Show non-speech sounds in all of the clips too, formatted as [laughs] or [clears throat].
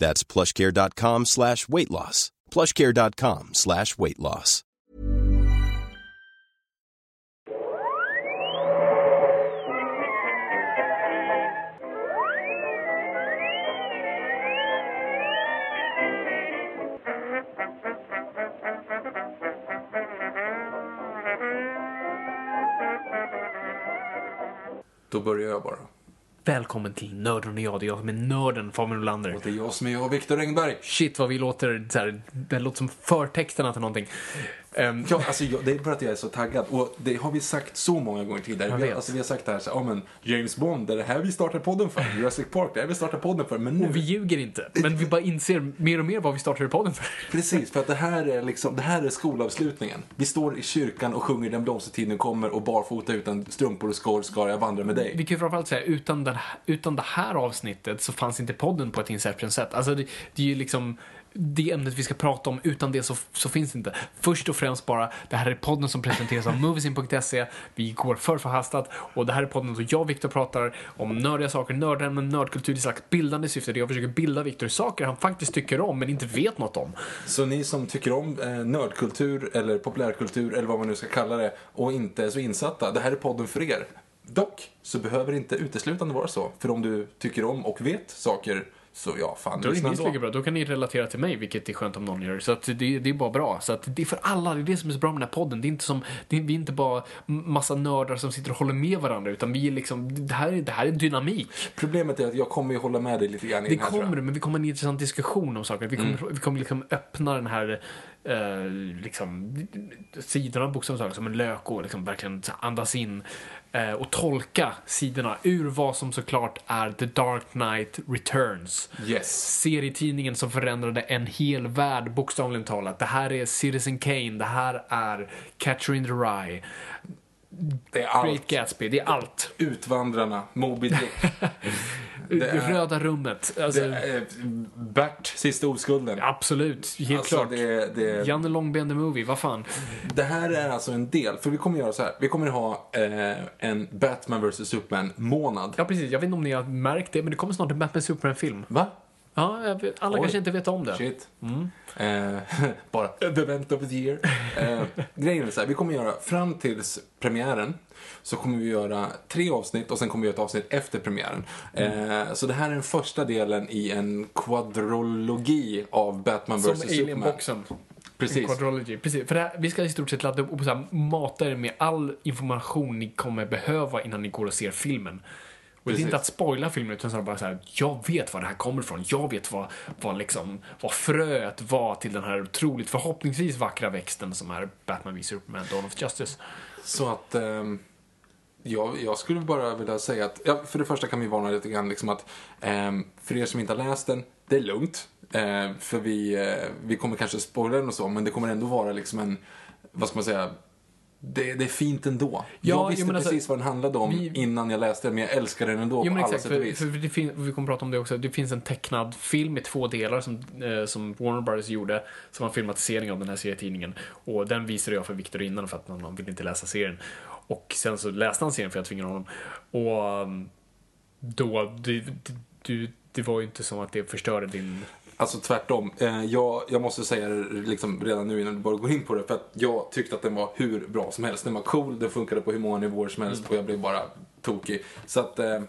That's plushcare.com slash weight loss. plushcare.com slash weight loss. Då börjar jag bara. Välkommen till Nörden och jag. Det är jag som är nörden, Fabian Nolander. Och det är jag som är jag, Viktor Engberg. Shit vad vi låter, så här, det låter som förtexterna till någonting. Ehm, Ja, alltså, jag, det är bara att jag är så taggad. Och det har vi sagt så många gånger tidigare. Vi, alltså, vi har sagt det här, så, ja men James Bond, det är det här vi startar podden för. Jurassic Park, det är det vi startar podden för. Men nu, och vi ljuger inte, men vi bara inser mer och mer vad vi startade podden för. precis, för att det här är liksom, det här är skolavslutningen. Vi står i kyrkan och sjunger Den blomstertiden kommer och barfota utan strumpor och skor ska jag vandra med dig. Vi kan ju framförallt säga, utan, den, utan det här avsnittet så fanns inte podden på ett Inception-sätt. Alltså det, det är ju liksom det ämnet vi ska prata om, utan det så, så finns det inte. Först och främst bara, det här är podden som presenteras av [laughs] Moviesin.se. Vi går för förhastat och det här är podden då jag och Viktor pratar om nördiga saker, nördämnen, nördkultur i slags bildande syfte. Där jag försöker bilda Viktor i saker han faktiskt tycker om men inte vet något om. Så ni som tycker om eh, nördkultur eller populärkultur eller vad man nu ska kalla det och inte är så insatta, det här är podden för er. Dock så behöver det inte uteslutande vara så. För om du tycker om och vet saker så ja, fan, Då är det minst lika bra. Då kan ni relatera till mig, vilket är skönt om någon gör. Så att det, det är bara bra. Så att det är för alla. Det är det som är så bra med den här podden. Det är inte som, det är, vi är inte bara massa nördar som sitter och håller med varandra, utan vi är liksom, det här, är- det här är dynamik. Problemet är att jag kommer ju hålla med dig lite grann i Det den här kommer det, men vi kommer ha en intressant diskussion om saker. Vi kommer, vi kommer liksom öppna den här eh, liksom, sidorna bokstavligt talat som en lök och liksom verkligen andas in eh, och tolka sidorna ur vad som såklart är The Dark Knight Returns. Yes. serietidningen som förändrade en hel värld bokstavligen talat. Det här är Citizen Kane, det här är Catcher in the Rye, Det är allt. Great Gatsby, det är allt. Utvandrarna, Moby Dick. [laughs] Det är- Röda rummet, alltså, är Bert, sista oskulden. absolut, helt Alltså, klart. det, det, Janne Långben the Movie, vad fan. det här är alltså en del, för vi kommer göra så här. Vi kommer ha eh, en Batman vs Superman-månad. Ja, precis. Jag vet inte om ni har märkt det, men det kommer snart en Batman Superman-film. Va? Ja, vet, alla Oj. kanske inte vet om det. Shit. Eh, [laughs] bara the event of the year. Eh, grejen är så här, vi kommer göra fram tills premiären så kommer vi göra tre avsnitt och sen kommer vi göra ett avsnitt efter premiären. Eh, så det här är den första delen i en kvadrologi av Batman Som vs Superman. Alien-boxen. Precis. Quadrology. Precis. För det här, vi ska i stort sett ladda upp och så här, mata er med all information ni kommer behöva innan ni går och ser filmen. Och det är inte att spoila filmen utan snarare bara så här, jag vet var det här kommer ifrån. Jag vet vad, vad, liksom, vad fröet var till den här otroligt förhoppningsvis vackra växten som är Batman v Superman Dawn of Justice. Så att ehm, jag, jag skulle bara vilja säga att, ja, för det första kan vi varna lite grann liksom att ehm, för er som inte har läst den, det är lugnt. Eh, för vi, eh, vi kommer kanske spoila den och så, men det kommer ändå vara liksom en, vad ska man säga, det, det är fint ändå. Ja, jag visste jo, alltså, precis vad den handlade om vi- innan jag läste den, men jag älskar den ändå Jo på alla exakt, sätt och för, vis. för det fin- vi kommer prata om det också. Det finns en tecknad film i två delar som, eh, som Warner Brothers gjorde, som var en filmatisering av den här serietidningen. Och den visade jag för Victor innan för att han, han ville inte läsa serien. Och sen så läste han serien för jag tvingade honom. Och um, då, det, det, du, det var ju inte som att det förstörde din... Alltså tvärtom. Eh, jag, jag måste säga det liksom redan nu innan du bara går in på det. För att jag tyckte att den var hur bra som helst. Den var cool, den funkade på hur många nivåer som helst och jag blev bara tokig. Så att, eh,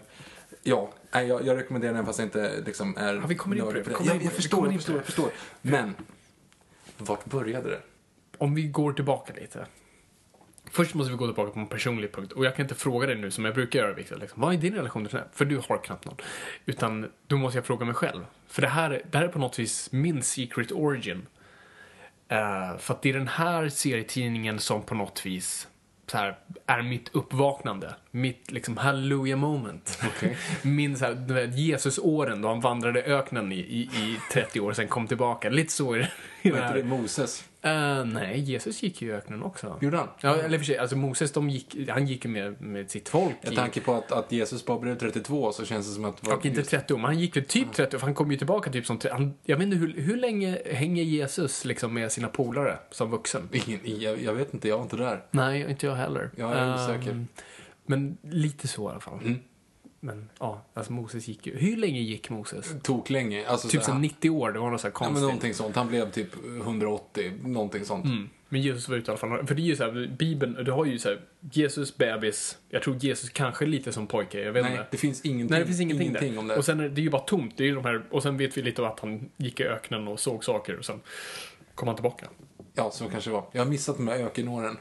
ja. Jag, jag rekommenderar den fast jag inte liksom är Ja, vi kommer in på det, Jag, jag förstår, jag förstår, jag förstår. Men, vart började det? om vi går tillbaka lite. Först måste vi gå tillbaka på en personlig punkt. Och jag kan inte fråga dig nu som jag brukar göra, Victor. Liksom, vad är din relation till här? För du har knappt någon. Utan då måste jag fråga mig själv. För det här, det här är på något vis min secret origin. Eh, för att det är den här serietidningen som på något vis här, är mitt uppvaknande. Mitt liksom hallelujah moment. Okej. [laughs] Min så här, Jesusåren då han vandrade öknen i, i, i 30 år sen kom tillbaka. Lite så är det. Vad heter det? Moses? Eh, nej, Jesus gick ju i öknen också. Gjorde han? Ja, eller för sig, alltså Moses, de gick, han gick ju med, med sitt folk. Med tanke på att, att Jesus bara blev 32 så känns det som att... och inte 30 år, men han gick väl typ 30 för han kom ju tillbaka typ som... Han, jag vet inte, hur, hur länge hänger Jesus liksom med sina polare som vuxen? Ingen, jag, jag vet inte, jag var inte där. Nej, inte jag heller. Jag är osäker. Ehm, men lite så i alla fall. Mm. Men ja, alltså Moses gick ju... Hur länge gick Moses? Tok länge. Alltså, Typ så som här- 90 år, det var något så här Ja, konstigt. men någonting sånt. Han blev typ 180, någonting sånt. Mm. Men Jesus var ute i alla fall. För det är ju så här, Bibeln, du har ju så här, Jesus bebis. Jag tror Jesus kanske lite som pojke, jag vet Nej, inte. det finns ingenting, Nej, det finns ingenting, ingenting där. om det. Och sen är det ju bara tomt. Det är ju de här, och sen vet vi lite om att han gick i öknen och såg saker och sen kom han tillbaka. Ja, så kanske det var. Jag har missat de här ökenåren.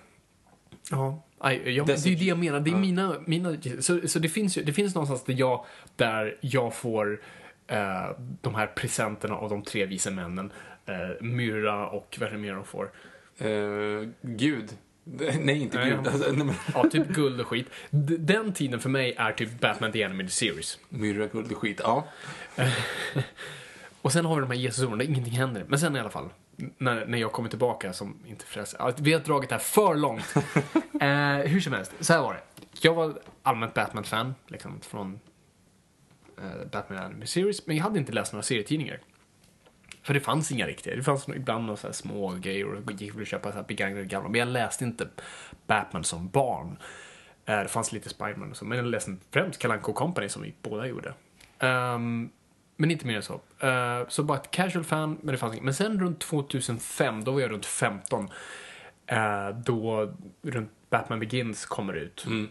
Ja. Aj, jag, det är ju det jag menar. Det är Ja. mina, mina så, så det finns ju, det finns någonstans där jag, där jag får eh, de här presenterna av de tre vise männen. Eh, Myra och vad är det mer de får? Eh, Gud. [laughs] Nej, inte Gud. ja. Alltså, nej, men, Ja, typ guld och skit. Den tiden för mig är typ Batman The Animated Series. myrra, guld och skit. Ja. [laughs] Och sen har vi de här Jesusåren där ingenting händer. Men sen i alla fall, när, när jag kommer tillbaka som inte frälser. Vi har dragit det här för långt. [laughs] eh, hur som helst, så här var det. Jag var allmänt Batman-fan, liksom från eh, Batman Anime Series, men jag hade inte läst några serietidningar. För det fanns inga riktiga. Det fanns ibland några så här små grejer och gick väl att köpa så här begagnade gamla. Men jag läste inte Batman som barn. Eh, Det fanns lite Spiderman och så, men jag läste främst Kalle Anka Company som vi båda gjorde. Ehm, men inte mer än så. Eh, så bara ett casual fan, men det fanns inget. Men sen runt 2005, då var jag runt 15. eh, då runt Batman Begins kommer ut. Mm.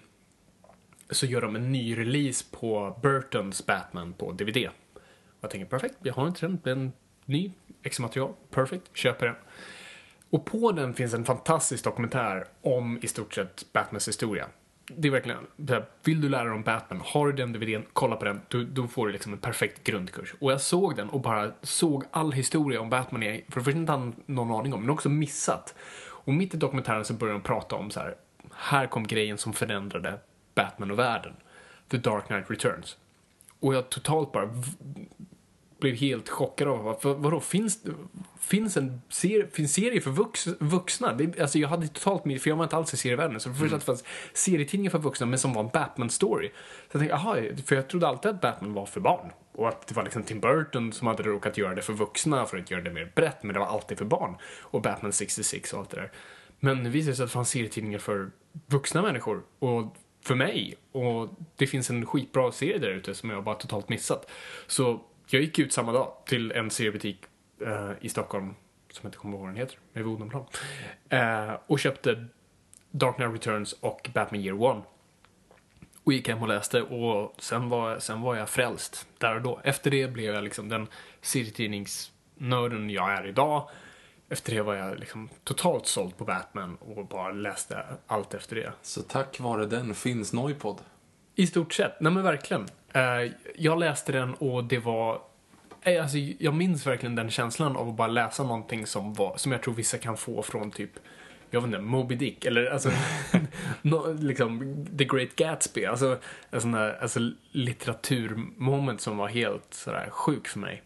Så gör de en ny release på Burtons Batman på DVD. Jag tänker perfekt, jag har inte den, en ny extra material. Perfect, köper den. Och på den finns en fantastisk dokumentär om i stort sett Batmans historia. Det är verkligen, vill du lära dig om Batman, har du den DVDn, kolla på den, då, då får du liksom en perfekt grundkurs. Och jag såg den och bara såg all historia om Batman jag för det första inte hade någon aning om, men också missat. Och mitt i dokumentären så börjar de prata om så här, här kom grejen som förändrade Batman och världen. The Dark Knight Returns. Och jag totalt bara blev helt chockad av vad, vadå, finns, finns en serie, finns serie för vux, vuxna? Det, alltså jag hade totalt min, för jag var inte alls i serievärlden, så för första att det fanns serietidningar för vuxna men som var en Batman-story. Så jag tänkte, aha, för jag trodde alltid att Batman var för barn. Och att det var liksom Tim Burton som hade råkat göra det för vuxna för att göra det mer brett, men det var alltid för barn. Och Batman 66 och allt det där. Men det visade sig att det fanns serietidningar för vuxna människor. Och för mig. Och det finns en skitbra serie där ute som jag bara totalt missat. Så jag gick ut samma dag till en seriebutik eh, i Stockholm, som jag inte kommer ihåg vad den heter, med Odenplan. Eh, och köpte Dark Knight Returns och Batman Year One. Och gick hem och läste och sen var, sen var jag frälst där och då. Efter det blev jag liksom den serietidningsnörden jag är idag. Efter det var jag liksom totalt såld på Batman och bara läste allt efter det. Så tack vare den finns Noipod. I stort sett, nej men verkligen. Eh, jag läste den och det var... Alltså, jag minns verkligen den känslan av att bara läsa någonting som, var, som jag tror vissa kan få från typ, jag vet inte, Moby Dick eller alltså, [laughs] no, liksom The Great Gatsby. Alltså en sån där alltså, litteraturmoment som var helt sådär sjuk för mig.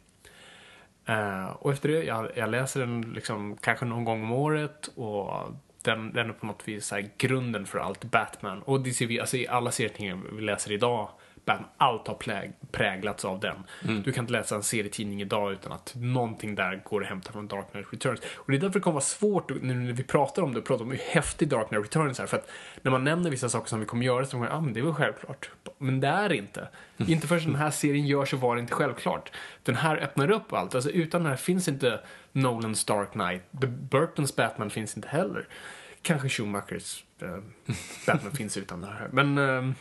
Eh, och efter det, jag, jag läser den liksom kanske någon gång om året och den, den är på något vis så grunden för allt Batman. Och det ser vi alltså i alla serietidningar vi läser idag. Batman, allt har pläg, präglats av den. Du kan inte läsa en serietidning idag utan att någonting där går att hämta från Dark Knight Returns. Och det är därför det kommer vara svårt nu när vi pratar om det, och pratar om hur häftig Dark Knight Returns är. För att när man nämner vissa saker som vi kommer göra så kommer man, ah, men det är väl självklart. Men det är inte. Inte förrän den här serien görs så var det inte självklart. Den här öppnar upp allt. Alltså utan den här finns inte Nolans Dark Knight. The Burtons Batman finns inte heller. Kanske Schumachers eh, Batman [laughs] finns utan det här. Men eh,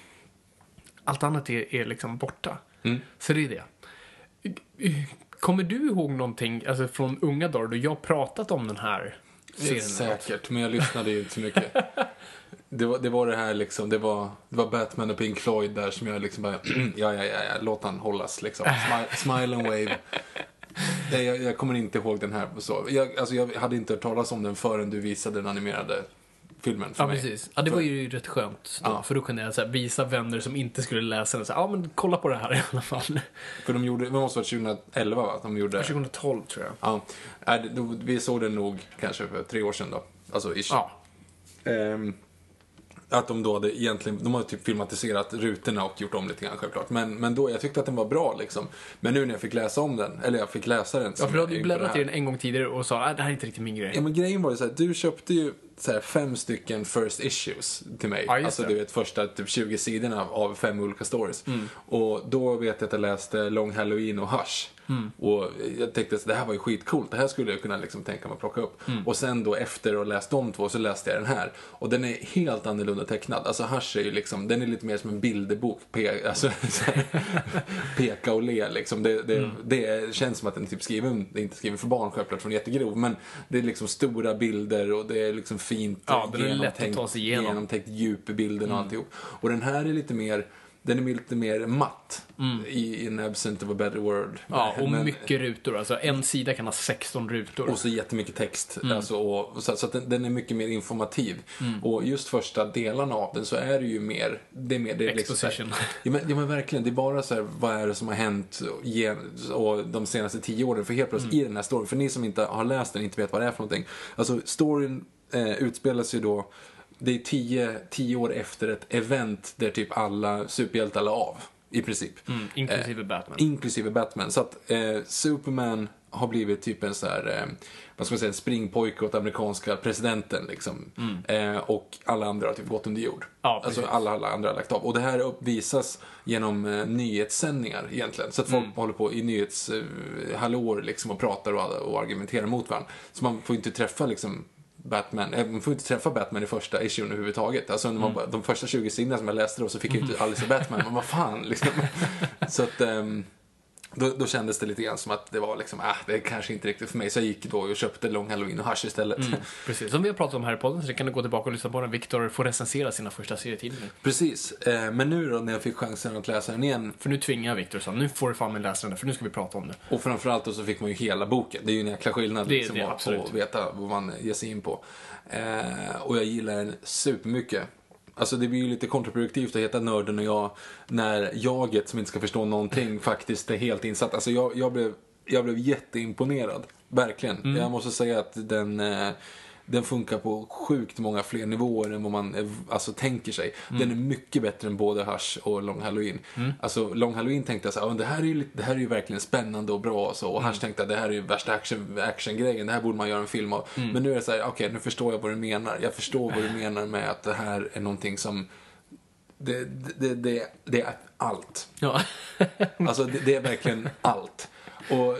allt annat är, är liksom borta. Mm. Så det är det. Kommer du ihåg någonting alltså från unga dagar då jag pratat om den här? serien. Säkert, men jag lyssnade ju inte så mycket. [laughs] Det var, det var det här liksom, det var, det var Batman och Pink Floyd där som jag liksom bara, [clears throat] ja, ja, ja, ja låt han hållas liksom. Smile, smile and wave. Nej, jag, jag kommer inte ihåg den här. Så. Jag, alltså, jag hade inte hört talas om den förrän du visade den animerade filmen för Ja, mig. precis. Ja, det var ju rätt skönt. Då, Ja. För då kunde jag så här, visa vänner som inte skulle läsa den. Så här, ja, men kolla på det här i alla fall. [laughs] För de gjorde, det måste vara 2011 va? De gjorde, 2012 tror jag. ja, då- vi såg den nog kanske för tre år sedan då. Alltså ish. Ja. Ehm, att de då hade egentligen, de har typ filmatiserat rutorna och gjort om lite grann självklart. Men, men då, jag tyckte att den var bra liksom. Men nu när jag fick läsa om den, eller jag fick läsa den. Ja, för du hade ju bläddrat i den en gång tidigare och sa att det här är inte riktigt min grej. Ja men grejen var ju så här, du köpte ju så här, fem stycken first issues till mig. Just alltså det. du vet första typ 20 sidorna av, av fem olika stories. Mm. Och då vet jag att jag läste Long Halloween och Hush. Mm. Och jag tänkte att det här var ju skitcoolt, det här skulle jag kunna liksom tänka mig att plocka upp. Mm. Och sen då efter att ha läst de två så läste jag den här. Och den är helt annorlunda tecknad. Alltså Hush är ju liksom, den är lite mer som en bilderbok. Pe alltså, [laughs] peka och le liksom. Det, det, Mm. det känns som att den är typ skriven, det är inte skriven för barn självklart, för den är jättegrov. Men det är liksom stora bilder och det är liksom fint Ja, den är lätt att ta sig igenom. Mm. genomtänkt djup i bilden och alltihop. Och den här är lite mer, den är lite mer matt. I in absent of a better word. Mm. Ja, och Men- mycket rutor. Alltså en sida kan ha 16 rutor. och så jättemycket text. Mm. Alltså, och, så så att den, den är mycket mer informativ. Och just första delarna av den så är det ju mer... Det är mer det är liksom Exposition. ja, men, ja men verkligen, det är bara så här, vad är det som har hänt och, och de senaste tio åren? För helt plötsligt Mm. i den här storyn, för ni som inte har läst den, inte vet vad det är för någonting. Alltså storyn eh, utspelas ju då, det är tio, tio år efter ett event där typ alla superhjältar la av. I princip. Mm, inklusive Batman. Inklusive Batman. Så att eh, Superman har blivit typ en så här, eh, vad ska man säga, en springpojke åt amerikanska presidenten liksom. Eh, och alla andra har typ gått under jord. Mm. Ja, alltså alla, alla andra har lagt av. Och det här uppvisas genom eh, nyhetssändningar egentligen. Så att folk Mm. håller på i nyhetshallåor liksom och pratar och, och argumenterar mot varandra. Så man får inte träffa liksom Batman, eh, man får inte träffa Batman i första issuen överhuvudtaget. Alltså man, Mm. bara- de första 20 sidorna som jag läste då så fick jag inte alls se Batman, men vad fan liksom. [laughs] Så att, ehm, då, då kändes det lite grann som att det var liksom, ah, det är kanske inte riktigt för mig. Så jag gick då och köpte Long Halloween och Hush istället. [laughs] Precis, som vi har pratat om här i podden, så det kan du gå tillbaka och lyssna på när Viktor får recensera sina första serietidningar. Precis, eh, men nu då när jag fick chansen att läsa den igen För nu tvingar jag Viktor så nu får du fan läsa den för nu ska vi prata om det. och framförallt då så fick man ju hela boken. Det är ju en jäkla skillnad Det liksom, det, att- att veta vad man ger sig in på. Eh, och jag gillar den supermycket. Alltså det blir ju lite kontraproduktivt att heta nörden och jag när jaget som inte ska förstå någonting [laughs] faktiskt är helt insatt. Alltså jag, jag, blev, jag blev jätteimponerad. Verkligen. Mm. Jag måste säga att den, eh, den funkar på sjukt många fler nivåer än vad man eh, alltså, tänker sig. Mm. Den är mycket bättre än både Hush och Long Halloween. Alltså Long Halloween tänkte jag så här, "Ja, det här är ju, det här är ju verkligen spännande och bra och så. Och Mm. Hush tänkte jag, det här är ju värsta action, actiongrejen, det här borde man göra en film av. Mm. Men nu är det så här, okej nu förstår jag vad du menar. Jag förstår vad du menar med att det här är någonting som det, det, det, det är allt. Ja. Alltså det, det är verkligen allt. Och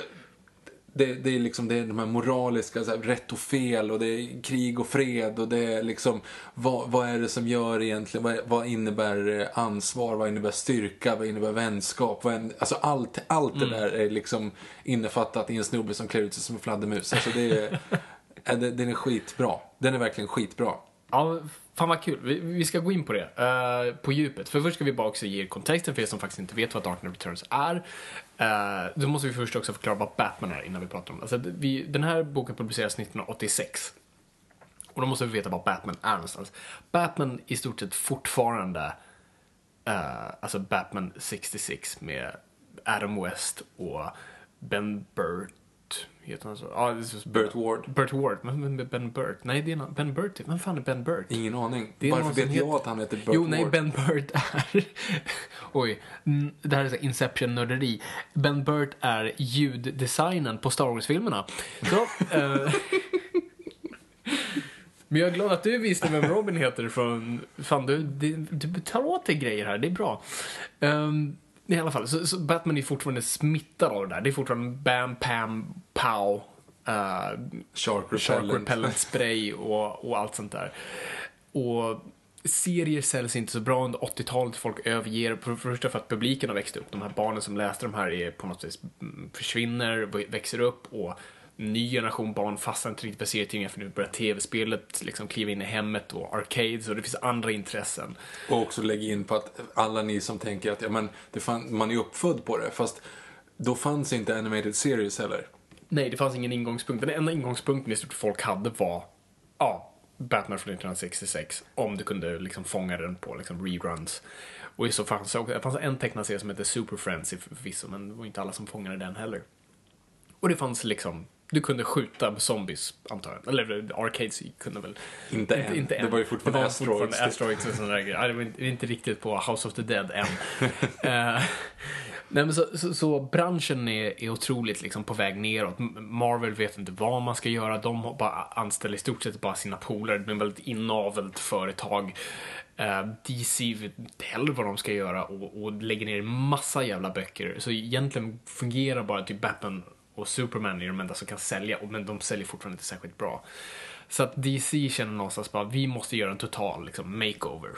det, det är liksom det är de här moraliska, så här, rätt och fel och det är krig och fred och det är liksom vad, vad är det som gör egentligen, vad, vad innebär eh, ansvar, vad innebär styrka, vad innebär vänskap, vad är, alltså allt, allt det där är liksom innefattat i en snubbe som klär ut sig som en fladdermus. Alltså det är, [laughs] den är skitbra. Den är verkligen skitbra. Ja, fan vad kul. Vi, vi ska gå in på det, uh, på djupet. För först ska vi bara också ge er kontexten för er som faktiskt inte vet vad Dark Knight Returns är. Uh, då måste vi först också förklara vad Batman är innan vi pratar om det. Alltså, vi, den här boken publiceras 1986. Och då måste vi veta vad Batman är någonstans. Batman i stort sett fortfarande, uh, alltså Batman 66 med Adam West och Ben Burt. Heter han så? Ja, det är så- Burt Ward. Burt Ward, men men Ben Burt? Nej, det är någon, Ben Burt. Vem fan är Ben Burt? Ingen aning. Det är Varför vet jag att han heter Burt Jo, nej, Ward? Ben Burt är... [laughs] Oj, mm, det här är Inception-nörderi. Ben Burt är ljuddesignen på Star Wars-filmerna. Så, eh, [laughs] Men jag är glad att du visste vem Robin heter från... Fan, du, du, du tar åt dig grejer här, det är bra. Um, I alla fall, så, så Batman är fortfarande smittad av det där. Det är fortfarande Bam, Pam, Pow. eh, Shark Repellent. repellent spray och, och allt sånt där. Och serier säljs inte så bra under 80-talet. Folk överger, för för det första för att publiken har växt upp. De här barnen som läste de här är på något vis mm, försvinner, växer upp och ny generation barn fastnar inte riktigt för serietidningar för nu börjar tv-spelet liksom kliva in i hemmet och arcades och det finns andra intressen. Och också lägga in på att alla ni som tänker att ja, men fan, man är uppfödd på det, fast då fanns inte animated series heller. Nej, det fanns ingen ingångspunkt. Den enda ingångspunkten i stort folk hade var, ja, Batman från 1966. Om du kunde liksom fånga den på liksom reruns. Och i så fanns det fanns en tecknad serie som hette Super Friends förvisso, men det var inte alla som fångade den heller. Och det fanns liksom, du kunde skjuta zombies, antar jag. Eller Arcades kunde väl... Inte än. Det var ju fortfarande det var Fortfarande. Asteroids och sådana där grejer. Det var inte, inte riktigt på House of the Dead än. [laughs] Eh, Nej, men så, så, så branschen är, är otroligt liksom på väg neråt. Marvel vet inte vad man ska göra. De bara anställer i stort sett bara sina polare. Det blir väldigt inavelt företag. Eh, DC vet inte heller vad de ska göra och, och lägger ner massa jävla böcker. Så egentligen fungerar bara typ Batman och Superman är de enda som kan sälja, men de säljer fortfarande inte särskilt bra. Så att DC känner någonstans bara, vi måste göra en total liksom, makeover.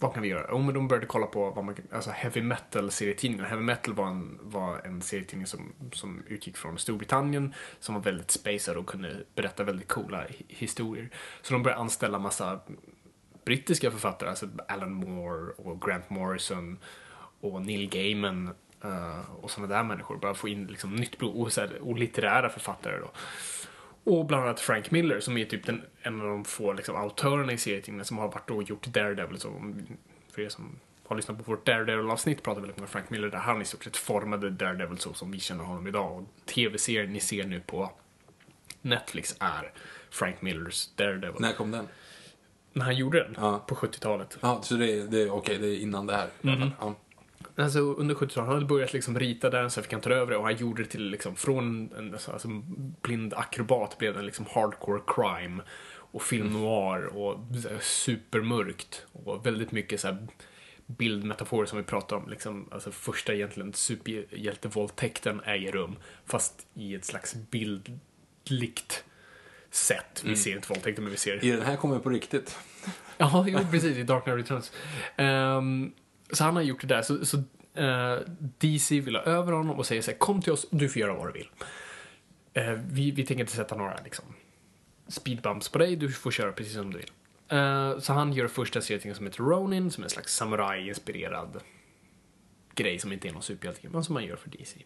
Vad kan vi göra? Jo, men de började kolla på vad man, kan- alltså heavy metal serietidningar. Heavy metal var en, var en serietidning som, som utgick från Storbritannien som var väldigt spacad och kunde berätta väldigt coola historier. Så de började anställa massa brittiska författare, alltså Alan Moore och Grant Morrison och Neil Gaiman och sådana där människor. Bara få in liksom nytt blod och, så här, och litterära författare då. Och bland annat Frank Miller som är typ den, en av de få liksom, autörerna i serietidningen som har varit och gjort Daredevil. Så för er som har lyssnat på vårt Daredevil-avsnitt pratar väldigt mycket om Frank Miller där han i stort sett formade Daredevil så som vi känner honom idag. Och tv-serien ni ser nu på Netflix är Frank Millers Daredevil. När kom den? När han gjorde den Ja. på 70-talet. Ja, så det är, det är okej, det är innan det här. alla fall. Ja. Alltså under 70-talet, han hade börjat liksom rita där, sen fick han ta över det och han gjorde det till liksom från en alltså, blind akrobat blev det liksom hardcore crime och film noir och så här supermörkt och väldigt mycket så här bildmetaforer som vi pratade om. Liksom, alltså första egentligen superhjältevåldtäkten äger rum fast i ett slags bildligt sätt. Vi ser inte våldtäkten men vi ser I den här kommer på riktigt. [laughs] Ja, jo, precis. I Dark Knight Returns. Ehm, så han har gjort det där. Så, så eh, DC vill ha över honom och säger så här, kom till oss, du får göra vad du vill. Eh, vi, vi tänker inte sätta några liksom, speedbumps på dig, du får köra precis som du vill. Eh, så han gör första serien som heter Ronin, som är en slags samurai-inspirerad grej som inte är någon superhjälte, men som man gör för DC.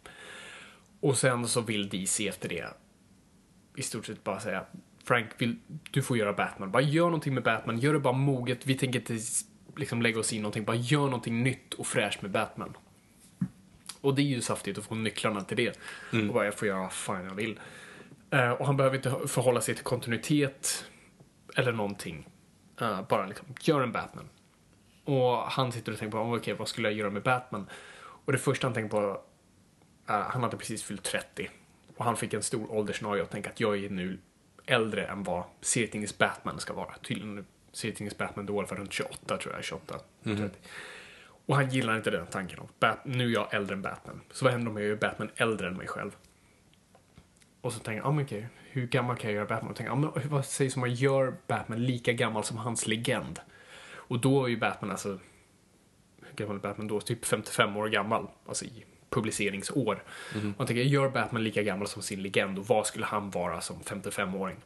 Och sen så vill DC efter det i stort sett bara säga Frank, vill, du får göra Batman. Bara gör någonting med Batman. Gör det bara moget. Vi tänker inte liksom lägga oss i någonting. Bara gör någonting nytt och fräscht med Batman. Och det är ju saftigt att få nycklarna till det. Och bara, jag får göra vad fan jag vill. Eh, och han behöver inte förhålla sig till kontinuitet eller någonting. Eh, bara liksom, gör en Batman. Och han sitter och tänker på, okej, vad skulle jag göra med Batman? Och det första han tänker på, eh, han hade precis fyllt 30. Och han fick en stor åldersnoja och tänkte att jag är nu äldre än vad serietidningens Batman ska vara. Tydligen serietidningens Batman då var runt 28 tror jag, 28. 30. Och han gillar inte den tanken av Bat- nu är jag äldre än Batman. Så vad händer om jag gör Batman äldre än mig själv? Och så tänker jag, ah, men okej, hur gammal kan jag göra Batman? Och tänker, ah, men vad sägs om man gör Batman lika gammal som hans legend? Och då är ju Batman alltså, hur gammal är Batman då? Typ 55 år gammal, alltså i publiceringsår. Och jag tänker, gör Batman lika gammal som sin legend och vad skulle han vara som 55-åring?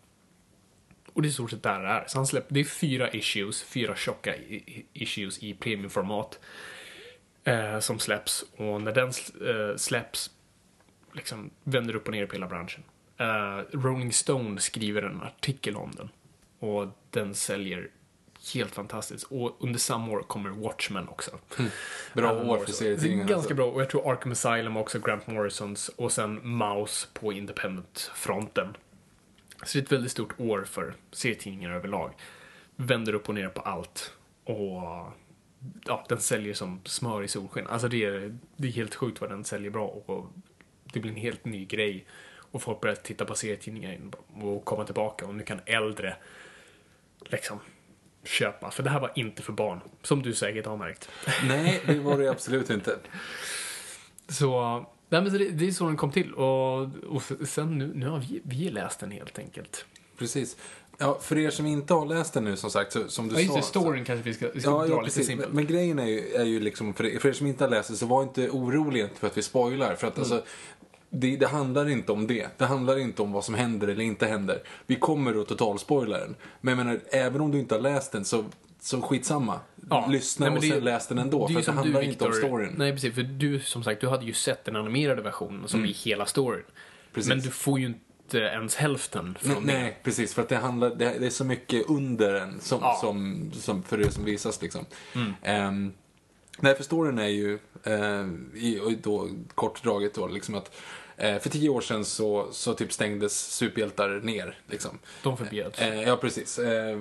Och det är i stort sett där det är. Så han släpp, det är fyra issues, fyra tjocka issues i premiumformat. Eh, som släpps. Och när den eh, släpps liksom vänder upp och ner på hela branschen. Eh, Rolling Stone skriver en artikel om den. Och den säljer helt fantastiskt. Och under samma år kommer Watchmen också. Bra Alan år för så. serietidningarna. Ganska alltså. bra. Och jag tror Arkham Asylum också, Grant Morrisons. Och sen Mouse på Independent-fronten. Så det är ett väldigt stort år för serietidningar överlag. Vänder upp och ner på allt. Och ja, den säljer som smör i solsken. Alltså det är, det är helt sjukt vad den säljer bra. Och det blir en helt ny grej. Och folk börjar titta på serietidningar och komma tillbaka. Och nu kan äldre liksom köpa. För det här var inte för barn. Som du säkert har märkt. Nej, det var det absolut inte. Så, nej, men så det, det är så den kom till. Och, och sen nu, nu har vi, vi läst den helt enkelt. Precis. Ja, för er som inte har läst den nu, som sagt, så, som du Ja, just sa. det, storyn kanske vi ska, vi ska Ja, dra ja lite precis. Men, simpelt. men grejen är ju, är ju liksom, för er, för er som inte har läst det, så var inte oroliga för att vi spoilar. För att Mm. alltså, det, det handlar inte om det. Det handlar inte om vad som händer eller inte händer. Vi kommer att totalspoila den. Men jag menar, även om du inte har läst den så, så skitsamma. Ja. Lyssna Nej, och det- sen läs den ändå. det För det handlar du, inte om Victor- storyn. Nej, precis. För du, som sagt, du hade ju sett den animerade versionen som är hela storyn. Mm. Precis. Men du får ju inte ens hälften Nej, från det. nej, precis. För att det handlar, det, är så mycket under den som, Ja. som, som för det som visas liksom. Mm. nej, för storyn är ju, eh, i, då, kort draget då, liksom att eh, för tio år sedan så, så typ stängdes superhjältar ner. Liksom. De förbjöds. Eh, ja, precis. Eh,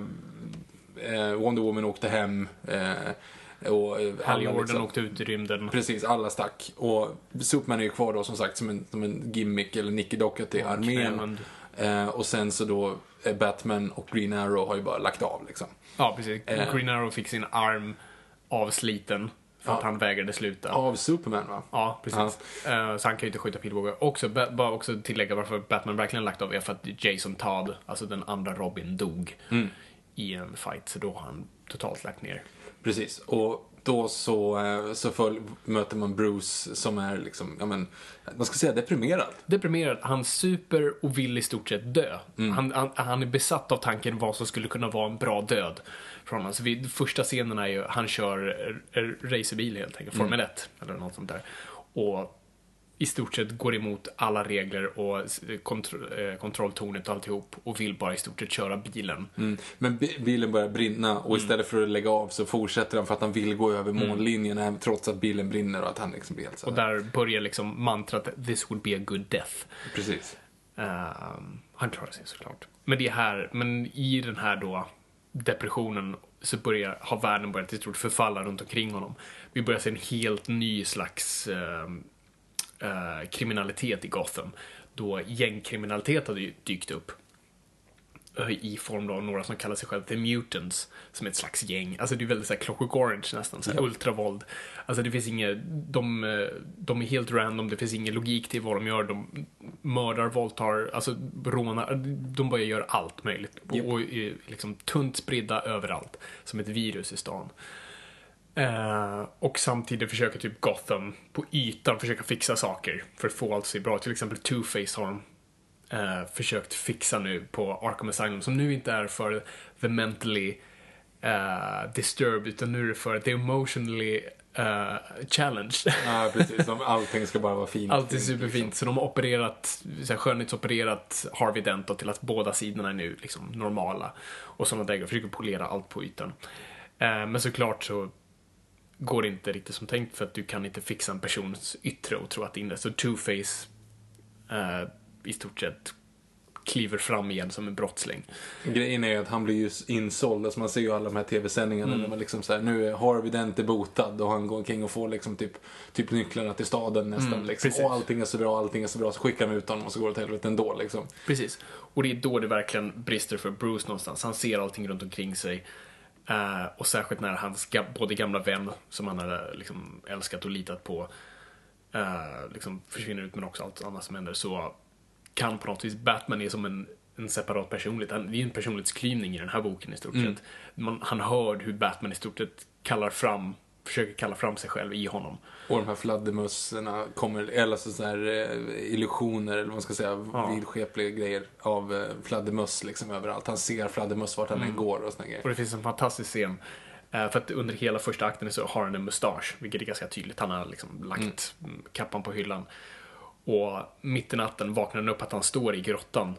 eh, Wonder Woman åkte hem. Eh, och eh, alla liksom- åkte ut i rymden. Precis, alla stack. Och Superman är ju kvar då som sagt som en, som en gimmick eller nickidocka till armén. knähund. Eh, och sen så då eh, Batman och Green Arrow har ju bara lagt av liksom. Ja, precis. Eh. Green Arrow fick sin arm avsliten för att Ja. han vägrade sluta. Av Superman va? Ja, precis. Eh, Så han kan ju inte skjuta pilbågar. Också, ba- bara också tillägga varför Batman verkligen lagt av är för att Jason Todd, alltså den andra Robin, dog Mm. I en fight. Så då har han totalt lagt ner. Precis. Och då så, eh, så följ, möter man Bruce som är liksom, ja men, man ska säga deprimerad. Deprimerad, han super och vill i stort sett dö. Mm. Han, han, han är besatt av tanken vad som skulle kunna vara en bra död. Från honom. Så vid första scenen är ju, han kör eh, racerbil helt enkelt, Mm. Formel 1 eller något sånt där. Och i stort sett går emot alla regler och kontro- eh, kontrolltornet och alltihop och vill bara i stort sett köra bilen. Mm. Men bi- bilen börjar brinna och istället för att lägga av så fortsätter han för att han vill gå över mållinjen även trots att bilen brinner och att han liksom blir helt så Och där börjar liksom mantrat “This would be a good death”. Precis. Ehm, han klarar sig såklart. Men det är här, men i den här då depressionen så börjar, har världen börjat i stort förfalla runt omkring honom. Vi börjar se en helt ny slags ehm, eh, kriminalitet i Gotham. Då gängkriminalitet hade dykt upp. Eh, I form av några som kallar sig själva The Mutants, som är ett slags gäng. Alltså det är väldigt såhär Clockwork Orange nästan, såhär ultravåld. Alltså det finns inget, de, eh, de är helt random, det finns ingen logik till vad de gör. De mördar, våldtar, alltså rånar, de bara gör allt möjligt. Japp. Och, och är liksom tunt spridda överallt, som ett virus i stan. Eh, och samtidigt försöker typ Gotham på ytan försöka fixa saker för att få allt att se bra. Till exempel Two-Face har de eh, försökt fixa nu på Arkham Asylum som nu inte är för the mentally eh, disturbed utan nu är det för the emotionally eh, challenged. [laughs] Ja, precis. Som allting ska bara vara fint. Allt är superfint. Så de har opererat, så här, skönhetsopererat Harvey Dent då, till att båda sidorna är nu liksom normala. Och sådana där grejer. Försöker polera allt på ytan. Eh, men såklart så går inte riktigt som tänkt för att du kan inte fixa en persons yttre och tro att det är inre. Så Two-Face eh, i stort sett kliver fram igen som en brottsling. Grejen är att han blir ju insåld. Alltså man ser ju alla de här tv-sändningarna Mm. man liksom så här, nu är Harvey Dent är botad och han går omkring och får liksom typ, typ nycklarna till staden nästan. Mm, liksom. precis. Och allting är så bra, allting är så bra. Så skickar de ut honom och så går det åt helvete ändå liksom. Precis. Och det är då det verkligen brister för Bruce någonstans. Han ser allting runt omkring sig. Eh, och särskilt när hans ga- både gamla vän, som han hade liksom älskat och litat på, eh, liksom försvinner ut, men också allt annat som händer, så kan på något vis Batman är som en, en separat personlighet. Han- Det är en personlighetsklyvning i den här boken i stort sett. Man, han hör hur Batman i stort sett kallar fram, försöker kalla fram sig själv i honom. Och de här fladdermössorna kommer, eller så så här eh, illusioner, eller vad man ska säga, Ja. vidskepliga grejer av eh, fladdermöss liksom överallt. Han ser fladdermöss vart han Mm. än går och såna grejer. Och det finns en fantastisk scen. eh, För att under hela första akten så har han en mustasch, vilket är ganska tydligt. Han har liksom lagt mm, kappan på hyllan. Och mitt i natten vaknar han upp att han står i grottan.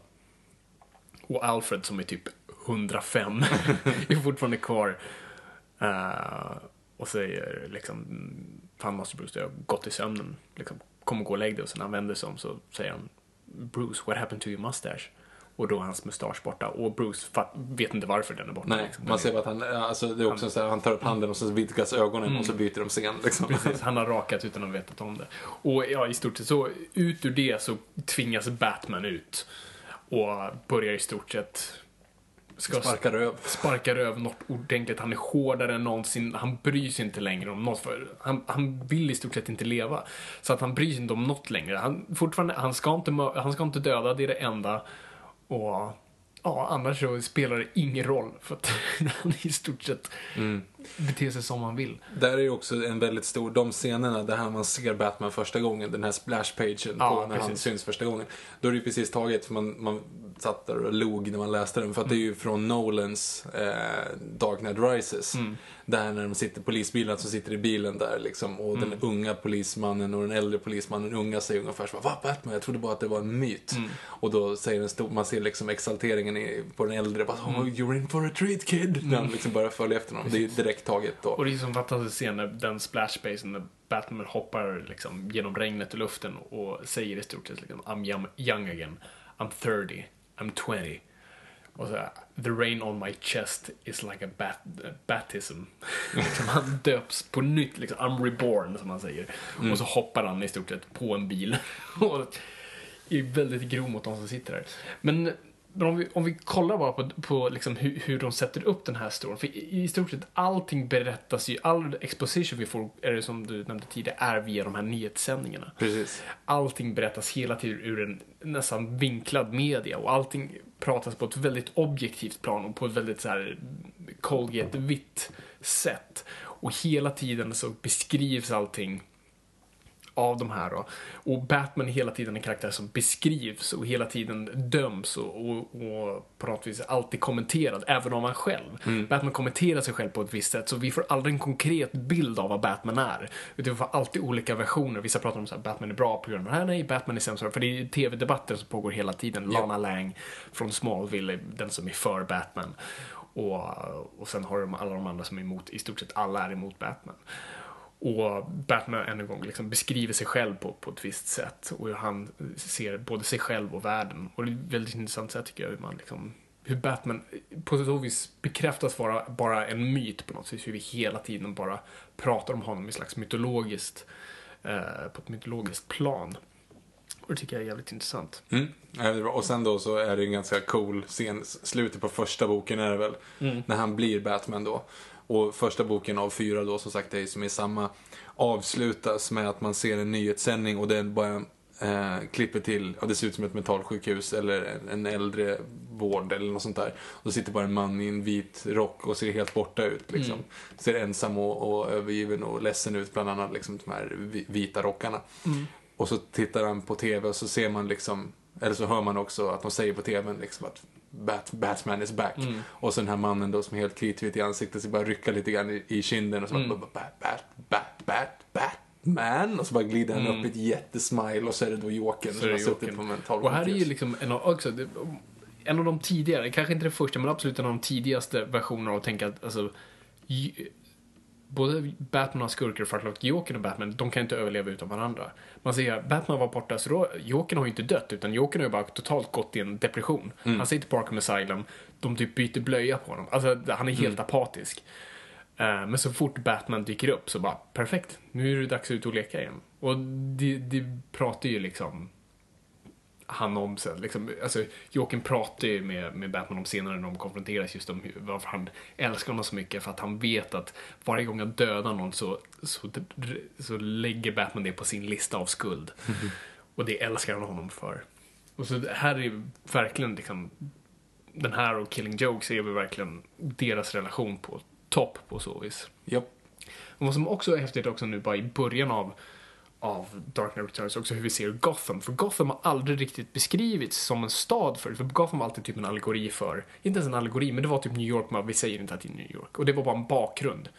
Och Alfred som är typ 105 [laughs] är fortfarande kvar. Eh, och säger liksom, "Mm, fan måste Bruce, jag har gått i sömnen. Liksom, kom och gå och lägg dig. Och sen när han vänder sig om så säger han, Bruce, what happened to your mustache? Och då är hans mustasch borta. Och Bruce vet inte varför den är borta. Nej, liksom. man ser bara att han, alltså det är också så här, han tar upp handen och så vidgas ögonen och så byter de scen liksom. Mm. Precis, han har rakat utan att veta om det. Och ja, i stort sett så, ut ur det så tvingas Batman ut. Och börjar i stort sett... Ska Sparkar röv. [laughs] sparkar över något ordentligt. Han är hårdare än någonsin. Han bryr sig inte längre om något. För han, han vill i stort sett inte leva. Så att han bryr sig inte om något längre. Han, fortfarande, han, ska inte, han ska inte döda, det är det enda. Och ja, annars så spelar det ingen roll. För att [laughs] han är i stort sett bete sig som han vill. Där är ju också en väldigt stor, de scenerna där man ser Batman första gången, den här splash-pagen Ja, på när han precis. syns första gången. Då är det ju precis taget, för man, man satt där och log när man läste den, för att det är ju från Nolans eh, Dark Knight Rises. Mm. Där när de sitter, polisbilarna som sitter i bilen där liksom, och Mm. den unga polismannen och den äldre polismannen, den unga säger ungefär så Va, Batman? Jag trodde bara att det var en myt. Mm. Och då säger en stor, man ser liksom exalteringen i, på den äldre, bara, oh, Mm. you're in for a treat kid. När han liksom börjar följa efter honom. Det är ju direkt taget då. Och det är som fantastisk scen när den splashbasen när Batman hoppar liksom genom regnet i luften och säger i stort sett liksom I'm young, again, I'm 30, I'm 20. Och så the rain on my chest is like a bat, baptism. [laughs] liksom, han döps på nytt, liksom, I'm reborn som han säger. Och så hoppar han i stort sett på en bil. [laughs] och är väldigt grov mot de som sitter där. Men, men om, vi, om vi kollar bara på, på liksom hur, hur de sätter upp den här storyn. För i, i stort sett allting berättas ju, all exposition vi får, är det som du nämnde tidigare, är via de här nyhetssändningarna. Precis. Allting berättas hela tiden ur en nästan vinklad media och allting pratas på ett väldigt objektivt plan och på ett väldigt så här Colgate-vitt sätt. Och hela tiden så beskrivs allting av de här då. Och Batman är hela tiden en karaktär som beskrivs och hela tiden döms och, och, och på något vis alltid kommenterad, även om han själv. Batman kommenterar sig själv på ett visst sätt, så vi får aldrig en konkret bild av vad Batman är. Utan vi får alltid olika versioner. Vissa pratar om att Batman är bra på grund av det här, nej, Batman är sämst. För det är tv-debatter som pågår hela tiden. Lana Lang från Smallville den som är för Batman. Och, och sen har de alla de andra som är emot, i stort sett alla är emot Batman. Och Batman än en gång liksom beskriver sig själv på, på ett visst sätt. Och hur han ser både sig själv och världen. Och det är ett väldigt intressant sätt tycker jag hur man liksom hur Batman på så vis bekräftas vara bara en myt på något vis. Hur vi hela tiden bara pratar om honom i slags mytologiskt, eh, på ett mytologiskt plan. Och det tycker jag är jävligt intressant. Mm. Och sen då så är det en ganska cool scen, slutet på första boken är det väl, när han blir Batman då. Och första boken av fyra då, som sagt, är som är samma, avslutas med att man ser en nyhetssändning och är bara eh, klipper till, ja det ser ut som ett mentalsjukhus eller en, en äldre vård eller något sånt där. Och då sitter bara en man i en vit rock och ser helt borta ut liksom. Ser ensam och, och övergiven och ledsen ut, bland annat liksom de här vi- vita rockarna. Och så tittar han på TV och så ser man liksom, eller så hör man också att de säger på TVn liksom att Bat, Batman is back. Och så den här mannen då som är helt kritvit i ansiktet så bara rycka lite grann i, i kinden och så bara bat, bat, bat, bat, Batman. Och så bara glider han upp i ett jättesmile och så är det då Jokern som har det suttit på mental Och här är ju liksom en av, också, det, en av de tidigare, kanske inte det första, men absolut en av de tidigaste versionerna av att tänka att alltså, både Batman och skurkar, framförallt Jokern och Batman, de kan inte överleva utan varandra. Man ser att Batman var borta, så då, Jokern har ju inte dött, utan Jokern har ju bara totalt gått i en depression. Han sitter på Arkham Asylum, de typ byter blöja på honom. Alltså, han är helt apatisk. Eh, Men så fort Batman dyker upp så bara, perfekt, nu är det dags ut och leka igen. Och det, det pratar ju liksom han om sen. Liksom, alltså, Jokern pratar ju med, med Batman om senare när de konfronteras just om varför han älskar honom så mycket. För att han vet att varje gång han dödar någon så, så, så lägger Batman det på sin lista av skuld. [laughs] Och det älskar han honom för. Och så här är ju verkligen liksom, den här och Killing Jokes är väl verkligen deras relation på topp på så vis. Japp. Och vad som också är häftigt också nu bara i början av, av Dark Knight Returns också hur vi ser Gotham. För Gotham har aldrig riktigt beskrivits som en stad förut. För Gotham var alltid typ en allegori för, inte ens en allegori, men det var typ New York, men vi säger inte att det är New York. Och det var bara en bakgrund.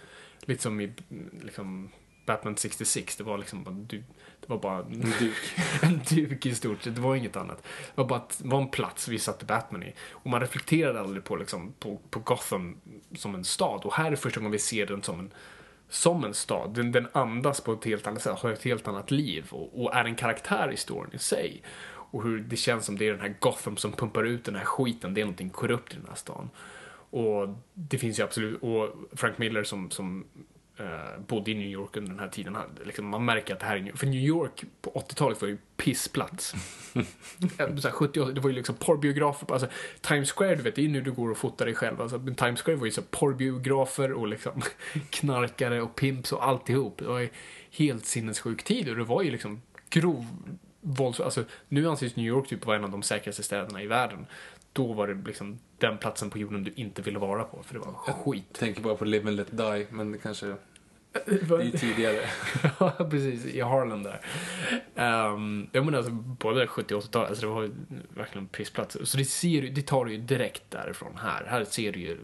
Lite som i liksom, Batman 66, det var liksom bara, du, det var bara en duk. [laughs] en duk i stort sett, det var inget annat. Det var bara att, det var en plats vi satte Batman i. Och man reflekterade aldrig på, liksom, på, på Gotham som en stad. Och här är första gången vi ser den som en som en stad. Den, den andas på ett helt annat sätt, har ett helt annat liv och, och är en karaktär i storyn i sig. Och hur det känns som det är den här Gotham som pumpar ut den här skiten, det är någonting korrupt i den här stan. Och det finns ju absolut, och Frank Miller som, som eh, bodde i New York under den här tiden, han, liksom, man märker att det här är New För New York på 80-talet var ju pissplats. [laughs] Eh, så här 70 det var ju liksom porrbiografer, alltså Times Square, du vet, det är ju nu du går och fotar dig själv. Alltså, men Times Square var ju så porrbiografer och liksom [laughs] knarkare och pimps och alltihop. Det var ju helt sinnessjuk tid och det var ju liksom grov vålds... Alltså, nu anses New York typ vara en av de säkraste städerna i världen. då var det liksom den platsen på jorden du inte ville vara på, för det var skit. Jag tänker bara på Live and Let Die, men det kanske... Det är ju tidigare. [laughs] ja, precis. I Harlem där. Um, jag menar alltså både 70 och 80-talet, alltså det var ju verkligen pissplats. Så det, ser, det tar du ju direkt därifrån här. Här ser du ju,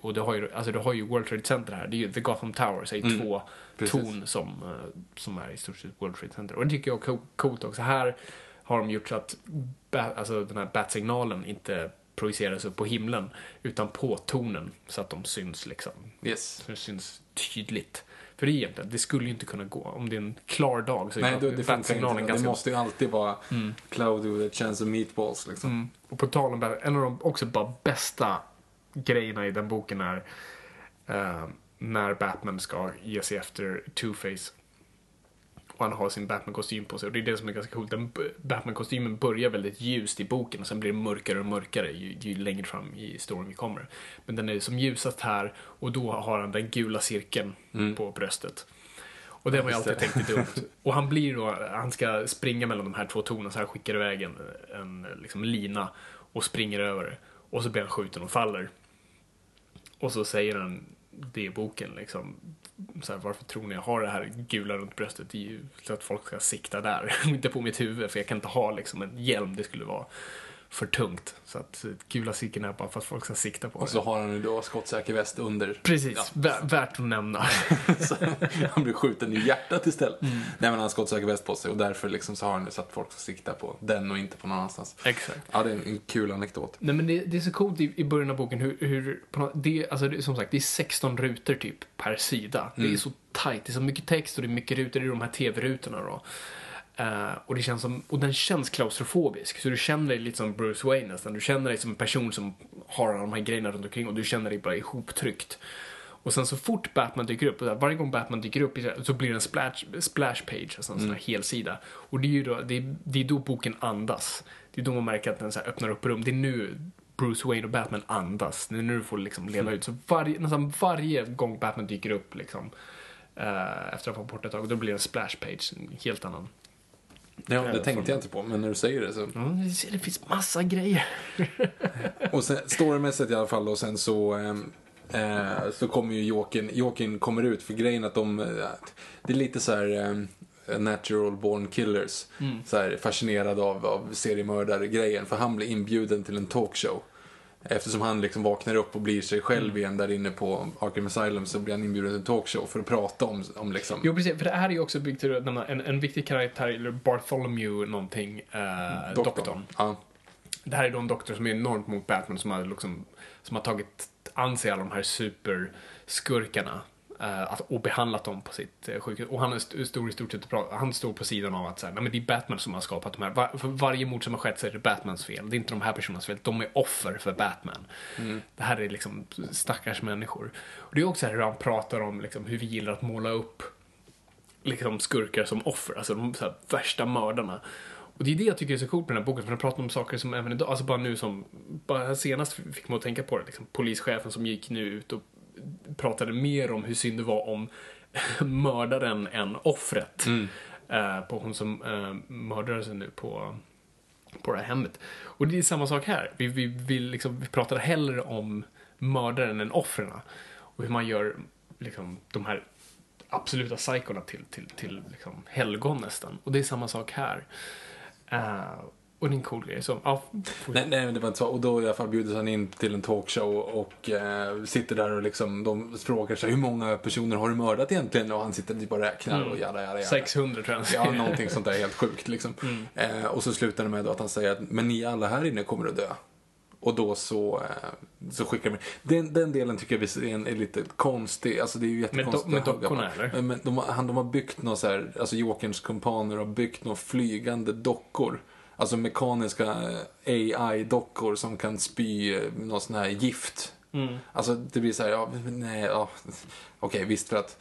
och du har ju, alltså du har ju World Trade Center här. Det är ju The Gotham Towers, är Mm, två precis. torn som, eh, som är i stort sett World Trade Center. Och det tycker jag är co- coolt också. Här har de gjort så att alltså den här bat-signalen inte projiceras upp på himlen, utan på tornen så att de syns liksom Yes. så det syns tydligt. För det är egentligen, det skulle ju inte kunna gå. Om det är en klar dag så är Nej, det funkar bat-signalen inte. Det ganska... måste ju alltid vara Mm. cloudy with a chance of meatballs, liksom. Mm. Och på tal om bat- en av de också bara bästa grejerna i den boken är eh, när Batman ska ge sig efter Two-Face. Och han har sin Batman-kostym på sig. Och det är det som är ganska coolt. Batman-kostymen börjar väldigt ljust i boken och sen blir det mörkare och mörkare ju, ju längre fram i storyn vi kommer. Men den är som ljusast här och då har han den gula cirkeln på bröstet. Och det har ju alltid tänkt är dumt. [laughs] Och han blir då, han ska springa mellan de här två tornen så han skickar iväg en, en liksom lina och springer över. Och så blir han skjuten och faller. Och så säger han det i boken liksom. Så här, varför tror ni jag har det här gula runt bröstet? Det är ju så att folk ska sikta där. [laughs] inte på mitt huvud för jag kan inte ha liksom en hjälm. Det skulle vara för tungt. Så att gula cirkeln är bara för att folk ska sikta på Och det. så har han ju då skottsäker väst under. Precis, vä- värt att nämna. [laughs] Han blir skjuten i hjärtat istället. Mm. Nej, men han har skottsäker väst på sig och därför liksom så har han det så att folk ska sikta på den och inte på någon annanstans. Exakt. Ja, det är en, kul anekdot. Nej men det, det är så coolt i, i början av boken hur, hur något, det, alltså det, som sagt, det är 16 rutor typ per sida. Det är så tajt, det är så mycket text och det är mycket rutor, är de här tv-rutorna då. Eh, och, det känns som, och den känns klaustrofobisk, så du känner dig lite som Bruce Wayne nästan. Du känner dig som en person som har alla de här grejerna runt omkring och du känner dig bara ihoptryckt. Och sen så fort Batman dyker upp, och varje gång Batman dyker upp så blir det en splash, splash page, alltså en sån här helsida. Och det är ju då, det är, det är då boken andas. Det är då man märker att den så öppnar upp rum. Det är nu Bruce Wayne och Batman andas. Det är nu du får liksom leva ut. Så varje, nästan varje gång Batman dyker upp liksom, eh, efter att ha varit borta ett tag, då blir det en splash page. En helt annan. Ja, det tänkte jag inte på, men när du säger det så. Mm, det ser- det finns massa grejer. [laughs] Och sen, storymässigt i alla fall och sen så, ehm, eh, så kommer ju Jokern, Jokern kommer ut för grejen att de, eh, det är lite så här ehm, natural born killers. Så här fascinerad av, av seriemördare-grejen för han blir inbjuden till en talkshow. Eftersom han liksom vaknar upp och blir sig själv igen där inne på Arkham Asylum så blir han inbjuden till en talkshow för att prata om, om liksom... Jo, precis. För det här är ju också byggt till en, en, viktig karaktär, eller Bartholomew någonting, eh, doktorn. Ja. Det här är då en doktor som är enormt mot Batman som har, liksom, som har tagit an sig alla de här superskurkarna att, och behandlat dem på sitt eh, sjukhus. Och han är st- stor i stort sett, han står på sidan av att så här, nej, men det är Batman som har skapat de här. Var, för varje mord som har skett så är det Batmans fel. Det är inte de här personernas fel. De är offer för Batman. Det här är liksom stackars människor. Och det är också hur han pratar om liksom, hur vi gillar att måla upp liksom skurkar som offer, alltså de här, värsta mördarna. Och det är det jag tycker är så coolt med den här boken, för den pratar om saker som även idag, alltså bara nu som, bara senast fick man att tänka på det, liksom, polischefen som gick nu ut och pratade mer om hur synd det var om [laughs] mördaren än offret. Eh, på hon som uh, mördades nu på, på det här hemmet. Och det är samma sak här. Vi, vi, vi, liksom, vi pratar hellre om mördaren än offren. Och hur man gör liksom, de här absoluta psykorna till, till, till liksom, helgon nästan. Och det är samma sak här. Eh, och det är en cool grej. Så, ja, Nej, nej, men det var inte så. Och då i alla fall bjuds han in till en talkshow och eh, sitter där och liksom, de frågar sig hur många personer har du mördat egentligen? Och han sitter typ och räknar och jada, jada, jada. 600 tror jag Ja, någonting sånt där helt sjukt liksom. Eh, och så slutar det med då att han säger att men ni alla här inne kommer att dö. Och då så, eh, så skickar de den, den delen tycker jag visserligen är lite konstig. Alltså det är ju jättekonstigt. Med do- dockorna, eller? Men de, han, de har byggt något så här, alltså Jokerns kumpaner har byggt några flygande dockor. Alltså mekaniska AI-dockor som kan spy eh, något sån här gift. Alltså det blir så här, ja, nej, ja. Okej, visst för att,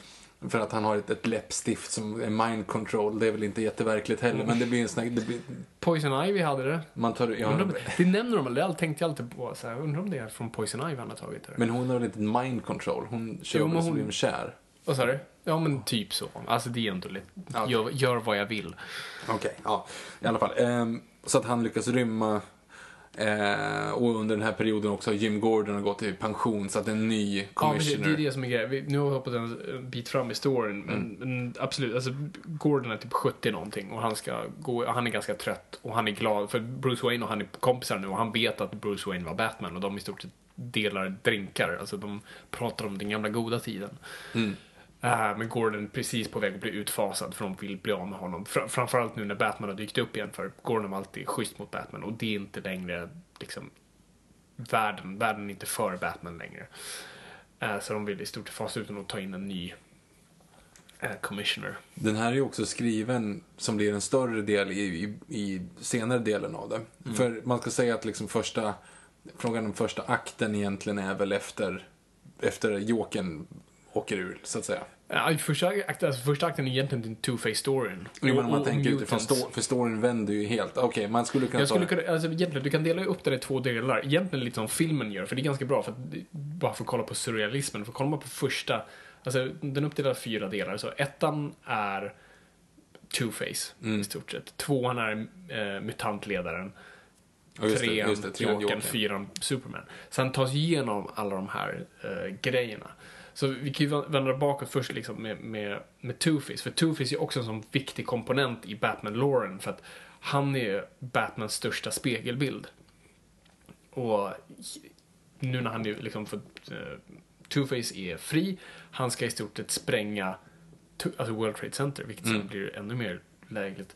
för att han har ett, ett läppstift som är mind control. Det är väl inte jätteverkligt heller, men det blir en sån här, det blir, Poison Ivy hade det. man tar, ja, Undrar om, det nämner de, det tänkte jag alltid på. Så här, undrar om det är från Poison Ivy han har tagit det. men hon har väl inte mind control? Hon kör Jo, väl hon- blir kär? Vad sa du? Ja, men typ så. Alltså det är ändå lite, Ja. gör, gör vad jag vill. Okej, ja. I alla fall. Ehm, så att han lyckas rymma. Eh, och under den här perioden också har Jim Gordon har gått i pension så att en ny Ja, men det, commissioner. det är det som är grejen. Nu har vi hoppat en bit fram i storyn, men, Mm. men absolut. Alltså, Gordon är typ 70 någonting och han ska gå, han är ganska trött och han är glad för Bruce Wayne och han är kompisar nu och han vet att Bruce Wayne var Batman och de i stort sett delar drinkar. Alltså de pratar om den gamla goda tiden. Mm. Eh, men Gordon är precis på väg att bli utfasad för de vill bli av med honom. Fr- framförallt nu när Batman har dykt upp igen för Gordon var alltid schysst mot Batman och det är inte längre liksom världen, världen är inte för Batman längre. Eh, så de vill i stort sett fasa ut honom och ta in en ny eh, commissioner. Den här är ju också skriven som blir en större del i, i, i senare delen av det. Mm. För man ska säga att liksom första, frågan om första akten egentligen är väl efter, efter Jokern åker ur, så att säga. Ja, första, akt, alltså, första akten är egentligen den Two-Face-storyn. Jo, men Och- man och tänker utifrån sto- för storyn vänder ju helt. Okej, man skulle kunna Jag skulle kunna, alltså egentligen, du kan dela upp det i två delar. Egentligen lite som filmen gör, för det är ganska bra för att, bara för att kolla på surrealismen. För kollar man på första, alltså den i fyra delar. Så ettan är Two-Face Mm. i stort sett. Tvåan är eh, mutantledaren. Det, trean Jokern. fyran Superman. Sen tas igenom alla de här eh, grejerna. Så vi kan ju vända bakåt först liksom med, med, med Two-Face. För Two-Face är också en sån viktig komponent i Batman-loren. För att han är Batmans största spegelbild. Och nu när han är liksom fått, eh, Two-Face är fri, han ska i stort sett spränga alltså World Trade Center, vilket sen Mm. blir ännu mer lägligt.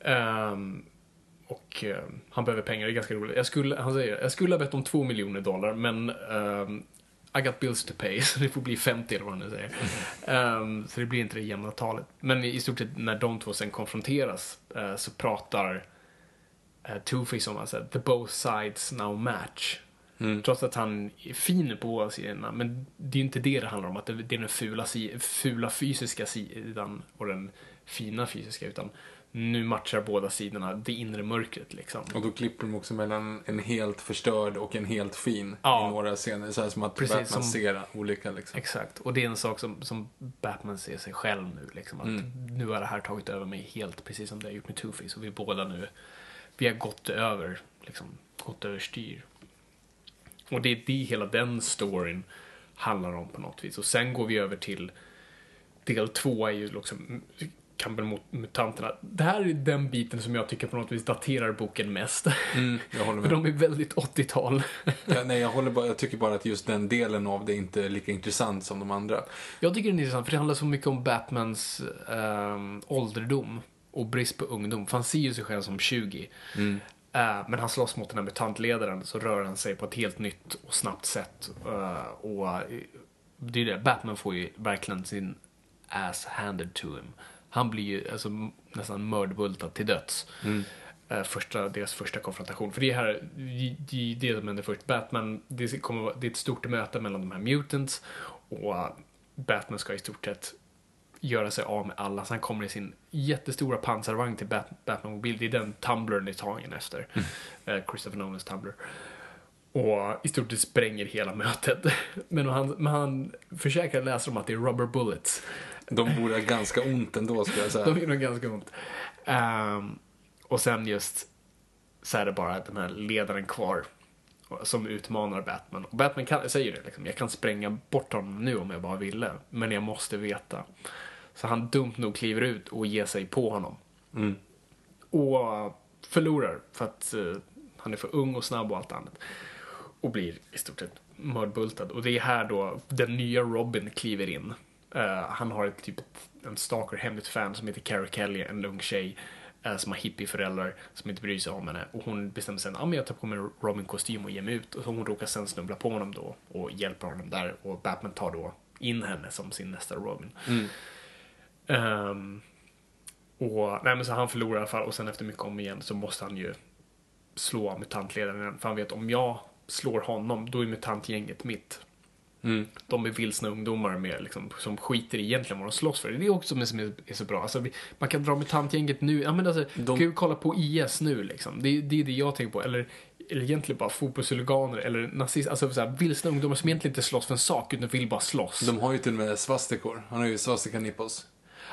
Ehm, och eh, han behöver pengar, det är ganska roligt. Jag skulle, han säger, jag skulle ha bett om två miljoner dollar, men ehm, I got bills to pay, [laughs] så det får bli 50 eller vad han nu säger. Ehm, så det blir inte det jämna talet. Men i stort sett när de två sen konfronteras eh, så pratar uh, Two-Face om att the both sides now match. Mm. Trots att han är fin på båda sidorna. Men det är ju inte det det handlar om. Att det är den fula, fula fysiska sidan och den fina fysiska. Utan nu matchar båda sidorna det inre mörkret liksom. Och då klipper de också mellan en helt förstörd och en helt fin Ja. i några scener. Så här som att Precis, Batman som- ser olika liksom. Exakt. Och det är en sak som, som Batman ser sig själv nu. Liksom, att Mm. Nu har det här tagit över mig helt, precis som det har gjort med Two-Face. Och vi båda nu, vi har gått över, liksom, gått överstyr. Och det är det hela den storyn handlar om på något vis. Och sen går vi över till del två är ju liksom kampen mot mutanterna. Det här är den biten som jag tycker på något vis daterar boken mest. Mm, jag håller För med. [laughs] de är väldigt 80-tal. [laughs] Ja, nej, jag, håller bara, jag tycker bara att just den delen av det inte är lika intressant som de andra. Jag tycker det är intressant för det handlar så mycket om Batmans ehm, ålderdom och brist på ungdom. För han ser ju sig själv som 20. Mm. Eh, men han slåss mot den här mutantledaren så rör han sig på ett helt nytt och snabbt sätt. Eh, och eh, det är det, Batman får ju verkligen sin ass handed to him. Han blir ju alltså, nästan mördbultad till döds. Mm. Eh, första, deras första konfrontation. För det är här, det, det, det som händer först. Batman, det, kommer, det är ett stort möte mellan de här mutants och eh, Batman ska i stort sett göra sig av med alla. Så han kommer i sin jättestora pansarvagn till Bat- Batman-mobil. Det är den Tumblern är tagen efter. Eh, Christopher Nolans Tumblr. Och i stort sett spränger hela mötet. [laughs] Men han, men han försäkrar läsaren om att det är rubber bullets. De borde ha ganska ont ändå, ska jag säga. De nog ganska ont. Ehm, och sen just så är det bara den här ledaren kvar som utmanar Batman. Och Batman kan, säger det liksom, jag kan spränga bort honom nu om jag bara ville, men jag måste veta. Så han dumt nog kliver ut och ger sig på honom. Mm. Och förlorar för att eh, han är för ung och snabb och allt annat. Och blir i stort sett mördbultad. Och det är här då den nya Robin kliver in. Eh, han har ett typ en stalker, hemligt fan som heter Cara Kelly, en ung tjej eh, som har hippieföräldrar som inte bryr sig om henne. Och hon bestämmer sig, ja men jag tar på mig Robin-kostym och ger mig ut. Och hon råkar sen snubbla på honom då och hjälper honom där. Och Batman tar då in henne som sin nästa Robin. Mm. Ehm, och nej, men så han förlorar i alla fall och sen efter mycket om igen så måste han ju slå mutantledaren. För han vet om jag slår honom, då är mutantgänget mitt. Mm. De är vilsna ungdomar med, liksom, som skiter i egentligen vad de slåss för. Det är också som är, är så bra. Alltså, vi, man kan dra mutantgänget nu. Ja, men alltså, De- Gud, kolla på IS nu liksom. Det, det är det jag tänker på. Eller, eller egentligen bara fotbollshuliganer eller nazister. Alltså så här, vilsna ungdomar som egentligen inte slåss för en sak utan vill bara slåss. De har ju till och med svastikor. Han har ju svastika nipples.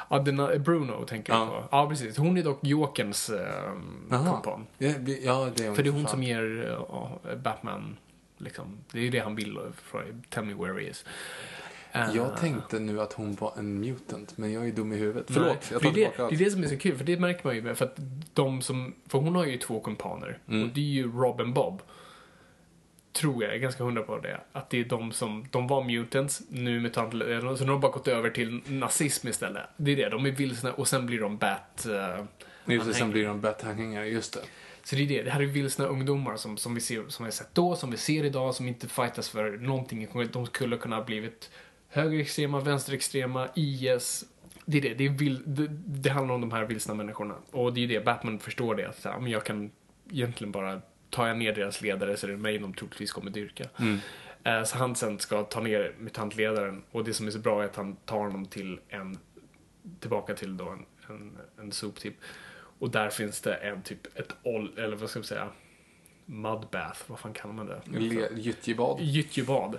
Ja, den, eh, Bruno tänker jag Ja. på. Ja, precis. Hon är dock Jokerns eh, Jaha. kompan. Ja, ja, det är hon. För det är hon fan. som ger eh, ja, Batman, liksom. Det är ju det han vill. För, tell me where he is. Eh, Jag tänkte nu att hon var en mutant, men jag är dum i huvudet. Förlåt, Nej, jag för tar det, är tillbaka det, allt. det är det som är så kul, för det märker man ju med, för att de som, för hon har ju två kumpaner, Mm. och det är ju Robin Bob. Tror jag, jag är ganska hundra på det. Att det är de som, de var mutants, nu mutant, så nu har de bara gått över till nazism istället. Det är det, de är vilsna och sen blir de bat... Uh, Just det, sen blir de Bat-anhängare, just det. Så det är det, det här är vilsna ungdomar som, som vi ser, som vi sett då, som vi ser idag, som inte fightas för någonting. De skulle kunna ha blivit högerextrema, vänsterextrema, IS. Det är det, det, är vil, det, det handlar om de här vilsna människorna. Och det är det, Batman förstår det, att så här, men jag kan egentligen bara, tar jag ner deras ledare så är det mig de troligtvis kommer dyrka. Eh, Så han sen ska ta ner mutantledaren och det som är så bra är att han tar honom till en, tillbaka till då en, en, en soptipp. Och där finns det en typ, ett ol, eller vad ska man säga, mudbath, vad fan kallar man det? Gyttjebad. Gyttjebad.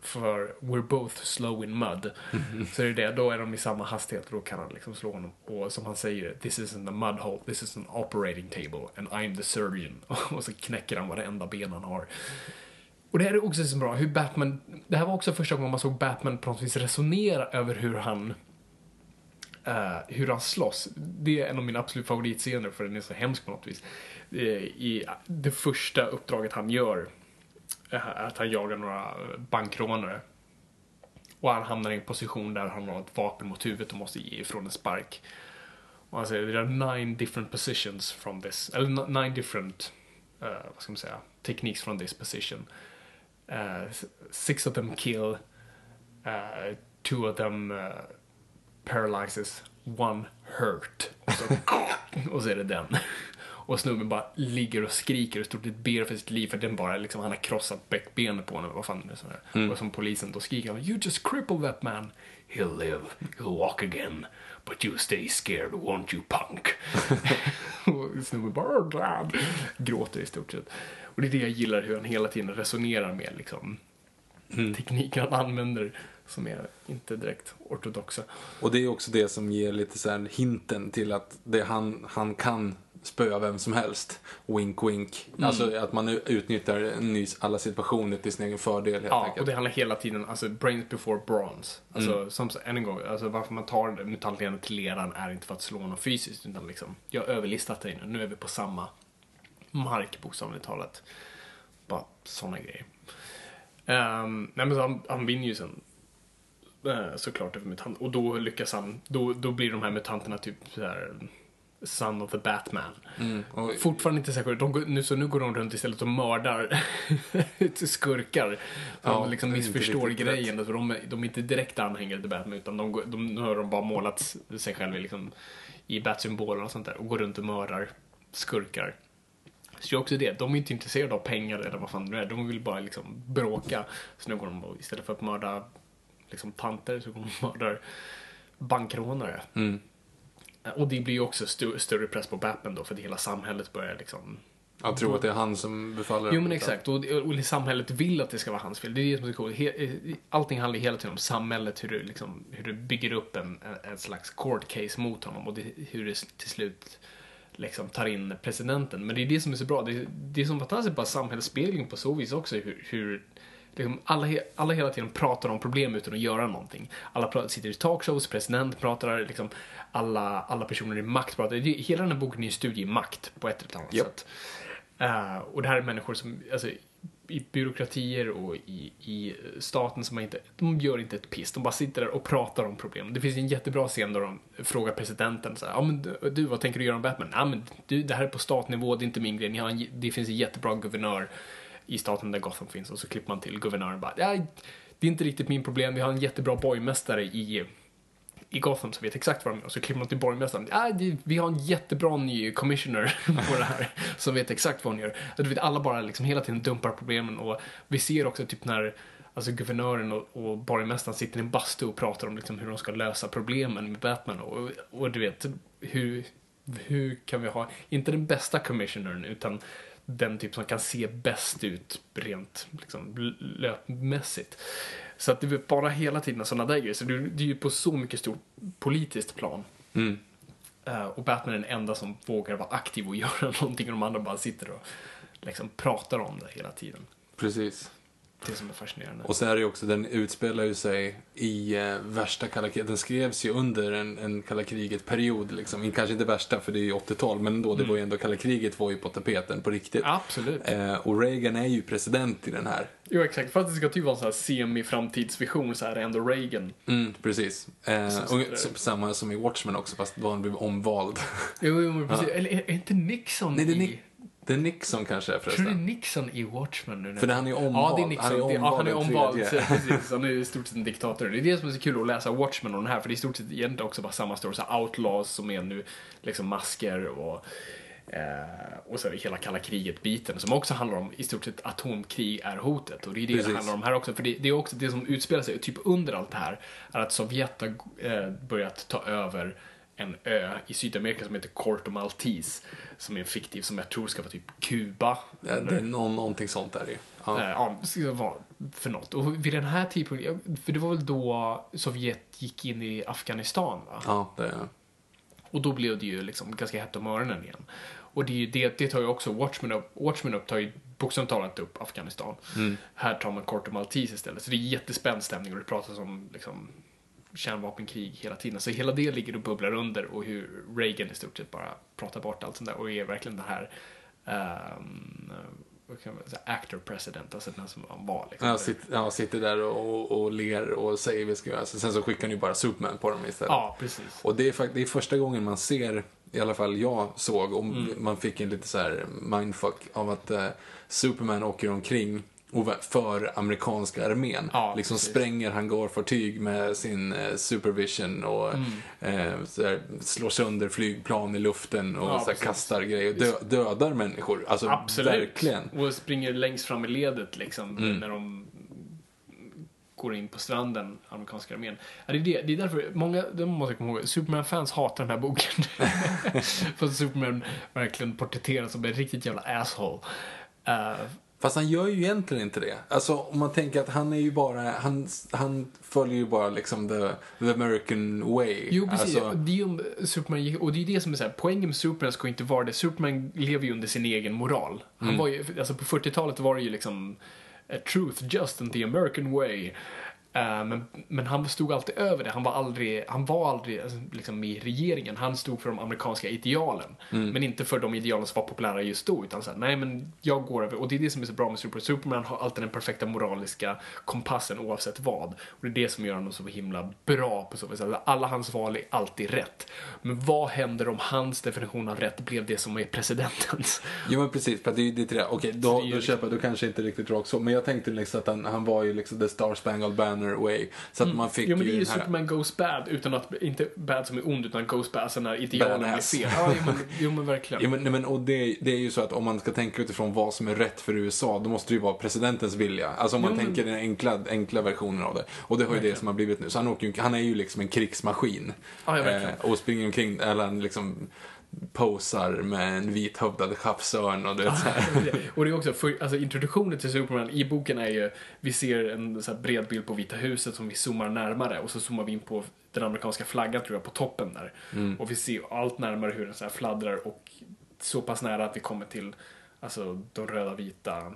För we're both slow in mud. [laughs] Så är det det, då är de i samma hastighet och då kan han liksom slå honom. Och som han säger, this isn't a mud hole, this is an operating table and I'm the surgeon. [laughs] Och så knäcker han varenda ben han har. Och det här är också så bra, hur Batman, det här var också första gången man såg Batman på något vis resonera över hur han Eh, hur han slåss. Det är en av mina absolut favoritscener för den är så hemsk på något vis. Eh, I det första uppdraget han gör är att han jagar några bankrånare. Och han hamnar i en position där han har ett vapen mot huvudet och måste ge ifrån en spark. Och han säger, there are nine different positions from this, eller nine different, eh, vad ska man säga, techniques from this position. Eh, six of them kill, eh, two of them paralyzes, one hurt. Och så, [laughs] och så är det den. Och snubben bara ligger och skriker och stort sett ber för sitt liv för den bara liksom, han har krossat bäckbenet på honom. Vad fan är det sådär. Och som polisen då skriker han, You just crippled that man. He'll live, he'll walk again. But you stay scared, won't you punk? [laughs] och snubben bara, oh, glad. Gråter i stort sett. Och det är det jag gillar, hur han hela tiden resonerar med liksom tekniken han använder som är inte direkt ortodoxa. Och det är också det som ger lite så här hinten till att det han, han kan spöa vem som helst. Wink, wink. Mm. Alltså att man utnyttjar en ny, alla situationer till sin egen fördel helt Ja, enkelt. och det handlar hela tiden, alltså brains before bronze. Alltså, Mm. som, än en gång, alltså varför man tar mutantleden till leran är inte för att slå honom fysiskt, utan liksom, jag har överlistat dig nu, nu är vi på samma mark bokstavligt talat. Bara sådana grejer. Um, nej men så han, han vinner ju sen såklart över mutant, och då lyckas han, då, då blir de här mutanterna typ så här Son of the Batman. Mm. Och, Fortfarande inte säkert. De, nu, så nu går de runt istället och mördar [laughs] skurkar. Ja, de liksom missförstår grejen. För de, de är inte direkt anhängare till Batman utan de, de, nu har de bara målat sig själva liksom, i Bat-symboler och sånt där och går runt och mördar skurkar. Så det är också det, de är inte intresserade av pengar eller vad fan det är. De vill bara liksom bråka. Så nu går de och, istället för att mörda liksom går de och mördar bankrånare. mm. Och det blir ju också stu- större press på Batman då för att hela samhället börjar liksom Jag tror att det är han som befaller. Jo men exakt, och, och samhället vill att det ska vara hans fel. Det är det som är så coolt. He- Allting handlar hela tiden om samhället, hur du, liksom, hur du bygger upp en, en, en slags court case mot honom och det, hur det till slut liksom tar in presidenten. Men det är det som är så bra. Det, det är som fantastiskt bara samhällsspegling på så vis också. Hur, hur liksom alla, alla hela tiden pratar om problem utan att göra någonting. Alla sitter i talkshows, president pratar, liksom, alla, alla personer i makt pratar. Det, hela den här boken är en studie i makt på ett eller annat Japp. sätt. Eh, och det här är människor som, alltså, i byråkratier och i, i staten som inte, de gör inte ett piss. De bara sitter där och pratar om problem. Det finns en jättebra scen där de frågar presidenten så här, ja men du, vad tänker du göra om Batman? Ja men du, det här är på statnivå, det är inte min grej. Ni har en, det finns en jättebra guvernör i staten där Gotham finns och så klipper man till guvernören bara, ja, det är inte riktigt min problem. Vi har en jättebra borgmästare i i Gotham som vet exakt vad de gör. Så klipper man till borgmästaren. Ah, det, vi har en jättebra ny commissioner [laughs] på det här som vet exakt vad hon gör. Du vet, alla bara liksom hela tiden dumpar problemen och vi ser också typ när alltså guvernören och, och borgmästaren sitter i en bastu och pratar om liksom hur de ska lösa problemen med Batman och, och du vet hur, hur kan vi ha, inte den bästa commissionern utan den typ som kan se bäst ut rent liksom, löpmässigt. Så att det är bara hela tiden sådana där grejer. Så det, det är ju på så mycket stort politiskt plan. Mm. Eh, och Batman är den enda som vågar vara aktiv och [laughs] göra någonting och de andra bara sitter och liksom pratar om det hela tiden. Precis. Det som är fascinerande. Och så är det ju också, den utspelar ju sig i eh, värsta kalla kriget. Den skrevs ju under en, en kalla kriget-period liksom. Kanske inte värsta för det är ju 80-tal, men ändå, det var ju ändå kalla kriget var ju på tapeten på riktigt. Absolut. Eh, och Reagan är ju president i den här. Jo, exakt. För att det ska typ vara en sån här semi-framtidsvision så är det ändå Reagan. Mm, precis. Eh, och, så- samma som i Watchmen också, fast då han blev omvald. Jo, jo [laughs] precis. Eller är, inte Nixon Nej, det är, i... Det är Nixon kanske Tror du det är förresten. Nixon i Watchmen nu? För han är ju omvald. Ja, det är Nixon. Han är Det- ja, han är omvald omvald. [laughs] Precis, [laughs] han är ju i stort sett en diktator. Det är det som är så kul att läsa Watchmen och den här, för det är i stort sett egentligen också bara samma story. Så outlaws som är nu liksom masker och Eh, och så hela kalla kriget-biten som också handlar om i stort sett atomkrig är hotet. Och det är det Precis. det handlar om här också. För det, det är också det som utspelar sig typ under allt det här är att Sovjet har eh, börjat ta över en ö i Sydamerika som heter Corto Maltese. Som är en fiktiv som jag tror ska vara typ Kuba. Ja, det är någon, någonting sånt där ju. Ja. Eh, Ja, för något. Och vid den här tidpunkten, för det var väl då Sovjet gick in i Afghanistan va? ja, det är Och då blev det ju liksom ganska hett om öronen igen. Och det, det, det tar ju också Watchmen upp. Watchmen upp tar ju bokstavligt talat upp Afghanistan. Här tar man Corto Maltese istället. Så det är jättespänd stämning och det pratas om liksom, kärnvapenkrig hela tiden. Så hela det ligger och bubblar under och hur Reagan i stort sett bara pratar bort allt sånt där och är verkligen det här man säga, actor president, alltså den som han var. Liksom. Ja, sitter, ja, sitter där och, och, och ler och säger vi ska göra. Så sen så skickar han ju bara Superman på dem istället. Ja, precis. Och det är, det är första gången man ser, i alla fall jag såg, och Mm. man fick en lite så här mindfuck av att eh, Superman åker omkring för amerikanska armén. Ja, liksom precis. spränger hangarfartyg med sin eh, supervision och Mm. eh, så här, slår sönder flygplan i luften och Ja, så här, precis. kastar grejer dö, dödar människor. Alltså Absolut. verkligen. Och springer längst fram i ledet liksom Mm. när de går in på stranden, amerikanska armén. Ja, det, är det, det är därför, många, det måste jag komma ihåg, Superman-fans hatar den här boken. [laughs] För att Superman verkligen porträtteras som en riktigt jävla asshole. Eh, Fast han gör ju egentligen inte det. Alltså om man tänker att han är ju bara, han, han följer ju bara liksom the, the American way. Jo, precis. Alltså, Det är ju Superman, och det är det som är så här, poängen med Superman ska ju inte vara det. Superman lever ju under sin egen moral. Han Mm. var ju, alltså på 40-talet var det ju liksom a truth just and the American way. Eh, men, men han stod alltid över det. Han var aldrig, han var aldrig alltså, liksom, i regeringen. Han stod för de amerikanska idealen. Mm. Men inte för de idealen som var populära just då. Utan så här, nej men jag går över. Och det är det som är så bra med Superman. Superman har alltid den perfekta moraliska kompassen oavsett vad. Och det är det som gör honom så himla bra på så vis. Alltså, Alla hans val är alltid rätt. Men vad händer om hans definition av rätt blev det som är presidentens? Jo men precis, för det är ju det till det. Okej, då, då köper jag, då kanske inte riktigt rakt så. Men jag tänkte liksom att han, han var ju liksom the Star Spangled Banner way. Så att man fick Jo men det är ju här... Superman goes bad utan att, inte bad som är ond utan goes bad, alltså när idealen blir Badass. fel. [laughs] Ja, jo men, jo, men verkligen. Ja, men, nej, men, och det, det är ju så att om man ska tänka utifrån vad som är rätt för USA, då måste det ju vara presidentens vilja. Alltså om man Jo, men- tänker den enkla, enkla versionen av det. Och det har ju det som har blivit nu. Så han, åker, ju- han är ju liksom en krigsmaskin. Ja, ja, verkligen. och springer omkring, eller liksom posar med en vithövdad skeppsörn och det så här. [laughs] och det är också, för, alltså introduktionen till Superman i boken är ju, vi ser en så bred bild på Vita huset som vi zoomar närmare och så zoomar vi in på den amerikanska flaggan tror jag på toppen där. Och vi ser allt närmare hur den så fladdrar och så pass nära att vi kommer till alltså de röda vita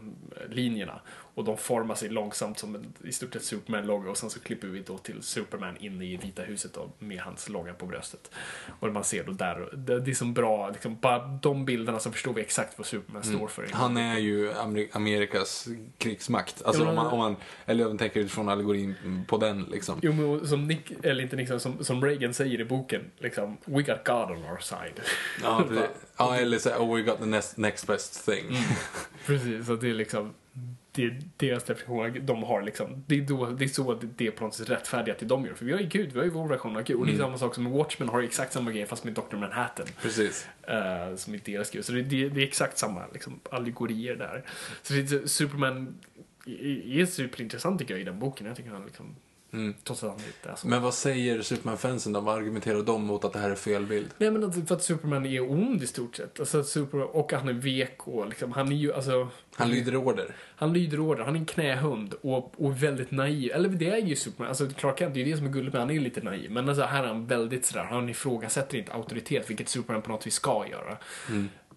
linjerna. Och de formar sig långsamt som en, i stort sett Superman-logga och sen så klipper vi då till Superman inne i Vita huset då, med hans logga på bröstet. Och man ser då där, det, det är som bra, liksom, bara de bilderna så förstår vi exakt vad Superman står för. Han är ju Amer- Amerikas krigsmakt. Alltså Ja, om, man, om man, eller om man tänker utifrån allegorin på den liksom. Jo, men som Nick, eller inte Nick, som, som Reagan säger i boken, liksom, we got God on our side. Ja, precis. ja eller så oh we got the next, next best thing. Mm. Precis, så det är liksom, det är deras definition, de har liksom, det är, då, det är så det, det är på något sätt rättfärdiga till de gör. För vi har ju Gud, vi har ju vår version av Gud. Och det är samma sak som Watchmen har exakt samma grej fast med Dr. Manhattan. Precis. eh, som är deras Gud. Så det, det, det är exakt samma liksom, allegorier där. Så det, Superman är- är superintressant tycker jag i den boken. Jag tycker han liksom Trots att han inte är så. Men vad säger Superman-fansen då? Vad argumenterar de mot att det här är fel bild? Nej men för att Superman är ond i stort sett. Alltså att Superman, och han är vek och liksom, han är ju alltså... Han lyder order. Han lyder order, han är en knähund och, och väldigt naiv. Eller det är ju Superman, alltså Clark Kent, det är ju det som är gulligt med han är ju lite naiv. Men alltså här är han väldigt sådär, han ifrågasätter inte auktoritet, vilket Superman på något vis ska göra.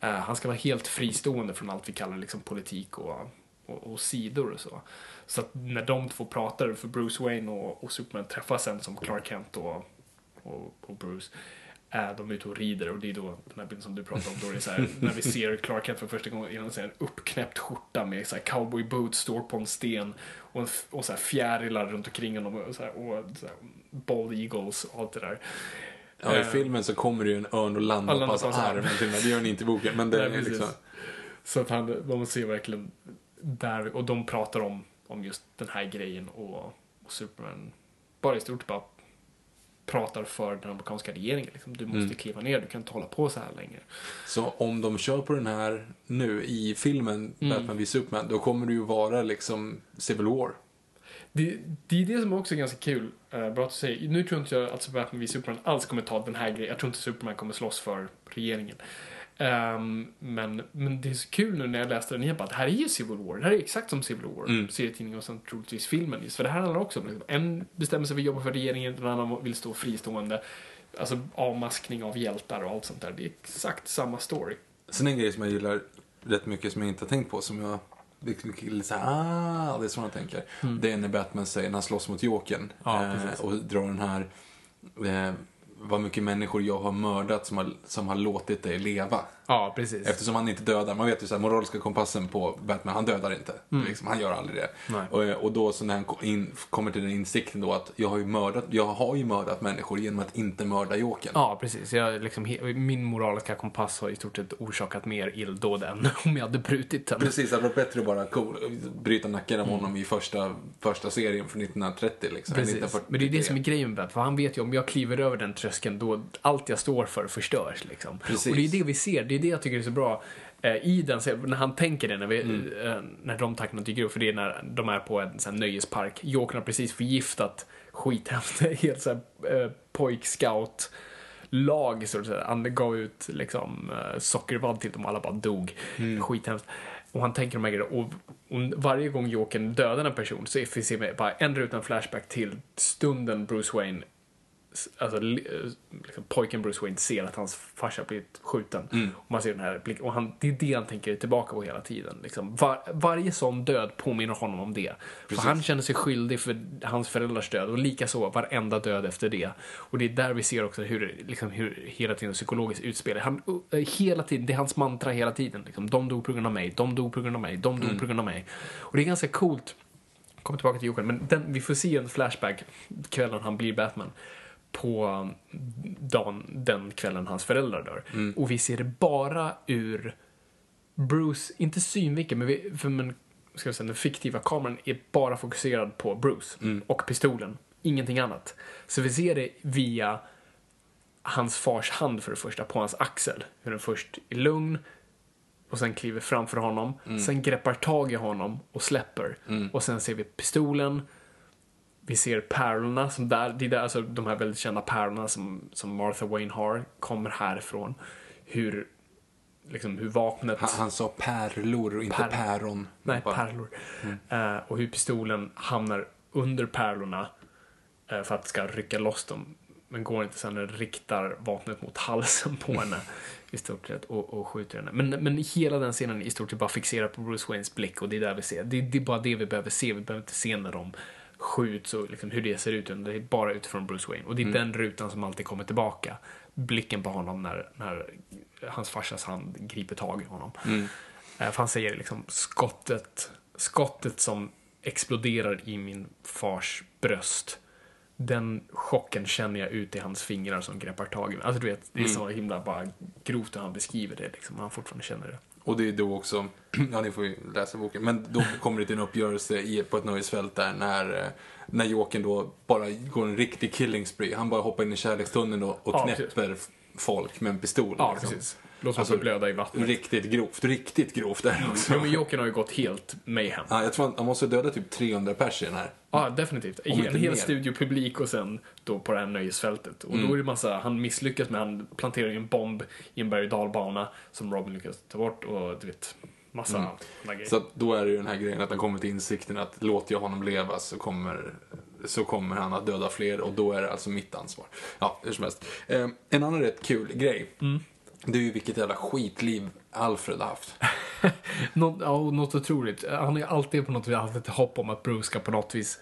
Eh, han ska vara helt fristående från allt vi kallar liksom politik och, och, och sidor och så. Så att när de två pratar, för Bruce Wayne och, och Superman träffas sen som Clark Kent och, och, och Bruce. eh, De är ute och rider och det är då den här bilden som du pratade om. Då är det så här, när vi ser Clark Kent för första gången i en uppknäppt skjorta med så här cowboy boots, står på en sten och, en, och så här fjärilar runt omkring honom och, så här, och så här, bald eagles och allt det där. Ja, i Eh, filmen så kommer det ju en örn och landar på hans arm. [laughs] Det gör den inte i boken. Men det Nej, är liksom... Så att han, man ser verkligen där, och de pratar om, om just den här grejen och, och Superman bara i stort bara pratar för den amerikanska regeringen. Liksom. Du måste Mm. kliva ner, du kan inte hålla på så här länge. Så om de kör på den här nu i filmen Mm. Batman v Superman, då kommer det ju vara liksom Civil War. Det, det är det som också är ganska kul, uh, bra att säga. Nu tror inte jag att Batman v Superman alls kommer ta den här grejen. Jag tror inte Superman kommer slåss för regeringen. Ehm, men, men det är så kul nu när jag läste den igen, bara det här är ju Civil War. Det här är exakt som Civil War, Mm. serietidningen och sen troligtvis filmen. Just för det här handlar också om, liksom, en bestämmer sig för att jobba för regeringen, den andra vill stå fristående. Alltså avmaskning av hjältar och allt sånt där. Det är exakt samma story. Sen en grej som jag gillar rätt mycket som jag inte har tänkt på, som jag liksom lite såhär, ah, det är så jag tänker. Det är när Batman säger, när han slåss mot Jokern Mm. Ja, eh, och drar den här, eh, vad mycket människor jag har mördat som har, som har låtit dig leva. Ja, precis. Eftersom han inte dödar, man vet ju såhär, moraliska kompassen på Batman, han dödar inte. Mm. Liksom, han gör aldrig det. Och, och då så när han in, kommer till den insikten då att jag har ju mördat, jag har ju mördat människor genom att inte mörda Jokern. Ja, precis. Jag, liksom, min moraliska kompass har i stort sett orsakat mer illdåd än [laughs] om jag hade brutit den. Precis, det hade varit bättre att bara cool, bryta nacken av Mm. honom i första, första serien från 1930 liksom. Precis. 1943. Men det är det som är grejen med Batman. För han vet ju om jag kliver över den tröskeln då allt jag står för förstörs. Liksom. Precis. Och det är det vi ser. Det är det jag tycker är så bra. Eh, I den, när han tänker det, när, vi, Mm. eh, när de tankarna dyker upp, för det är när de är på en sån här nöjespark. Jokern har precis förgiftat skithemskt, [laughs] helt såhär eh, pojkscout lag så att säga. Han gav ut liksom sockervadd till dem och alla bara dog. Skithemskt. Och han tänker de här grejerna. Och, varje gång Jokern dödar en person så ser vi bara en ruta en flashback till stunden Bruce Wayne Alltså, eh, liksom, pojken Bruce Wayne ser att hans farsa blivit skjuten. Och man ser den här blicken. Och han, det är det han tänker tillbaka på hela tiden. Liksom. Var, varje sån död påminner honom om det. Precis. För han känner sig skyldig för hans föräldrars död. Och likaså varenda död efter det. Och det är där vi ser också hur, liksom, hur hela tiden psykologiskt utspelar. Han, uh, hela tiden, det är hans mantra hela tiden. Liksom, de dog på grund av mig, de dog på grund av mig, de dog på grund av mig. Och det är ganska coolt. Kommer tillbaka till Jokern, men den, vi får se en flashback kvällen han blir Batman på dagen, den kvällen hans föräldrar dör. Och vi ser det bara ur Bruce, inte synvinkel, men, vi, för men ska jag säga, den fiktiva kameran är bara fokuserad på Bruce och pistolen, ingenting annat. Så vi ser det via hans fars hand för det första, på hans axel. Hur den först är lugn och sen kliver framför honom. Sen greppar tag i honom och släpper. Och sen ser vi pistolen. Vi ser pärlorna som där, det är där, alltså de här väldigt kända pärlorna som, som Martha Wayne har, kommer härifrån. Hur, liksom hur vapnet... Han, han sa pärlor och inte Pär- päron. Nej, Bara- pärlor. Eh, och hur pistolen hamnar under pärlorna eh, för att ska rycka loss dem. Men går inte sen det riktar vapnet mot halsen på henne i stort sett och, och skjuter henne. Men, men hela den scenen är i stort sett bara fixerad på Bruce Waynes blick och det är där vi ser. Det, det är bara det vi behöver se. Vi behöver inte se när de skjuts och liksom hur det ser ut. Det är bara utifrån Bruce Wayne. Och det är den rutan som alltid kommer tillbaka. Blicken på honom när, när hans farsas hand griper tag i honom. Eh, För han säger liksom skottet, skottet som exploderar i min fars bröst. Den chocken känner jag ut i hans fingrar som greppar tag i mig. Alltså du vet, det är så himla bara grovt hur han beskriver det liksom. Han fortfarande känner det. Och det är då också, [clears throat] ja ni får ju läsa boken, men då kommer det till en uppgörelse i, på ett nöjesfält där när, eh, när Jokern då bara går en riktig killing spree. Han bara hoppar in i kärlekstunneln och, och Ja, knäpper f- folk med en pistol. Ja, liksom. precis. Låt som att blöda i vattnet. Riktigt grovt, riktigt grovt där också. Jo, men Jokern har ju gått helt mayhem. Ja, jag tror han, han måste döda typ 300 pers i den här. Ja, definitivt. Om En hel mer. studiopublik och sen då på det här nöjesfältet. Och Mm. då är det massa, han misslyckas med, han planterar en bomb i en berg och dalbana som Robin lyckas ta bort och du vet, massa Mm. grejer. Så då är det ju den här grejen att han kommer till insikten att låter jag honom leva så kommer, så kommer han att döda fler och då är det alltså mitt ansvar. Ja, hur som helst. Eh, en annan rätt kul grej. Mm. Det är ju vilket jävla skitliv Alfred har haft. [laughs] Något, ja, något otroligt. Han har ju alltid på något vis haft ett hopp om att Bruce ska på något vis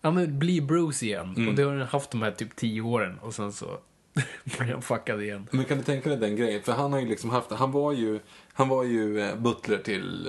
ja, men bli Bruce igen. Mm. Och det har han haft de här typ tio åren och sen så [laughs] blir han fuckad igen. Men kan du tänka dig den grejen? För han har ju liksom haft, han var ju, han var ju eh, butler till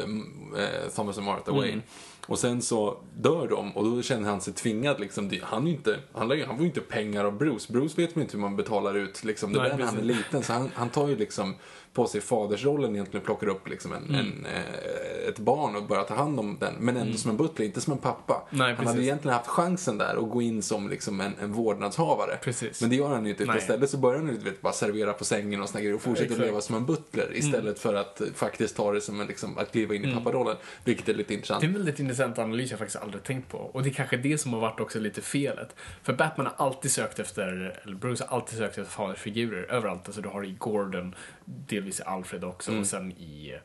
eh, Thomas och Martha Mm. Wayne. Och sen så dör de och då känner han sig tvingad liksom. Han, inte, han, han får ju inte pengar av Bruce. Bruce vet man inte hur man betalar ut liksom. Det Nej, där när han är liten. Så han, han tar ju liksom på sig fadersrollen egentligen och plockar upp liksom en, Mm. en, eh, ett barn och börjar ta hand om den. Men ändå som en butler, inte som en pappa. Nej, han hade precis. egentligen haft chansen där att gå in som liksom en, en vårdnadshavare. Precis. Men det gör han ju inte. Istället så börjar han ju vet, bara servera på sängen och såna grejer och fortsätter. Mm. leva som en butler istället för att faktiskt ta det som en, liksom, att kliva in i papparollen. Vilket är lite intressant. Det är en väldigt intressant analys jag faktiskt aldrig tänkt på. Och det är kanske det som har varit också lite felet. För Batman har alltid sökt efter, eller Bruce har alltid sökt efter fadersfigurer överallt. Alltså du har i Gordon, delvis i Alfred också och sen i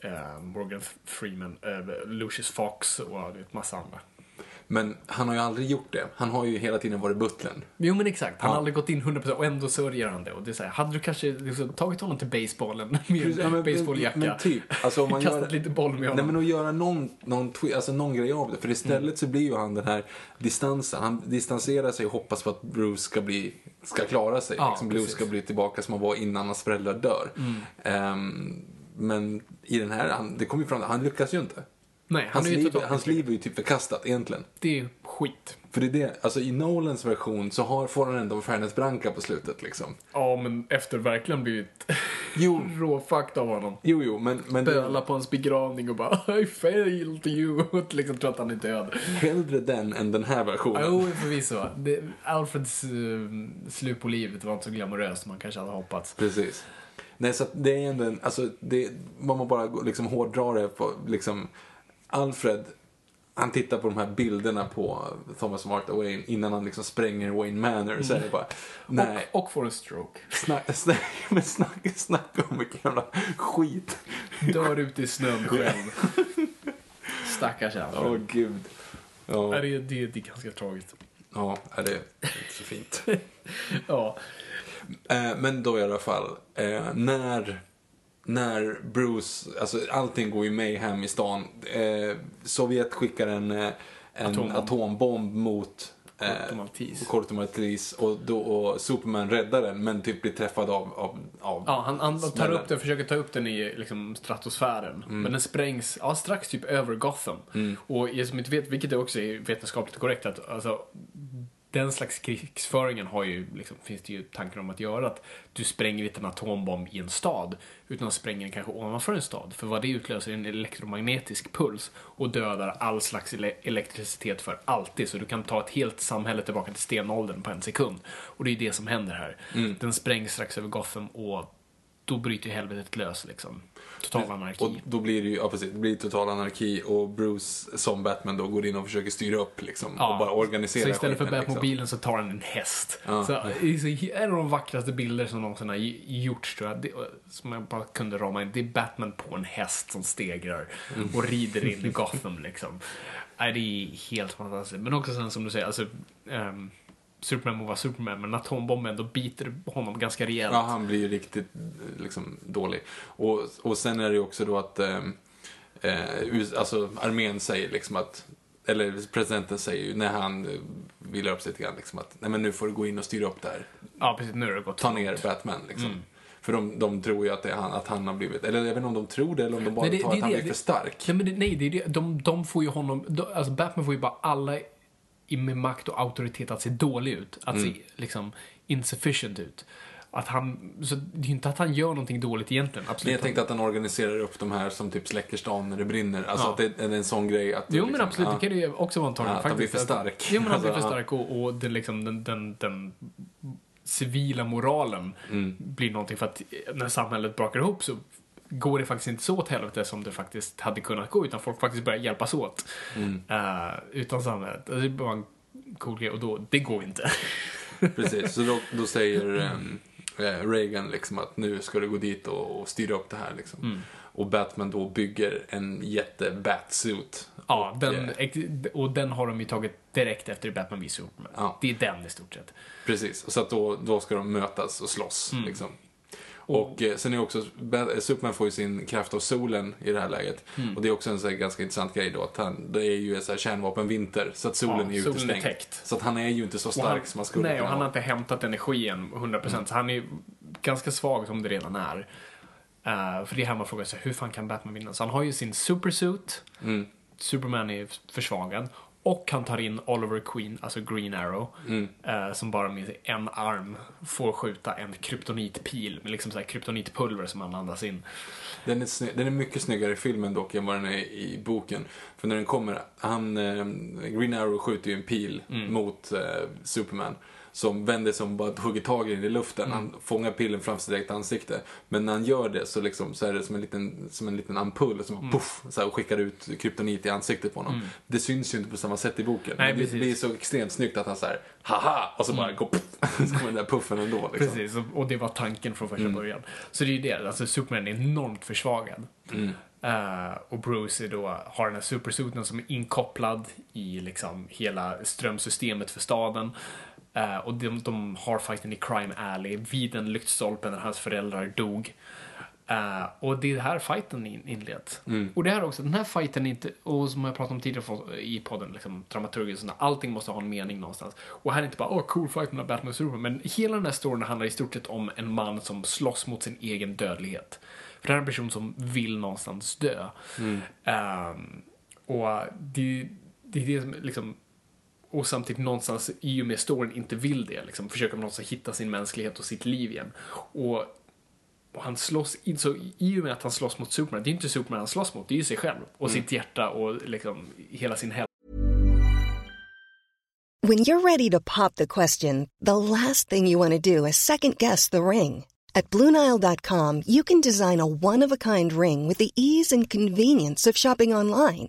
eh, Morgan Freeman, eh, Lucius Fox och vet, massa andra. Men han har ju aldrig gjort det. Han har ju hela tiden varit butlern. Jo men exakt, han Ja. har aldrig gått in 100% och ändå sörjer han det. Och det är så här, hade du kanske liksom tagit honom till basebollen [laughs] med Ja, en men- basebolljacka? Men typ. Alltså, man Kastat gör, lite boll med Nej honom. men att göra någon, någon, alltså, någon grej av det. För istället Mm. så blir ju han den här distansen. Han distanserar sig och hoppas på att Bruce ska bli, ska klara sig. Ja, liksom Bruce. Mm. ska bli tillbaka som han var innan hans föräldrar dör. Ehm, men i den här, han, det kommer ju fram, han lyckas ju inte. Nej, han Hans, är ju liv, hans liv är ju typ förkastat egentligen. Det är skit. För det är det, alltså i Nolans version så har, får han ändå Fairness Branca på slutet liksom. Ja, men efter verkligen blivit [laughs] Jo, råfucked av honom. jo, jo, men, men det, Böla på hans begravning och bara I failed you. Och [laughs] liksom tror att han är död. hellre den än den här versionen. Jo, förvisso. Det, Alfreds uh, slut på livet var inte så glamoröst som man kanske hade hoppats. Precis. Nej, så att det är ändå en, alltså, det, man bara liksom hårdrar det på, liksom, Alfred, han tittar på de här bilderna på Thomas och Martha Wayne innan han liksom spränger Wayne Manor, så är det bara, nej, Och, och får en stroke. snack, [laughs] snack, men snack, snacka om vilken jävla skit. Dör ute i snön själv. [laughs] Stackars Alfred. Åh gud. Ja, det, det, det är ganska tragiskt. ja, är det är inte så fint. [laughs] Ja. Eh, men då i alla fall, eh, när, när Bruce, alltså allting går ju mayhem i stan. Eh, Sovjet skickar en, eh, en Atombomb. atombomb, mot Maltese. Corto Maltese och, då, och Superman räddar den men typ blir träffad av, av, av Ja, han, han tar smällen. upp den, försöker ta upp den i liksom, stratosfären. Men den sprängs ja, strax typ över Gotham. Och er som inte vet, vilket är också är vetenskapligt korrekt, att alltså, den slags krigsföringen har ju, liksom, finns det ju tankar om att göra. Att du spränger inte en atombomb i en stad, utan spränger den kanske ovanför en stad. För vad det utlöser är en elektromagnetisk puls och dödar all slags ele- elektricitet för alltid. Så du kan ta ett helt samhälle tillbaka till stenåldern på en sekund. Och det är det som händer här. Den sprängs strax över Gotham och då bryter ju helvetet lös liksom. Total anarki. Och då blir det ju, ja precis, det blir total anarki och Bruce som Batman då går in och försöker styra upp liksom och bara organisera Så istället för Batmobilen så tar han en häst. Ja. Så, det är så, en av de vackraste bilder som någonsin har gjorts tror jag, det, som jag bara kunde rama in, det är Batman på en häst som stegrar och rider in i [laughs] Gotham liksom. Nej, det är helt fantastiskt. Men också sen som du säger, alltså ehm, Superman må vara Superman, men atombomben då biter honom ganska rejält. Ja, han blir ju riktigt liksom, dålig. Och, och sen är det ju också då att eh, eh, alltså, armén säger liksom att eller presidenten säger ju när han eh, vilar upp sig lite grann liksom att nej men nu får du gå in och styra upp det här. Ja, precis. Nu har det gått Ta ner. Batman liksom. Mm. För de, de tror ju att, det är han, att han har blivit, eller jag vet inte om de tror det eller om de bara Nej, det- tar det att han det. blir för stark. Nej, men det, nej, det. De, de får ju honom, de, alltså Batman får ju bara alla med makt och auktoritet att se dålig ut. Att Mm. se liksom insufficient ut. Att han, så det är ju inte att han gör någonting dåligt egentligen. Absolut. jag tänkte att han organiserar upp de här som typ släcker stan när det brinner. Alltså Ja. att det är en sån grej att... Jo liksom, men absolut, ja. det kan det ju också vara en tolkning. Ja, att han blir för stark. Jo men han blir för [laughs] Alltså, stark och, och den, liksom, den, den, den civila moralen Mm. blir någonting för att när samhället brakar ihop så går det faktiskt inte så åt helvete som det faktiskt hade kunnat gå utan folk faktiskt börjar hjälpas åt. Mm. Eh, utan samhället. Det är bara en cool grej och då, det går inte. [laughs] Precis, så då, då säger ehm, eh, Reagan liksom att nu ska du gå dit och, och styra upp det här liksom. Mm. Och Batman då bygger en jätte batsuit. Ja, Och, den, eh, och den har de ju tagit direkt efter Batman v Superman. Ja. Det är den i stort sett. Precis, och så att då, då ska de mötas och slåss. Mm. Liksom. Och eh, sen är också, Ba- Superman får ju sin kraft av solen i det här läget. Mm. Och det är också en så här, ganska intressant grej då, att han, det är ju så här kärnvapenvinter, så att solen Ja, är solen är täckt. Så att han är ju inte så stark han, som han skulle Nej, och kunna han har inte hämtat energin 100%, så han är ju ganska svag som det redan är. Eh, för det är här man frågar sig, hur fan kan Batman vinna? Så han har ju sin supersuit, Mm. Superman är försvagad, och han tar in Oliver Queen, alltså Green Arrow, Mm. eh, som bara med en arm får skjuta en kryptonitpil med liksom så här kryptonitpulver som han andas in. Den är, den är mycket snyggare i filmen dock än vad den är i boken. För när den kommer, han, eh, Green Arrow skjuter ju en pil Mm. mot eh, Superman. Som vänder sig om bara hugger tag i den i luften. Mm. Han fångar pilen framför sitt direkt ansikte. Men när han gör det så, liksom, så är det som en liten, som en liten ampull som Mm. puff, så här, och skickar ut kryptonit i ansiktet på honom. Det syns ju inte på samma sätt i boken. Nej, det, är så extremt snyggt att han så här, haha, och så bara går puff, [laughs] så kommer den där puffen ändå. Liksom. Precis, och- det var tanken från första början. Så det är ju det, alltså Superman är enormt försvagad. Eh, och Bruce är då, har den här supersuiten som är inkopplad i liksom hela strömsystemet för staden. Eh, och de, de har fighten i Crime Alley vid en lyktstolpe när hans föräldrar dog. Eh, och det är här fighten in, inleds. Och det här också, den här fighten är inte, och som jag pratade om tidigare i podden, liksom, dramaturgiskt, allting måste ha en mening någonstans. Och här är inte bara, åh, cool fight mellan Batman och Superman, men hela den här storyn handlar i stort sett om en man som slåss mot sin egen dödlighet. För det här är en person som vill någonstans dö. Ehm, och det, det är det som liksom och samtidigt någonstans i och med storyn inte vill det. Liksom, försöker man någonstans hitta sin mänsklighet och sitt liv igen. Och, och han slåss, in- så i och med att han slåss mot Superman, det är inte Superman han slåss mot, det är ju sig själv. Och sitt hjärta och liksom hela sin hälsa. When you're ready to pop the question, the last thing you want to do is second guess the ring. At Bluenile.com, you can design a one of a kind ring with the ease and convenience of shopping online.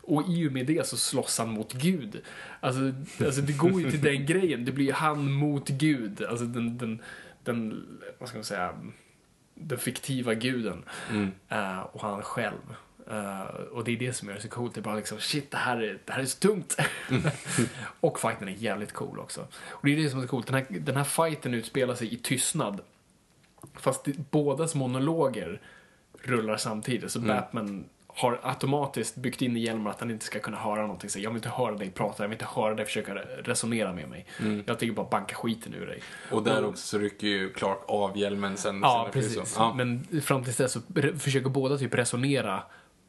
Och i och med det så slåss han mot Gud. Alltså, alltså det går ju till den [laughs] grejen. Det blir ju han mot Gud. Alltså den, den, den vad ska man säga, den fiktiva guden. Eh, och han själv. Eh, och det är det som gör det så coolt. Det är bara liksom, shit, det här är, det här är så tungt. [laughs] och fighten är jävligt cool också. Och det är det som är så coolt. Den här, den här fighten utspelar sig i tystnad. Fast det, bådas monologer rullar samtidigt. Så Batman har automatiskt byggt in i hjälmen att han inte ska kunna höra någonting. Så jag vill inte höra dig prata, jag vill inte höra dig försöka resonera med mig. Jag tänker bara banka skiten ur dig. Och där också så rycker ju Clark av hjälmen sen. Ja, sen precis. Ja. Men fram tills dess så försöker båda typ resonera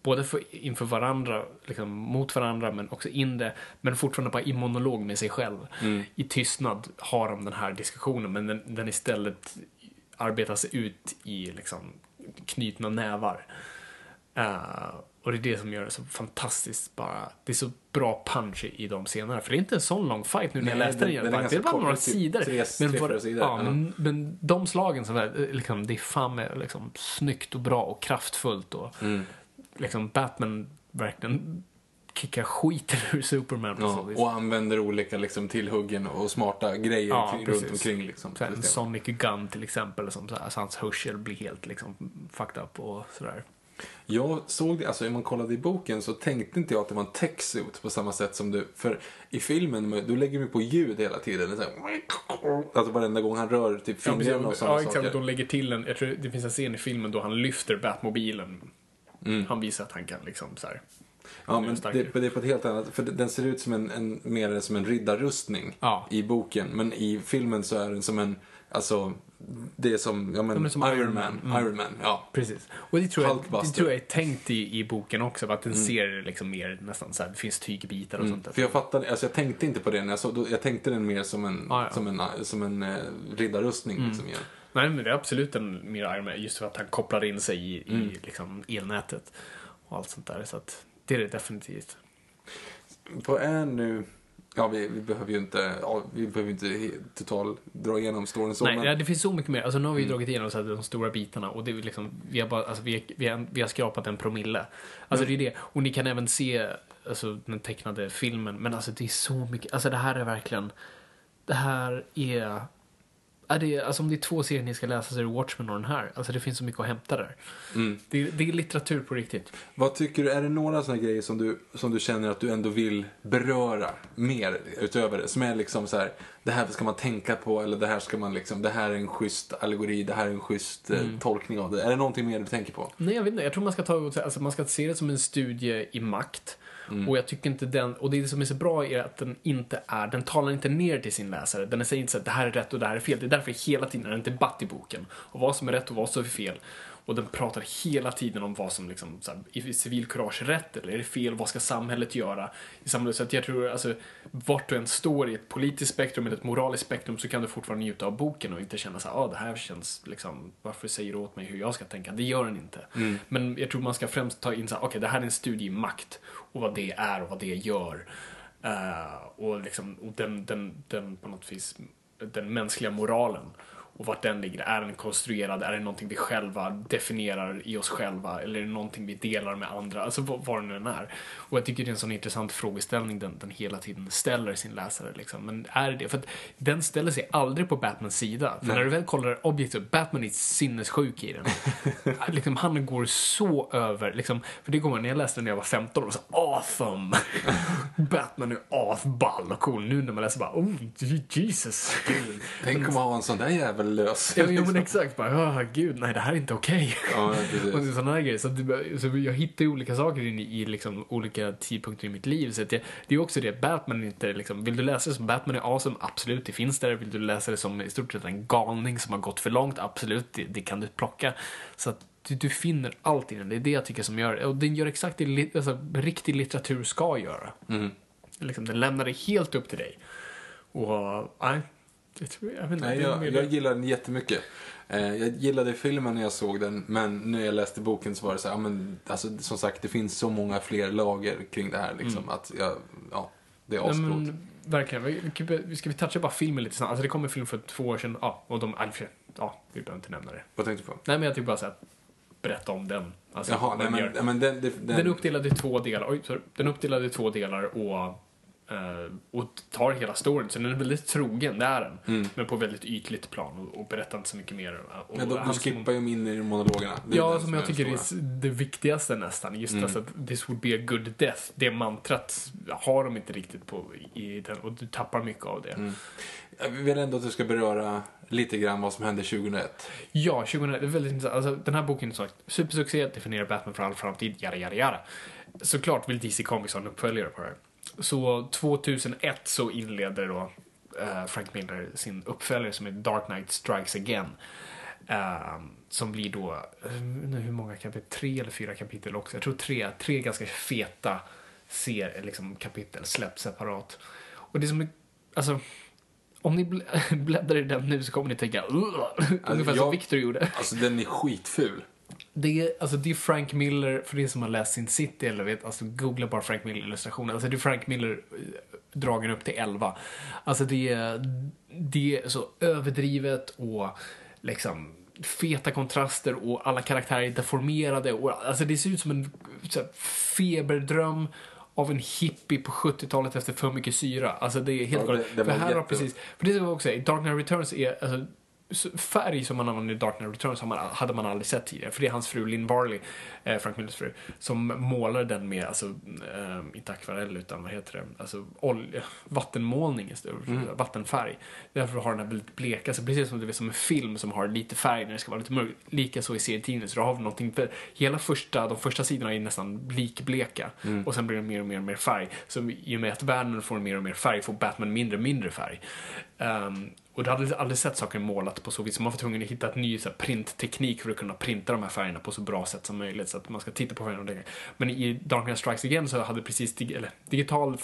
Både för, inför varandra, liksom, mot varandra, men också inre. Men fortfarande bara i monolog med sig själv. I tystnad har de den här diskussionen, men den, den istället arbetas ut i liksom, knutna nävar. Eh, och det är det som gör det så fantastiskt bara. Det är så bra punch i, de scenerna. För det är inte en sån lång fight nu när jag läste den igen. Det är bara några typ sidor. tre- tre, vad- fyra sidor, Ja, ja. men, men de slagen som är, eh, liksom, det är fan med liksom, snyggt och bra och kraftfullt. Och, Mm. liksom, Batman verkligen kickar skiten [laughs] ur Superman på så Ja, vis. och använder olika liksom, tillhuggen och smarta grejer Ja, kring- runt omkring. Liksom. Så en Sonic Gun till exempel, som, så, här, så hans hörsel blir helt liksom, fucked up och sådär. Jag såg det, alltså om man kollade i boken så tänkte inte jag att det var en tech-suit på samma sätt som du. För i filmen, du lägger mig på ljud hela tiden. Så här, alltså varenda gång han rör typ Ja, fingrarna och sådana ja, exakt. saker. De lägger till en, jag tror det finns en scen i filmen då han lyfter Batmobilen. Mm. Han visar att han kan liksom så här. Ja, men det, det är på ett helt annat, för den ser ut som en, en mer som en riddarrustning Ja. i boken. Men i filmen så är den som en, alltså, det som, ja men, Ja, som Iron Man. Man. Mm. Iron Man, ja. Precis. Och det tror, jag, det tror jag är tänkt i, i boken också. Att den ser liksom mer nästan så här, det finns tygbitar och sånt där. För jag fattade, alltså jag tänkte inte på det när jag såg, jag tänkte den mer som en, Ja, ja. som en, som en eh, riddarrustning liksom gör. Nej, men det är absolut en mer Iron Man, just för att han kopplar in sig i, Mm. i liksom elnätet och allt sånt där. Så att det är det definitivt. Vad är nu, ja vi, vi behöver ju inte, ja, vi behöver inte total dra igenom storyn så, Nej, men, det finns så mycket mer. Alltså, nu har vi ju Mm. dragit igenom så här, de stora bitarna och det är liksom, vi, har bara, alltså, vi, vi, har, vi har skrapat en promille. Alltså det är det. Och ni kan även se alltså, den tecknade filmen. Men alltså det är så mycket. Alltså det här är verkligen. Det här är. Är det, alltså om det är två serier ni ska läsa så är det Watchmen och den här. Alltså det finns så mycket att hämta där. Mm. Det, är- det är litteratur på riktigt. Vad tycker du, är det några sådana grejer som du, som du känner att du ändå vill beröra mer utöver det? Som är liksom så här, det här ska man tänka på eller det här ska man liksom, det här är en schysst allegori, det här är en schysst eh, Mm. tolkning av det. Är det någonting mer du tänker på? Nej, jag vet inte. Jag tror man ska ta alltså man ska se det som en studie i makt. Mm. Och jag tycker inte den, och det som är så bra är att den inte är, den talar inte ner till sin läsare. Den säger inte så att det här är rätt och det här är fel. Det är därför hela tiden är det en debatt i boken. Och vad som är rätt och vad som är fel. Och den pratar hela tiden om vad som liksom, så här, är civilkurage rätt eller är det fel? Vad ska samhället göra i samhället? Så att jag tror, alltså, vart du än står i ett politiskt spektrum eller ett moraliskt spektrum så kan du fortfarande njuta av boken och inte känna så här, ah, det här känns liksom, varför säger du åt mig hur jag ska tänka? Det gör den inte. Men jag tror man ska främst ta in så här, okej, det här är en studie i makt och vad det är och vad det gör. Uh, och liksom, och den, den, den på något vis, den mänskliga moralen och vart den ligger. Är den konstruerad? Är det någonting vi själva definierar i oss själva? Eller är det någonting vi delar med andra? Alltså vad, det nu än är. Och jag tycker det är en sån intressant frågeställning den, den hela tiden ställer sin läsare. Liksom. Men är det det? För att den ställer sig aldrig på Batmans sida. För när du väl kollar objektivt, Batman är sinnessjuk i den. [laughs] liksom, han går så över. Liksom, för det kommer när jag läste den när jag var 15 och så awesome! [laughs] Batman är asball och cool. Nu när man läser bara, oh Jesus. Tänk om man har en sån där jävel lös. Ja, ja men exakt. Bara, oh, gud, nej det här är inte okej. Ja, precis. och sådana här grejer. Så, att det, så jag hittar ju olika saker in i, i liksom, olika tidpunkter i mitt liv. Så att det, det är också det, Batman inte liksom, vill du läsa det som Batman är awesome? Absolut, det finns där. Vill du läsa det som i stort sett en galning som har gått för långt? Absolut, det, det kan du plocka. Så att du, du finner allt i den. Det är det jag tycker som gör Och den gör exakt det alltså, riktig litteratur ska göra. Mm. Liksom, den lämnar det helt upp till dig. Och, nej. Det tror jag, jag, inte, Nej, jag, jag gillar den jättemycket. Eh, jag gillade filmen när jag såg den, men när jag läste boken så var det så här, ja, men, alltså, som sagt, det finns så många fler lager kring det här liksom, att jag, ja, det är ascoolt. verkligen. Vi- Ska vi toucha bara filmen lite snabbt? Alltså det kom en film för två år sedan. Ja, och de... Ja, vi behöver inte nämna det. Vad tänkte du på? Nej, men jag tycker bara att berätta om den. Alltså, Jaha, nej, men, men den, den, Den är uppdelad i två delar. Oj, sorry. Den uppdelad i två delar och, och tar hela storyn. Så den är väldigt trogen, det är den. Men på väldigt ytligt plan och, och berättar inte så mycket mer. Och, de, de hans- skippar ju in i monologerna. Ja, som jag tycker är det viktigaste nästan. Just alltså att this would be a good death. Det mantrat har de inte riktigt på i den och du tappar mycket av det. Jag vill ändå att du ska beröra lite grann vad som hände 2001. Ja, 2000, det är väldigt intressant. Alltså, den här boken är sagt, supersuccé, definierar Batman för all framtid, jada jada jada. Såklart vill DC Comics ha en uppföljare på det här. Så 2001 så inleder då eh, Frank Miller sin uppföljare som är Dark Knight Strikes Again. Eh, som blir då, eh, hur många kapitel, tre eller fyra kapitel också. Jag tror tre, tre ganska feta ser, liksom, kapitel släpps separat. Och det som är, alltså, om ni bl- [laughs] bläddrar i den nu så kommer ni tänka "Ugh", ungefär som jag- Victor gjorde. Alltså den är skitful. Det är, alltså det är Frank Miller, för det som har läst Sin City eller vet, alltså googla bara Frank Miller illustrationer. Alltså det är Frank Miller eh, dragen upp till 11. Alltså det är, det är så överdrivet och liksom feta kontraster och alla karaktärer är deformerade och alltså det ser ut som en här, feberdröm av en hippie på 70-talet efter för mycket syra. Alltså det är helt Ja, galet. För här har jätte- precis, för det ska jag också säga, Dark Knight Returns är, alltså, så färg som man använder i Dark Knight Returns hade man aldrig sett tidigare. För det är hans fru Lynn Varley, eh, Frank Millers fru, som målar den med, alltså, eh, inte akvarell utan vad heter det, alltså olja, vattenmålning istället, Mm. vattenfärg. Därför har den här väldigt bleka, så precis som det är som en film som har lite färg när det ska vara lite mörkt. Lika så i serietidningen, så då har vi någonting, hela första, de första sidorna är nästan likbleka. Mm. Och sen blir det mer och mer och mer färg. Så i och med att världen får mer och mer färg får Batman mindre och mindre färg. Ehm, och du hade aldrig sett saker målat på så vis. Så man var tvungen att hitta ett ny så här, printteknik för att kunna printa de här färgerna på så bra sätt som möjligt. Så att man ska titta på färgerna och lägga. Men i Dark Knight Strikes Again så hade precis, eller, digital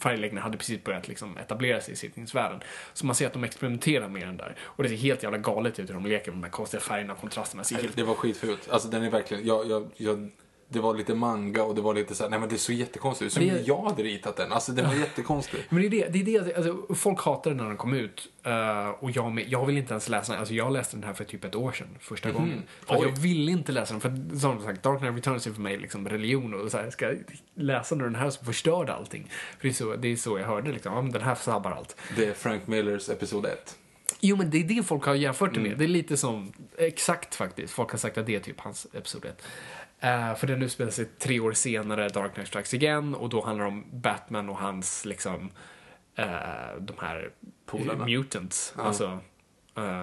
färgläggning hade precis börjat liksom etablera sig i sittningsvärlden. Så man ser att de experimenterar med den där. Och det ser helt jävla galet ut hur de leker med de här konstiga färgerna och kontrasterna. Det helt Det var skitfult. Alltså den är verkligen, jag, jag, jag, det var lite manga och det var lite så här, nej men det är så jättekonstigt. Som Men det- jag hade ritat den. Alltså den var jättekonstig. Men det är det, det, är det alltså, folk hatade den när den kom ut. eh, och jag, med, jag vill inte ens läsa den. Alltså, jag läste den här för typ ett år sedan, första gången. För att Oj. jag ville inte läsa den. För som sagt, Dark Knight Returns är för mig liksom religion. Och så här, ska jag läsa den här som förstörde allting. För det är så, det är så jag hörde liksom, ja, men den här sabbar allt. Det är Frank Millers episod 1. Jo, men det är det folk har jämfört det med. Det är lite som, exakt faktiskt, folk har sagt att det är typ hans episod 1. Eh, för den utspelar sig tre år senare, Dark Knight Strikes Again, och då handlar det om Batman och hans, liksom, eh, de här Polarna. mutants, Ja. alltså, eh,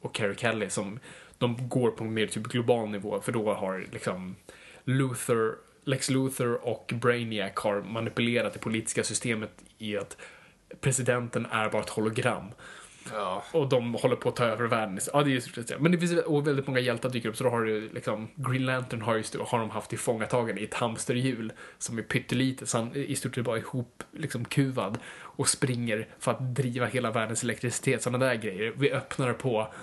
och Carrie Kelly som, de går på en mer typ global nivå, för då har liksom Luther, Lex Luthor och Brainiac har manipulerat det politiska systemet i att presidenten är bara ett hologram. Ja. Och de håller på att ta över världen. Ja, det är ju. Men det finns och väldigt många hjältar dyker upp. Så då har du liksom, Green Lantern har, just, har de haft tillfångatagen i ett hamsterhjul som är pyttelitet. Så han är i stort sett bara ihop liksom kuvad och springer för att driva hela världens elektricitet. Sådana där grejer. Vi öppnar på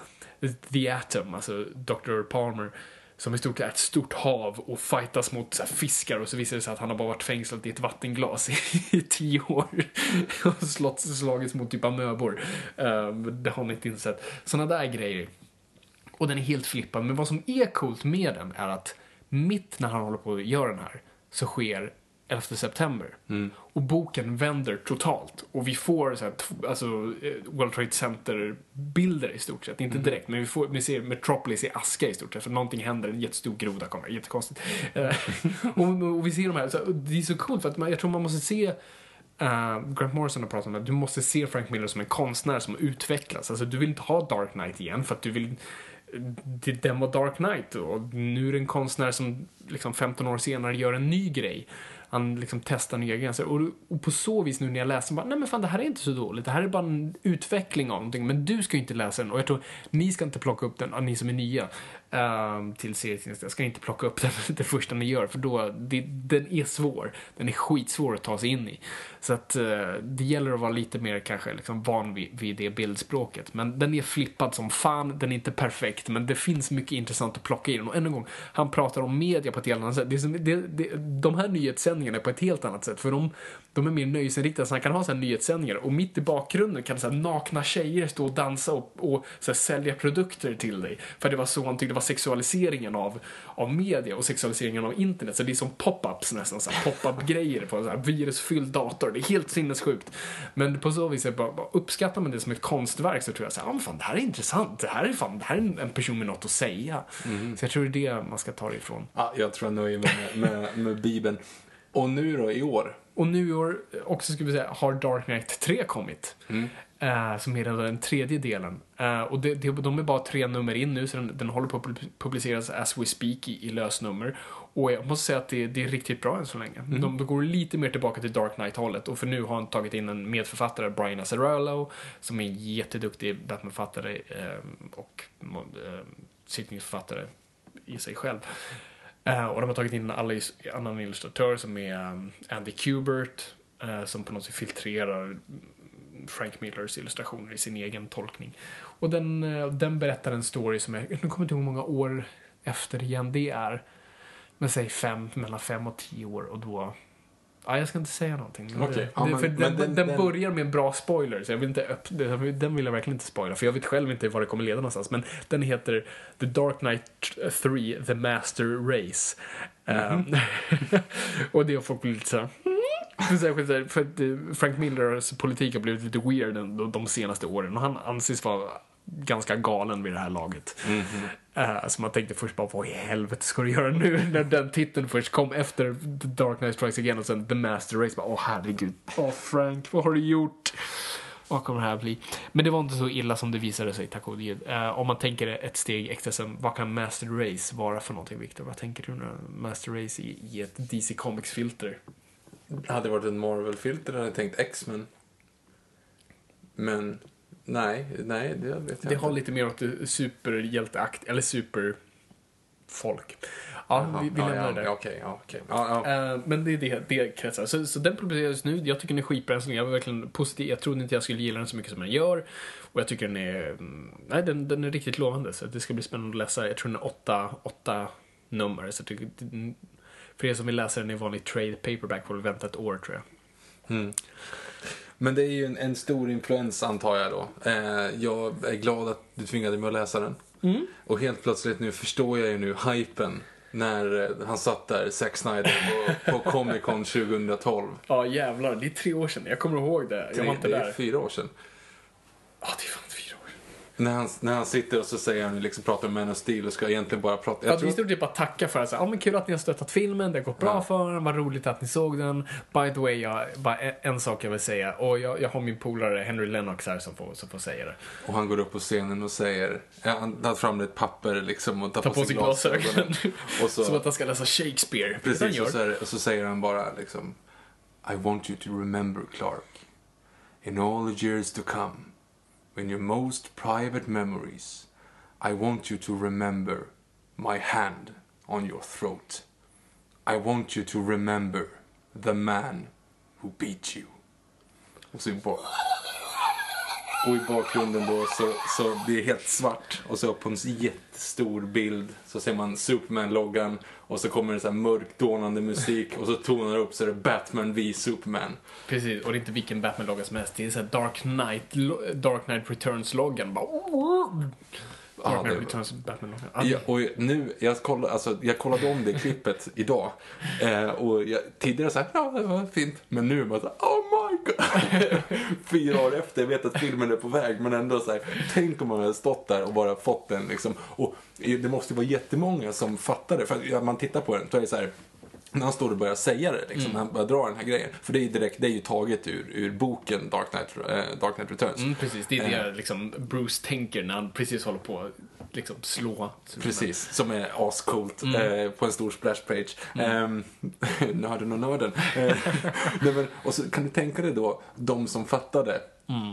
The Atom, alltså Dr. Palmer som i stort sett är ett stort hav och fightas mot så här, fiskar och så visar det sig att han har bara varit fängslad i ett vattenglas i, [laughs] i tio år [laughs] och slått, slagits mot typ amöbor. Um, det har ni inte insett. Sådana där grejer. Och den är helt flippad. Men vad som är coolt med den är att mitt när han håller på att göra den här så sker 11 september. Och boken vänder totalt. Och vi får så här, alltså, eh, World Trade Center-bilder i stort sett. Inte direkt, men vi, får, vi ser Metropolis i aska i stort sett. För någonting händer, en jättestor groda kommer, jättekonstigt. Eh, [laughs] och, och vi ser de här, så, det är så coolt för att man, jag tror man måste se Uh, Grant Morrison har pratat om det. Du måste se Frank Miller som en konstnär som utvecklas. Alltså, du vill inte ha Dark Knight igen för att du vill... Den var Dark Knight och nu är det en konstnär som liksom 15 år senare gör en ny grej. Han liksom testar nya gränser. Och, och på så vis nu när jag läser, bara, nej men fan det här är inte så dåligt. Det här är bara en utveckling av någonting. Men du ska ju inte läsa den. Och jag tror, ni ska inte plocka upp den, ni som är nya, um, till jag ska inte plocka upp [laughs] den det första ni gör. För då, det, den är svår. Den är skitsvår att ta sig in i. Så att uh, det gäller att vara lite mer kanske liksom van vid, vid det bildspråket. Men den är flippad som fan, den är inte perfekt, men det finns mycket intressant att plocka i den. Och än en gång, han pratar om media på ett helt annat sätt. Det är som, det, det, de här nyhetssändningarna är på ett helt annat sätt, för de, de är mer nöjesinriktade. Så han kan ha så här nyhetssändningar och mitt i bakgrunden kan så här nakna tjejer stå och dansa och, och så här sälja produkter till dig. För det var så han tyckte var sexualiseringen av, av media och sexualiseringen av internet. Så det är som pop-ups nästan, så pop-up-grejer på en så här virusfylld dator. Det är helt sinnessjukt. Men på så vis, är bara, bara uppskattar man det som ett konstverk så tror jag så här, men fan det här är intressant. Det här är fan, det här är en, en person med något att säga. Så jag tror det är det man ska ta det ifrån. Ja, jag tror jag nöjer mig med, med, med Bibeln. Och nu då, i år? Och nu i år också ska vi säga har Dark Knight 3 kommit. Eh, som är den, tredje delen. Eh, och det, det, de är bara tre nummer in nu så den, den håller på att pub- publiceras as we speak i, i lösnummer. Och jag måste säga att det, det är riktigt bra än så länge. De, de går lite mer tillbaka till Dark Knight-hållet och för nu har han tagit in en medförfattare, Brian Azzarello, som är en jätteduktig Batman-författare eh, och eh, sittningsförfattare i sig själv. Uh, och de har tagit in en annan illustratör som är um, Andy Kubert uh, som på något sätt filtrerar Frank Millers illustrationer i sin egen tolkning. Och den, uh, den berättar en story som är, nu kommer inte ihåg hur många år efter igen det är. Men säg fem, mellan fem och tio år och då... Ja, jag ska inte säga någonting. Det, ja, men- för den, den- den, den- börjar med en bra spoiler, så jag vill inte öppna, den vill jag verkligen inte spoila, för jag vet själv inte var det kommer leda någonstans. Men den heter The Dark Knight 3, The Master Race. Ehm, [laughs] och det har folk blivit lite såhär... Särskilt där, för att eh, Frank Millers politik har blivit lite weird de, de senaste åren och han anses vara ganska galen vid det här laget. Eh, så man tänkte först bara, vad i helvete ska du göra nu? När den titeln först kom efter The Dark Knight Strikes Again och sen The Master Race. Bara, Åh herregud, åh Frank, vad har du gjort? Vad kommer det här bli? Men det var inte så illa som det visade sig, tack och gud. Uh, om man tänker ett steg extra sen, vad kan Master Race vara för någonting, Victor? Vad tänker du när Master Race i, i ett DC Comics-filter? Hade det varit ett Marvel-filter hade jag tänkt X-Men. Men nej, nej, det vet jag Det inte. har lite mer åt superhjälteakt, eller superfolk. Ja, Jaha, vi, vi ja, lämnar ja, det okej, ja, okej. Ja, ja. Eh, men det är det, det kretsar. Så, så den publiceras nu. Jag tycker den är skitbra än så länge. Jag var verkligen positiv. Jag trodde inte jag skulle gilla den så mycket som den gör. Och jag tycker den är, mm, nej, den, den är riktigt lovande. Så det ska bli spännande att läsa. Jag tror den är åtta, åtta nummer. Så jag tycker, för er som vill läsa den i vanlig trade paperback får väl vänta ett år tror jag. Men det är ju en, en stor influens antar jag då. Eh, jag är glad att du tvingade mig att läsa den. Mm. Och helt plötsligt nu förstår jag ju nu hypen när eh, han satt där, Zack Snyder, på, på [laughs] Comic Con 2012. Ja jävlar, det är tre år sedan. Jag kommer ihåg det. Jag var inte det är där. fyra år sedan. Ja, det är fan. När han, när han sitter och så säger han liksom pratar om Man of Steel och ska egentligen bara prata. Jag Jag tror, vi stod typ bara tacka för att ja men kul att ni har stöttat filmen, det har gått bra Ja. för den, vad roligt att ni såg den. By the way, jag, bara en, sak jag vill säga, och jag, jag har min polare Henry Lennox här som får, som får säga det. och han går upp på scenen och säger, ja, han tar fram ett papper liksom och tar Ta på, sig glasögonen. Och så, Som att han ska läsa Shakespeare. Precis, och så, är det- och så säger han bara liksom I want you to remember Clark In all the years to come in your most private memories I want you to remember My hand on your throat. I want you to remember The man who beat you. Och så i bak- och i bakgrunden då så, så blir det helt svart. Och så på en jättestor bild så ser man Superman-loggan och så kommer det så här mörk dånande musik och så tonar det upp så är det Batman v Superman. Precis, och det är inte vilken Batman-logga som helst. Det är så här Dark Knight, Dark Knight Returns-loggan. Bara... Dark Ja, Knight det- Returns Batman-loggan. Ja, Ja, och nu, jag kollade, alltså, jag kollade om det klippet idag eh, och jag, tidigare så här, ja det var fint, men nu bara så här, oh my god. [laughs] Fyra år efter, jag vet att filmen är på väg, men ändå så här, tänk om man hade stått där och bara fått den liksom. Och det måste ju vara jättemånga som fattar det, för att, ja, man tittar på den, då är det så här, när han står och börjar säga det, liksom, när han börjar dra den här grejen. För det är ju direkt, det är ju taget ur, ur boken Dark Knight, eh, Dark Knight Returns. Mm, precis, det är det Eh. liksom Bruce tänker när han precis håller på att liksom slå. Precis, som är ascoolt Mm. eh, på en stor splashpage. Mm. [laughs] nörden och nörden. Eh, [laughs] nej, men, och så kan du tänka dig då, de som fattade.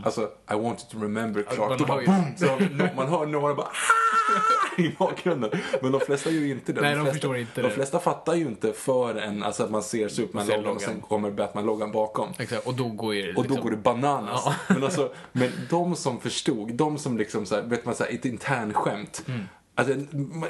Alltså, I want you to remember Clark. Mm. man bara, hör ju- boom, så man hör några bara "Ah!" [laughs] i bakgrunden. Men de flesta gör ju inte det. Nej, de flesta, förstår inte de det. flesta fattar ju inte förrän alltså, att man ser Superman-loggan och sen kommer Batman-loggan bakom. Exakt, och då går ju Och då liksom- går det bananas. Ja. Men, alltså, men de som förstod, de som liksom så här, vet man, så här, ett internskämt. Mm. Alltså, man-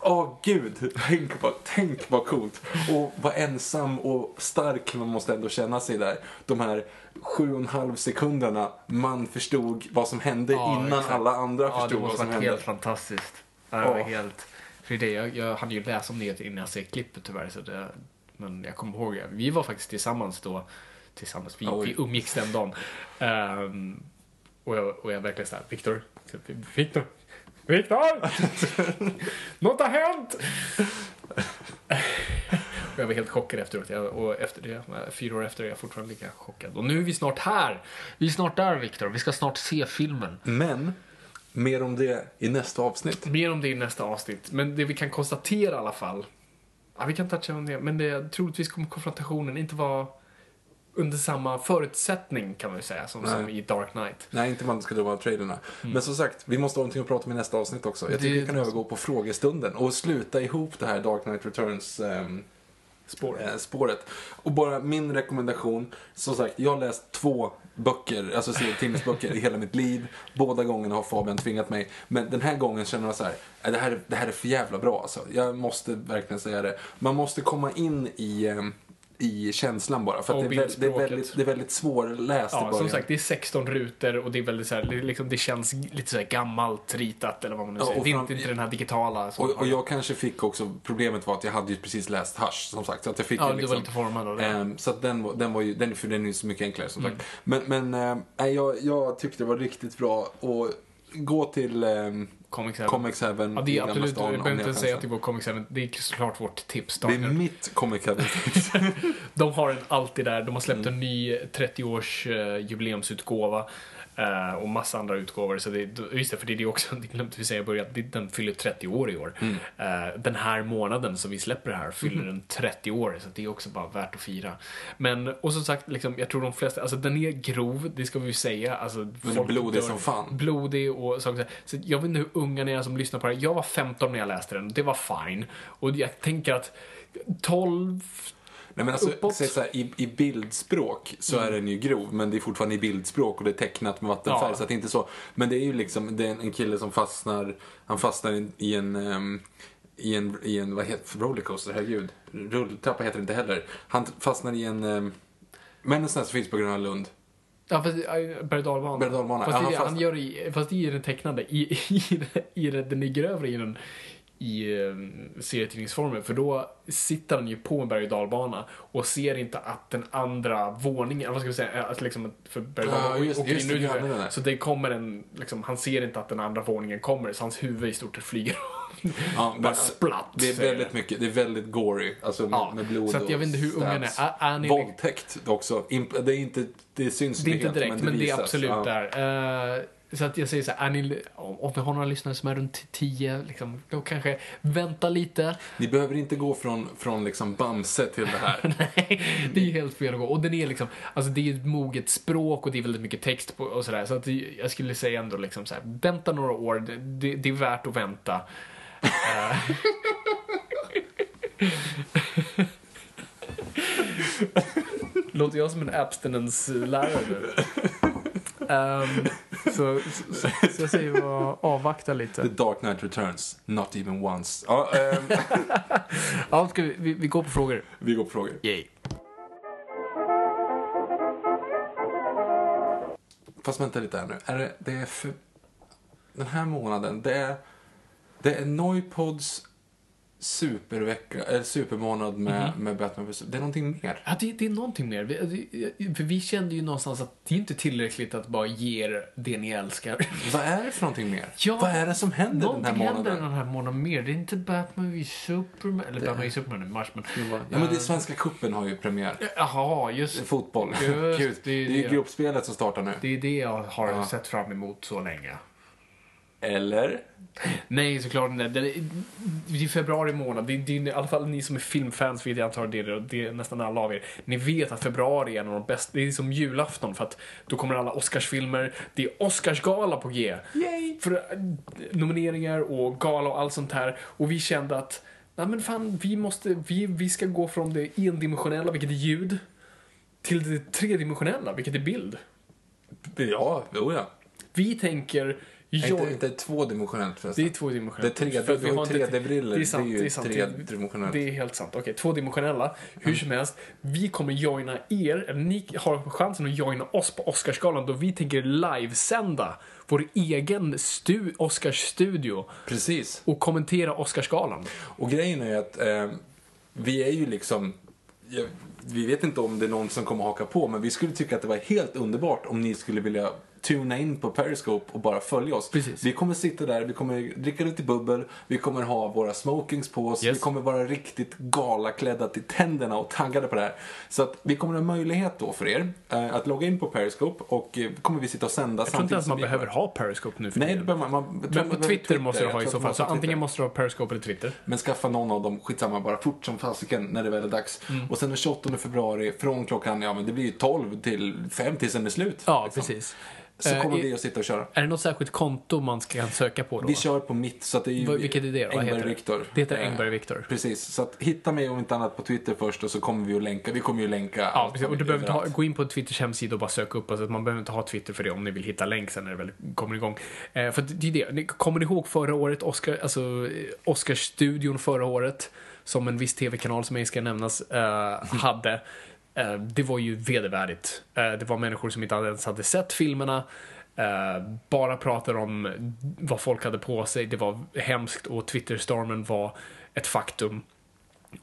Åh gud, tänk vad, tänk vad coolt. Och vad ensam och stark man måste ändå känna sig där. De här sju och en halv sekunderna man förstod vad som hände Ja, innan exakt. alla andra Ja, det förstod vad måste som varit hände. helt fantastiskt. Ja, det var Ja. helt... För det, jag, jag hade ju läst om det innan jag ser klippet tyvärr. Så det, men jag kommer ihåg det. Vi var faktiskt tillsammans då. Tillsammans. Vi, Oj. vi umgicks den dagen. Ehm, och, jag, och jag verkligen såhär, Viktor. Viktor. Viktor! Något har hänt! Jag var helt chockad efteråt. Jag, och efter det, fyra år efter är jag fortfarande lika chockad. Och nu är vi snart här. Vi är snart där Viktor. Vi ska snart se filmen. Men, mer om det i nästa avsnitt. Mer om det i nästa avsnitt. Men det vi kan konstatera i alla fall. Ja, vi kan toucha om det. Men det, troligtvis kommer konfrontationen inte vara under samma förutsättning kan man ju säga som, som i Dark Knight. Nej, inte man ska dra traderna. Men som sagt, vi måste ha någonting att prata om i nästa avsnitt också. Jag tycker Det- vi kan övergå på frågestunden och sluta ihop det här Dark Knight Returns ehm, Spåret. eh, spåret. Och bara min rekommendation, som sagt, jag har läst två böcker, alltså serietidningsböcker i hela mitt liv. Båda gångerna har Fabian tvingat mig. Men den här gången känner jag så här, äh, det här, är- det här är för jävla bra alltså. Jag måste verkligen säga det. Man måste komma in i, eh, i känslan bara. För att det, är, vä- det, är väldigt, det är väldigt svårläst i Ja, början. som sagt, det är 16 rutor och det är väldigt så här, det, liksom, det känns lite så här gammalt ritat eller vad man nu Ja, säger. och Det är inte, inte den här digitala. Och, och jag kanske fick också, problemet var att jag hade ju precis läst Hush som sagt. Så att jag fick Ja, du liksom, var lite formad av det. Ehm, så att den, var- den var ju, den, för den är ju så mycket enklare som Mm. sagt. Men, men nej, jag, jag tyckte det var riktigt bra och gå till um, Comics Heaven. Comics Heaven Ja, det är absolut, jag behöver inte säga att det var Comics Heaven. Det är såklart vårt tips. Det är mitt Comic Heaven. [laughs] De har en alltid där. De har släppt Mm. en ny 30-års eh, jubileumsutgåva. Eh, och massa andra utgåvor. Så det, just det, för det är det också, [laughs] det glömde vi säga i början, det- den fyller 30 år i år. Mm. Eh, den här månaden som vi släpper det här fyller Mm. den 30 år, så det är också bara värt att fira. Men, och som sagt, liksom, jag tror de flesta, alltså den är grov, det ska vi ju säga. Alltså, är folk blodig dör- som fan. Blodig och saker så, så jag vet inte hur unga ni är som lyssnar på det här. Jag var 15 när jag läste den, det var fine. Och jag tänker att 12, Nej, men alltså. Mm. så här, i, I bildspråk så är den ju grov, men det är fortfarande i bildspråk och det är tecknat med vattenfärg. Ja. Så att det är inte så. Men det är ju liksom det är en kille som fastnar, han fastnar i- i en, ehm, i en, i en vad heter rollercoaster, herregud. Rulltrappa heter det inte heller. Han fastnar i en, um, men en sån här som finns på Gröna Lund. Ja, fast berg och dalbana. Berg- och dalbana. Fast, Ja, det, han gör i, fast är i den tecknade. I, [laughs] i, i, den- den är grövre i den i um, serietidningsformen. För då sitter han ju på en berg och dalbana och ser inte att den andra våningen, vad ska vi säga, att liksom, för berg och Ja, dalbana just- åker just in det, ja, det. Så det kommer en, liksom, han ser inte att den andra våningen kommer, så hans huvud i stort sett flyger Ja, [laughs] Bara splatt, Det är väldigt det. mycket, det är väldigt gory. Alltså med, Ja, med blod så att jag vet inte hur stabs. är. Är- är ni- Våldtäkt också. Det är inte, det syns Det är inte direkt, men det, är visas. absolut Ja. där. Eh, så att jag säger så här, är ni, om om vi har några lyssnare som är runt 10, liksom, då kanske vänta lite. Ni behöver inte gå från, från liksom Bamse till det här. [laughs] Nej, det är ju helt fel att gå. Och den är liksom, alltså det är ju ett moget språk och det är väldigt mycket text på, och sådär. Så att jag skulle säga ändå liksom så här, vänta några år, det, det, det är värt att vänta. Eh. [laughs] Låter jag som en abstinence-lärare [laughs] Ehm, så, så, så jag säger bara avvakta The lite. Dark Knight Returns, not even once. Ja, ehm, [laughs] Ja, ska vi, vi, vi går på frågor. vi går på frågor. Yay. Fast vänta lite här nu. Är det, det är för... Den här månaden, det är, det är Noipods supervecka, eller supermånad med, Mhm. med Batman vs. Det är någonting mer. Ja, det, det är någonting mer. Vi, det- för vi kände ju någonstans att det är inte tillräckligt att bara ge er det ni älskar. Vad är det för någonting mer? Ja, Vad är det som händer den Någonting här händer månaden? den här månaden mer. Det är inte Batman v Superman, eller Batman v Superman i mars, men... Ja, men det är Svenska cupen har ju premiär. Jaha, just Fotboll. Just [laughs] det, det är det. ju gruppspelet som startar nu. Det är det jag har Ja. sett fram emot så länge. Eller? Nej, såklart inte. Det är, det är februari månad. Det är, det är, I alla fall ni som är filmfans vet jag antar det, är- det är nästan alla av er. Ni vet att februari är en av de bästa. Det är som julafton för att då kommer alla Oscarsfilmer. Det är Oscarsgala på G. Yay! För äh, nomineringar och gala och allt sånt här. Och vi kände att, nej men fan, vi måste, vi, vi ska gå från det endimensionella, vilket är ljud, till det tredimensionella, vilket är bild. Ja, jo ja. Vi tänker, jag, inte tvådimensionellt förresten. det är tvådimensionellt. Det är tre- För vi har ju inte- 3D-briller. Det är sant, Det är ju det är sant. tredimensionellt. Det är helt sant. Okej, tvådimensionella. Hur som helst, vi kommer joina er, eller ni har chansen att joina oss på Oscarsgalan då vi tänker livesända vår egen stu- Oscarsstudio Precis. och kommentera Oscarsgalan. Och grejen är ju att eh, vi är ju liksom... Vi vet inte om det är någon som kommer haka på, men vi skulle tycka att det var helt underbart om ni skulle vilja tuna in på Periscope och bara följa oss. Precis. Vi kommer sitta där, vi kommer dricka lite bubbel, vi kommer ha våra smokings på oss, Yes. vi kommer vara riktigt galaklädda till tänderna och taggade på det här. Så att vi kommer ha möjlighet då för er eh, att logga in på Periscope och eh, kommer vi sitta och sända Jag tror inte ens man behöver ha Periscope nu för Nej, det behöver man. man jag Men behöver Twitter måste du Jag ha i så fall. Så antingen Twitter. måste du ha Periscope eller Twitter. Men skaffa någon av dem, skitsamma, bara fort som fasiken när det väl är dags. Mm. Och sen den 28 februari från klockan, ja men det blir ju 12 till 5 tills den är slut. Ja, liksom. precis. Så Eh, kommer vi att sitta och köra. Är det något särskilt konto man ska söka på då? Vi kör på mitt, så att det är ju vilket är det då? Engberg? Viktor. Det heter Eh, Engberg Viktor. Precis, så att hitta mig om inte annat på Twitter först och så kommer vi att länka. Vi kommer ju länka Ja, precis. Och du behöver inte ha, gå in på Twitters hemsida och bara söka upp att Man behöver inte ha Twitter för det om ni vill hitta länk sen när det väl kommer igång. Eh, för det är det. Kommer ni ihåg förra året, Oscar, alltså eh, Oscarsstudion förra året, som en viss tv-kanal som ej ska nämnas, eh, [laughs] hade. Eh, det var ju vedervärdigt. Eh, det var människor som inte ens hade sett filmerna. Eh, bara pratade om vad folk hade på sig. Det var hemskt och Twitterstormen var ett faktum.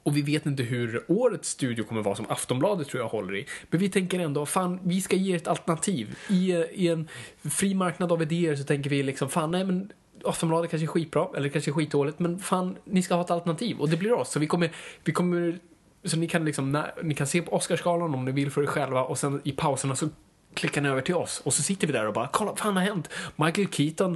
Och vi vet inte hur årets studio kommer vara som Aftonbladet tror jag håller i. Men vi tänker ändå, fan, vi ska ge ett alternativ. I, I en fri marknad av idéer så tänker vi liksom, fan, nej men Aftonbladet kanske är skitbra, eller kanske är skitdåligt, men fan, ni ska ha ett alternativ. Och det blir oss. Så vi kommer, vi kommer, så ni kan liksom, ni kan se på Oscarsgalan om ni vill för er själva och sen i pauserna så klickar ni över till oss och så sitter vi där och bara, kolla, vad fan har hänt? Michael Keaton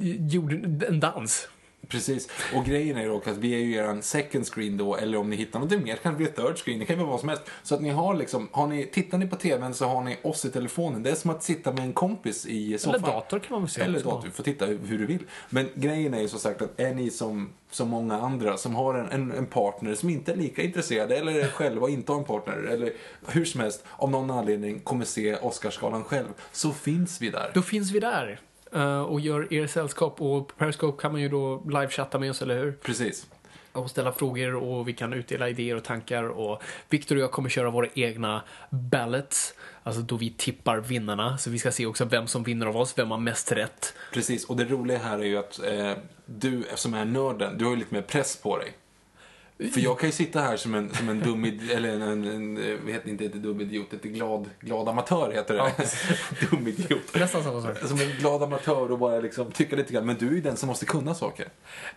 eh, gjorde en dans. Precis, och grejen är ju dock att vi är ju eran second screen då, eller om ni hittar någonting mer kan det bli third screen, det kan ju vara vad som helst. Så att ni har liksom, har ni, tittar ni på tvn så har ni oss i telefonen. Det är som att sitta med en kompis i soffan. Eller dator kan man väl säga Eller också. dator, du får titta hur du vill. Men grejen är ju som sagt att är ni som, som många andra som har en, en, en partner som inte är lika intresserade, eller är själva inte har en partner, eller hur som helst, av någon anledning kommer se Oscarsgalan själv, så finns vi där. Då finns vi där och gör er sällskap och på Periscope kan man ju då livechatta med oss, eller hur? Precis. Och ställa frågor och vi kan utdela idéer och tankar och Viktor och jag kommer köra våra egna ballots, alltså då vi tippar vinnarna. Så vi ska se också vem som vinner av oss, vem har mest rätt. Precis, och det roliga här är ju att eh, du som är nörden, du har ju lite mer press på dig. För jag kan ju sitta här som en, som en dum eller en, en, en eh, heter inte ett dum idiot, ett glad, glad amatör heter det. [laughs] dum idiot. Nästan samma sak. Som en glad amatör och bara liksom tycka lite grann. Men du är ju den som måste kunna saker.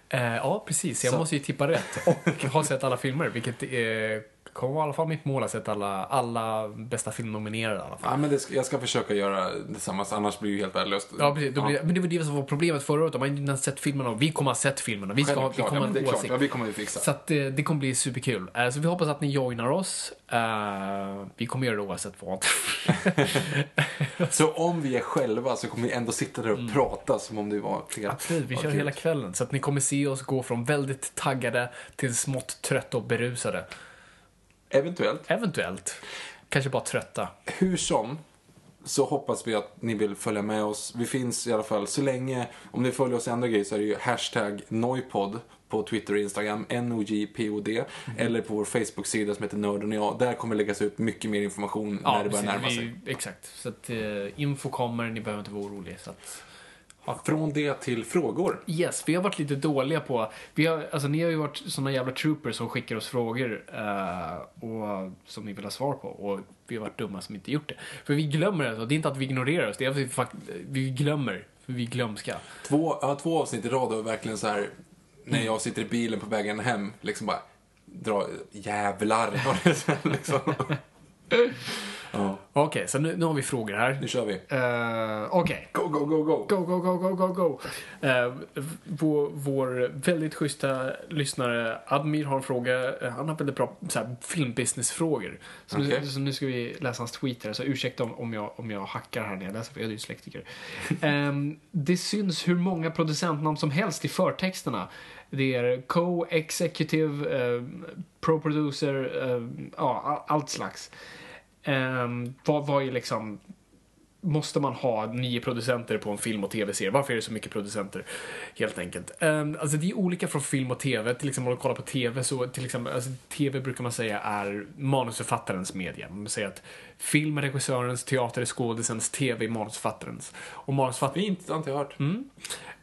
Eh, ja, precis. Jag Så- måste ju tippa rätt och ha sett alla filmer, vilket eh, kommer i alla fall mitt mål att sett alla, alla bästa filmnominerade i alla fall. Ja, men det jag ska försöka göra detsamma, annars blir det ju helt värdelöst. Ja, precis. Då blir, Men det var det som var problemet förra året. De har inte sett filmerna och vi kommer ha sett filmerna. Vi, ska ha, vi kommer ja, ha en åsikt. Ja, vi kommer ju fixa. Så att, eh, det kommer bli superkul. Eh, Så vi hoppas att ni joinar oss. Eh, Vi kommer göra det oavsett vad. [laughs] Så om vi är själva så kommer vi ändå sitta där och prata som om det var flera. Mm. Absolut, vi kör kul. hela kvällen. Så att ni kommer se oss gå från väldigt taggade till smått trötta och berusade. Eventuellt. Eventuellt. Kanske bara trötta. Hur som, så hoppas vi att ni vill följa med oss. Vi finns i alla fall så länge, om ni följer oss i andra grejer så är det ju hashtag Noipod på Twitter och Instagram, N-O-J-P-O-D, Mhm. eller på vår Facebook-sida som heter Nörden och jag. Där kommer läggas ut mycket mer information när det börjar närma sig. Exakt. Så att eh, info kommer, ni behöver inte vara oroliga. Så att, Från det till frågor. Yes, vi har varit lite dåliga på... Vi har, alltså, ni har ju varit såna jävla troopers som skickar oss frågor eh, och, som ni vill ha svar på. Och vi har varit dumma som inte gjort det. För vi glömmer och Det är inte att vi ignorerar oss, det är att vi, fakt- vi glömmer. För vi är glömska. Två, ja, två avsnitt i rad och verkligen så här när jag sitter i bilen på vägen hem, liksom bara dra jävlar. [laughs] liksom. [laughs] ja, Okej, så nu, nu har vi frågor här. nu kör vi. Uh, Okej. Go, go, go, go. Go, go, go, go, go, go. Eh, vår, vår väldigt schyssta lyssnare Admir har en fråga. Eh, han har väldigt bra så här, filmbusiness-frågor. Så, Okej. nu, så nu ska vi läsa hans tweet här. Så ursäkta om, om, jag, om jag hackar här när jag läser, för jag är dyslektiker. [laughs] Ehm, det syns hur många producentnamn som helst i förtexterna. Det är co-executive, eh, pro-producer, eh, ja, all- allt slags. Um, vad, vad är liksom måste man ha nio producenter på en film och tv-serie? Varför är det så mycket producenter? Helt enkelt. Um, alltså det är olika från film och tv. Till exempel om du kollar på tv så till exempel, alltså tv brukar man säga är manusförfattarens media. Man säger att film är regissörens, teater är skådisens, tv är manusförfattarens. Och manusförfattaren Fint, det har inte hört. Mm.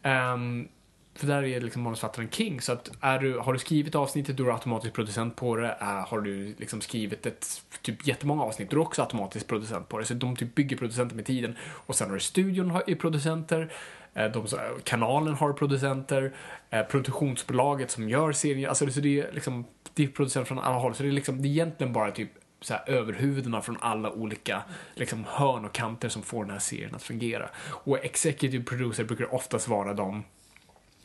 Ehm, för där är liksom manusförfattaren king. Så att är du, har du skrivit avsnittet, då är du automatiskt producent på det. Äh, har du liksom skrivit ett typ jättemånga avsnitt, då är du också automatiskt producent på det. Så de typ bygger producenter med tiden. Och sen har du studion har- är producenter. Eh, de, kanalen har producenter. Eh, produktionsbolaget som gör serien. Alltså det, så det är liksom, det är producenter från alla håll. Så det är liksom, det är egentligen bara typ så här, överhuvudena från alla olika liksom, hörn och kanter som får den här serien att fungera. Och executive producer brukar oftast vara de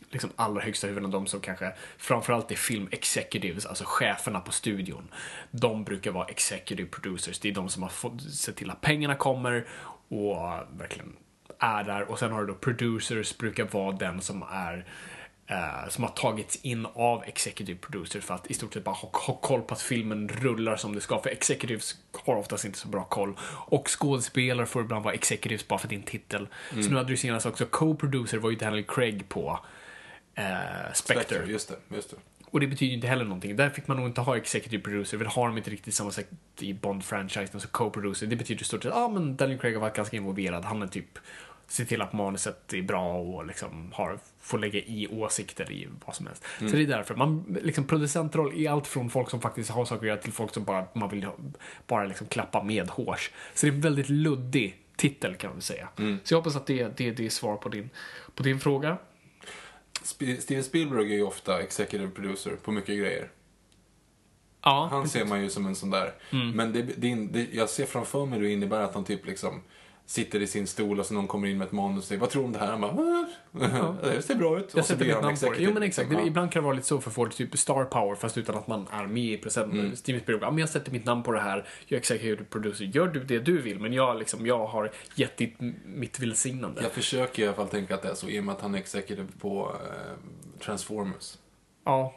liksom allra högsta huvudena, de som kanske framförallt är film executives, alltså cheferna på studion. De brukar vara executive producers. Det är de som har fått se till att pengarna kommer och verkligen är där och sen har du då producers brukar vara den som är eh, som har tagits in av executive producers för att i stort sett bara ha, ha koll på att filmen rullar som det ska. För executives har oftast inte så bra koll. Och skådespelare får ibland vara executives bara för din titel. Så nu hade du senast också co-producer var ju Daniel Craig på eh, Spectre. Spectre, just det, just det. Och det betyder ju inte heller någonting. Där fick man nog inte ha executive producer, för det har de inte riktigt samma sätt i Bond-franchisen, så co-producer. Det betyder i stort sett, ja ah, men Daniel Craig har varit ganska involverad. Han är typ, ser till att manuset är bra och liksom har, får lägga i åsikter i vad som helst. Så det är därför. Man, liksom producentroll är allt från folk som faktiskt har saker att göra till folk som bara, man vill bara liksom klappa med hårs. Så det är en väldigt luddig titel kan man säga. Så jag hoppas att det, det, det är svar på din, på din fråga. Steven Spielberg är ju ofta executive producer på mycket grejer. Ja, Han precis. ser man ju som en sån där. Men det, det, det, jag ser framför mig det innebär att han typ liksom sitter i sin stol och så någon kommer in med ett manus och säger vad tror du om det här? Han bara, "Ah, [laughs] det ser bra ut. Jag Och så blir han executive, Jo men exakt, Ja. ibland kan det vara lite så för folk, typ star power fast utan att man är med i procenten. Mm. Steven Spielberg, ja, men jag sätter mitt namn på det här, jag är executive producer, gör du det du vill men jag, liksom, jag har gett ditt, mitt välsignande. Jag försöker i alla fall tänka att det är så i och med att han är executive på eh, Transformers. Ja.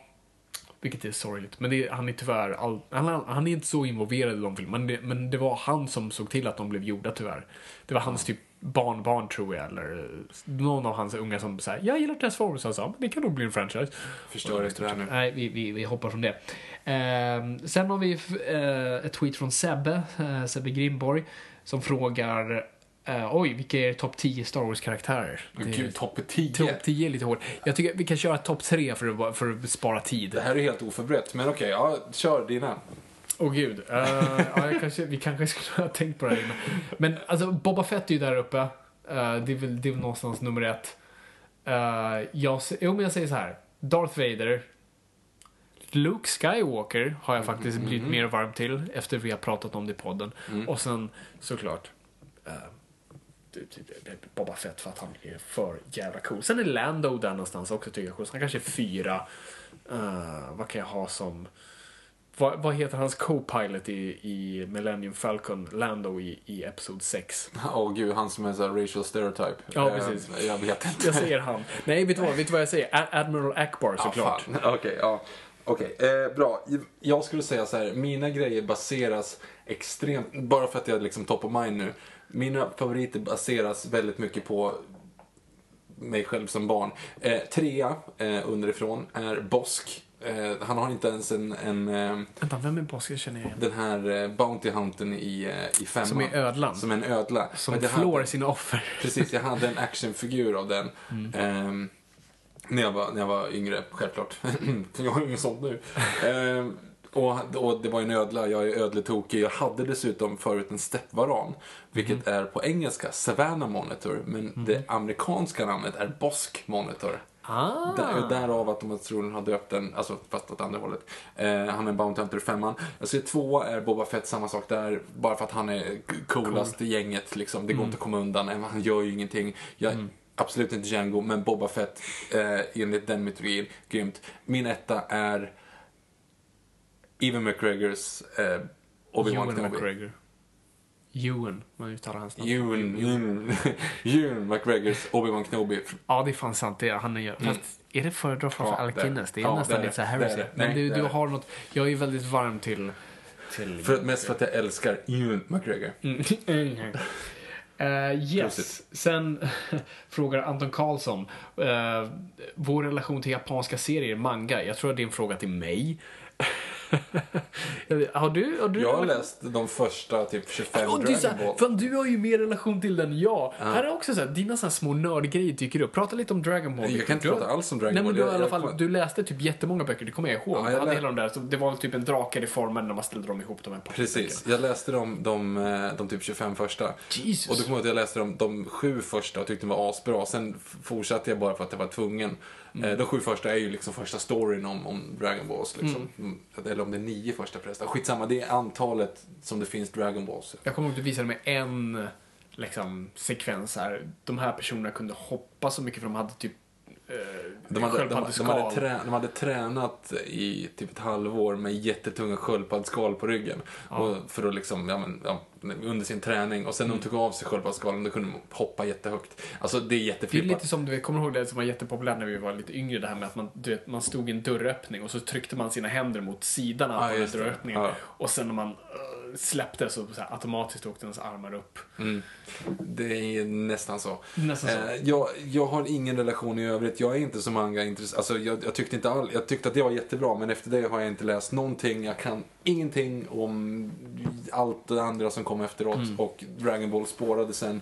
Vilket är sorgligt. Men är- han är tyvärr all, han, han är inte så involverad i de filmerna. Men det, men det var han som såg till att de blev gjorda tyvärr. Det var hans typ barnbarn tror jag. Eller någon av hans unga som sa jag gillar Transformers. Han sa men det kan nog bli en franchise. Förstör inte det här nu. Nej, vi, vi, vi hoppar från det. Ehm, sen har vi eh, ett tweet från Sebbe, eh, Sebbe Grimborg, som frågar eh, Oj, vilka är topp 10 Star Wars-karaktärer? Gud, topp 10. Topp 10 är lite hårt. Jag tycker vi kan köra topp 3 för att, för att spara tid. Det här är helt oförberett, men okej, ja, kör dina. Åh gud. Eh, ja, kanske, vi kanske skulle ha tänkt på det här innan. Men alltså, Boba Fett är ju där uppe. Eh, det, är väl, det är väl någonstans nummer ett. Uh, jag, jo, men jag säger så här. Darth Vader. Luke Skywalker har jag faktiskt blivit mer varm till efter vi har pratat om det i podden. Och sen såklart eh, det- det- det- Boba Fett för att han är för jävla cool. Sen är Lando där någonstans också tycker jag. cool. Så Han kanske är fyra. Eh, vad kan jag ha som... Vad, vad heter hans co-pilot i, i Millennium Falcon, Lando i, i Episod 6? [laughs] Åh gud, han som är så här racial stereotype. Ja, Eh, precis. Jag vet inte. Jag säger han. Nej, vet du vad, vet du vad jag säger? A- Admiral Akbar såklart. Ja, fan. [laughs] Okej, ja. Okej, eh, bra. Jag skulle säga så här, mina grejer baseras extremt, bara för att jag är liksom top of mind nu. Mina favoriter baseras väldigt mycket på mig själv som barn. Eh, trea eh, underifrån är Bosk. Eh, han har inte ens en, en eh, Vänta, vem är Bosk? Jag känner igen. den här eh, Bounty Hunten i, eh, i femman. Som är ödlan. Som är en ödla. Som flår hade- sina offer. Precis, jag hade en actionfigur av den. Mm. Ehm, när, jag var, när jag var yngre, självklart. [clears throat] jag har ju ingen sånt nu. Och, och det var en ödla, jag är ödletokig. Jag hade dessutom förut en steppvaran. Vilket Mm. är på engelska Savannah Monitor. Men det amerikanska namnet är Bosk Monitor. Ah. Där, därav att de troligen har döpt den, alltså fast åt andra hållet. Eh, han är Bounty Hunter i femman. Jag ser två är Boba Fett, samma sak där. Bara för att han är coolast i gänget liksom. Det går inte att komma undan. Han gör ju ingenting. Jag, Absolut inte Django, men Boba Fett eh, enligt den mytologin, grymt. Min etta är Even McGregors eh, Obi-Wan Kenobi. McGregor. Ewan, man uttalar hans namn. Ewan, Ewan, [laughs] Ewan McGregors Obi-Wan Kenobi. Ja, det är fan sant. Det är, han är, fast är det föredrar framför Ja, det. Guinness? Det är Ja, nästan det är lite så det. Men Nej, du, du har något, jag är väldigt varm till... till För, mest för att jag älskar Ewan McGregor. Mm. [laughs] Eh, yes. Sen [laughs] frågar Anton Karlsson. eh, vår relation till japanska serier, manga. Jag tror att det är en fråga till mig. [laughs] har du? Har du Jag har läst de första typ 25 Och du, är så Dragon här, Ball. fan, du har ju mer relation till den än jag. Här är också så här, dina så här små nördgrejer dyker upp. Prata lite om Dragon Ball. Jag kan inte prata alls om Dragon Nej, Ball. men du, Jag- jag- fall, du läste typ jättemånga böcker, det kommer jag ihåg. Ja, jag hade hela de där, så det var typ en drakar i formen när man ställde dem ihop. De här Precis. Jag läste de, de, eh, de typ 25 första. Jesus. Och då kommer jag ihåg att jag läste de, de sju första och tyckte de var asbra. Sen fortsatte jag bara för att jag var tvungen. Mm. Eh, De sju första är ju liksom första storyn om, om Dragon Balls. Liksom. Mm. Eller om det är nio första förresten. Skitsamma, det är antalet som det finns Dragon Balls. Jag kommer ihåg att du visade mig en liksom, sekvens här. De här personerna kunde hoppa så mycket för de hade typ De hade, de, de, hade trä, de hade tränat i typ ett halvår med jättetunga sköldpaddsskal på ryggen. Och för att liksom, ja, men, ja, under sin träning. Och sen Mm. när de tog av sig sköldpaddsskalen då kunde de hoppa jättehögt. Alltså det är Det är jätteflippat. lite som, du vet, kommer du ihåg det som var jättepopulärt när vi var lite yngre, det här med att man, du vet, man stod i en dörröppning och så tryckte man sina händer mot sidan av Ja, dörröppningen. Ja. Och sen när man eh, släppte så, så här, automatiskt åkte ens armar upp. Det är nästan så. Nästan så. Eh, jag, jag har ingen relation i övrigt. Jag är inte så manga intresserad. Alltså, jag, jag, tyckte inte all, jag tyckte att det var jättebra, men efter det har jag inte läst någonting. Jag kan ingenting om allt det andra som kom efteråt. Mm. Och Dragon Ball spårade sen.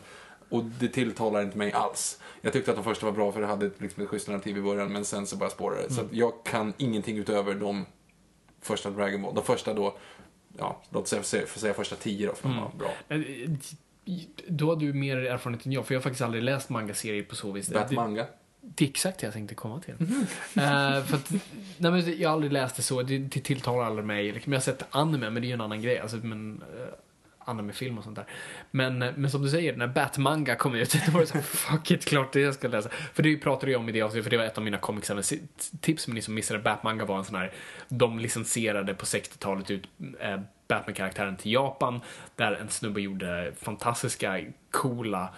Och det tilltalar inte mig alls. Jag tyckte att de första var bra för det hade ett, liksom ett schysst narrativ i början, men sen så bara spårade det. Så Mm. att jag kan ingenting utöver de första Dragon Ball. De första då, ja, låt säga, för säga första tio då, för de var bra. Eh, Då har du mer erfarenhet än jag, för jag har faktiskt aldrig läst manga-serier på så vis. Bat Det- är exakt det jag tänkte komma till. [laughs] Eh, för att, nej, men jag har aldrig läst det så, det, det tilltalar aldrig mig. Liksom, jag har sett anime, men det är ju en annan grej. Alltså, men, uh, animefilm och sånt där. Men, eh, men som du säger, när Batmanga kom ut, då var det såhär, fuck it, klart det jag ska läsa. För det pratade jag om i det avsnittet, för det var ett av mina comics-tips, men ni som missade Batmanga var en sån här, de licensierade på 60-talet ut eh, Batman-karaktären till Japan, där en snubbe gjorde fantastiska, coola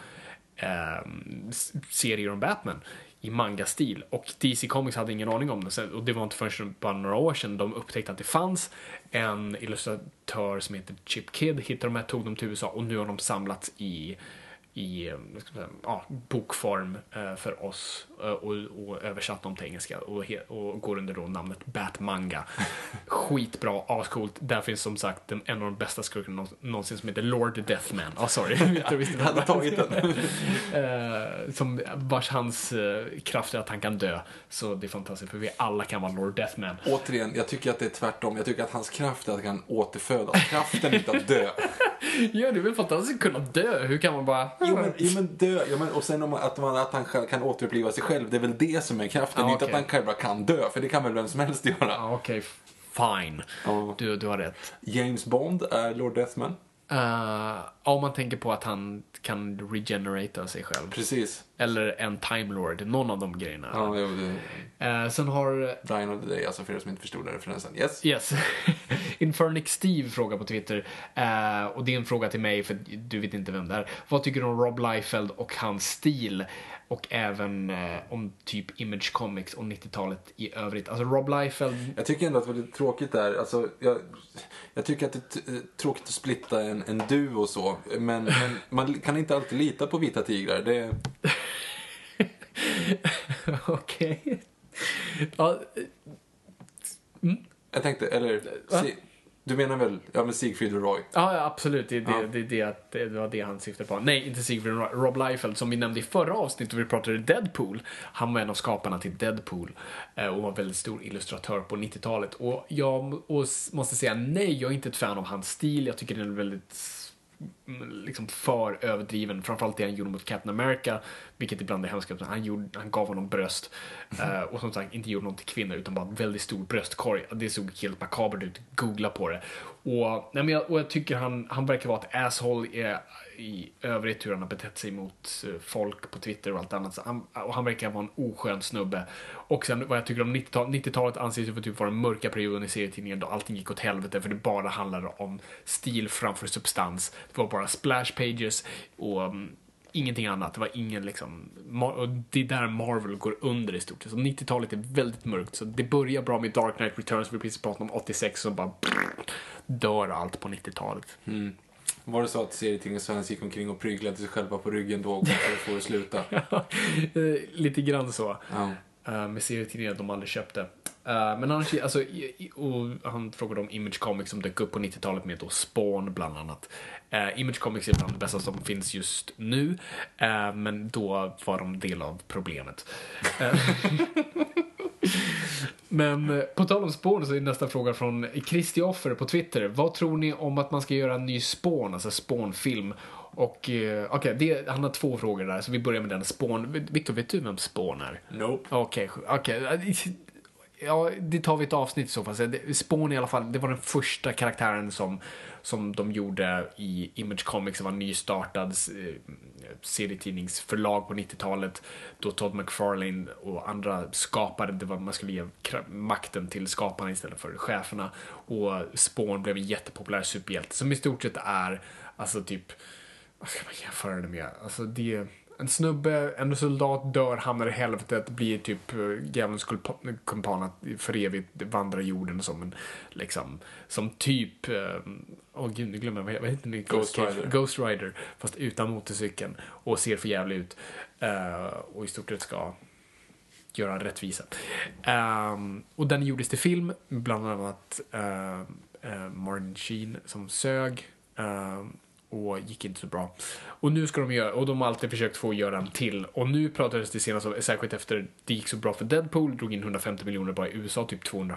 eh, serier om Batman i manga-stil. Och DC Comics hade ingen aning om det. Och det var inte förrän bara några år sedan de upptäckte att det fanns en illustratör som heter Chip Kid, hittade de här, tog dem till USA och nu har de samlats i i eh, ska säga, ja, bokform eh, för oss och, och översatt dem till engelska och, och går under då namnet Batmanga. [laughs] Skitbra, ascoolt. Där finns som sagt den, en av de bästa skurkarna nå- någonsin som heter Lord Deathman. Ja, sorry. [laughs] Jag visste Jag hade tagit den. [laughs] Eh, som, vars hans eh, kraft är att han kan dö. Så det är fantastiskt för vi alla kan vara Lord Deathman. Återigen, jag tycker att det är tvärtom. Jag tycker att hans kraft är att han kan återfödas. Kraften är inte att dö. Ja, det är väl fantastiskt att kunna dö. Hur kan man bara... Jo men, jo, men dö. Jo, men, och sen om, att, man, att han själv kan återuppliva sig själv. Det är väl det som är kraften. Ja, Inte okej. att han själv kan dö. För det kan väl vem som helst göra. Ja, okej. Fine. Ja. Du, du har rätt. James Bond är Lord Deathman. Uh, om man tänker på att han kan regenerata sig själv. Precis. Eller en Time Lord, någon av de grejerna. Ja, jo, det, Eh, sen har... Dine of the Day, alltså för er som inte förstod den referensen. Yes. Yes. [laughs] Infernic Steve frågar på Twitter. eh, och det är en fråga till mig för du vet inte vem det är. Vad tycker du om Rob Liefeld och hans stil? Och även eh, om typ Image Comics och 90-talet i övrigt. Alltså Rob Liefeld Jag tycker ändå att det var lite tråkigt där. Alltså, jag, jag tycker att det är t- tråkigt att splitta en, en duo och så. Men, men man kan inte alltid lita på vita tigrar. Det, [laughs] Okej. Ja, jag tänkte, eller... Si, du menar väl, ja men Siegfried och Roy? Ja, ja, absolut. Det, det, Ja. det, det, att- det var det han syftade på. Nej, inte Sigfrid Rob Rob Liefeld som vi nämnde i förra avsnittet då vi pratade Deadpool. Han var en av skaparna till Deadpool eh, och var väldigt stor illustratör på 90-talet. Och jag och måste säga nej, jag är inte ett fan av hans stil. Jag tycker den är väldigt liksom för överdriven. Framförallt det han gjorde mot Captain America, vilket ibland är hemskt. Han, gjorde, han gav honom bröst eh, och som sagt inte gjorde någon till kvinna utan bara väldigt stor bröstkorg. Det såg helt makabert ut. Googla på det. Och, nej, men jag, och jag tycker han, han verkar vara ett asshole i, i övrigt hur han har betett sig mot eh, folk på Twitter och allt annat. Så han, och han verkar vara en oskön snubbe. Och sen vad jag tycker om 90-talet, 90-talet anses ju för typ vara den mörka perioden i serietidningen då allting gick åt helvete för det bara handlade om stil framför substans. Det var bara splash pages och um, ingenting annat. Det var ingen liksom, Mar- och det är där Marvel går under i stort sett. Så 90-talet är väldigt mörkt. Så det börjar bra med Dark Knight Returns, vi precis pratade om 86, så bara dör allt på 90-talet. Var det så att serietidningen Svensk gick omkring och pryglade sig själva på ryggen då för att få det sluta? [laughs] Eh, Lite grann så. Ja. Uh, med serietidningar de aldrig köpte. Eh, men annars, alltså, och han frågade om Image Comics som dök upp på 90-talet med då Spawn bland annat. Eh, Image Comics är bland det bästa som finns just nu, men då var de del av problemet. [laughs] [laughs] Men eh, på tal om Spawn så är nästa fråga från Christioffer på Twitter. Vad tror ni om att man ska göra en ny Spawn, alltså Spawn-film? Och eh, okej, det- han har två frågor där, så vi börjar med den. Spawn. Victor, vet du vem Spawn är? Nope. Okej, okej. Ja, det tar vi ett avsnitt i så fall. Så det- Spawn i alla fall, det var den första karaktären som, som de gjorde i Image Comics. som var en nystartad eh, serietidningsförlag på 90-talet. Då Todd McFarlane och andra skapade, det var, man skulle ge makten till skaparna istället för cheferna. Och Spawn blev en jättepopulär superhjälte som i stort sett är, alltså typ, vad ska man jämföra det med? Alltså det är en snubbe, en soldat dör, hamnar i helvetet, blir typ eh, djävulens kumpan för evigt vandra jorden som en, liksom, som typ, eh, åh gud nu glömmer jag, vad heter det? Ghost Rider. Ghost Rider, fast utan motorcykeln och ser för jävligt ut. Eh, och i stort sett ska göra rättvisa. Ehm, och den gjordes till film, bland annat Martin Sheen som sög. Och gick inte så bra. Och nu ska de göra, och de har alltid försökt få göra en till. Och nu pratades det senast om, särskilt efter det gick så bra för Deadpool, drog in 150 miljoner bara i USA, typ 200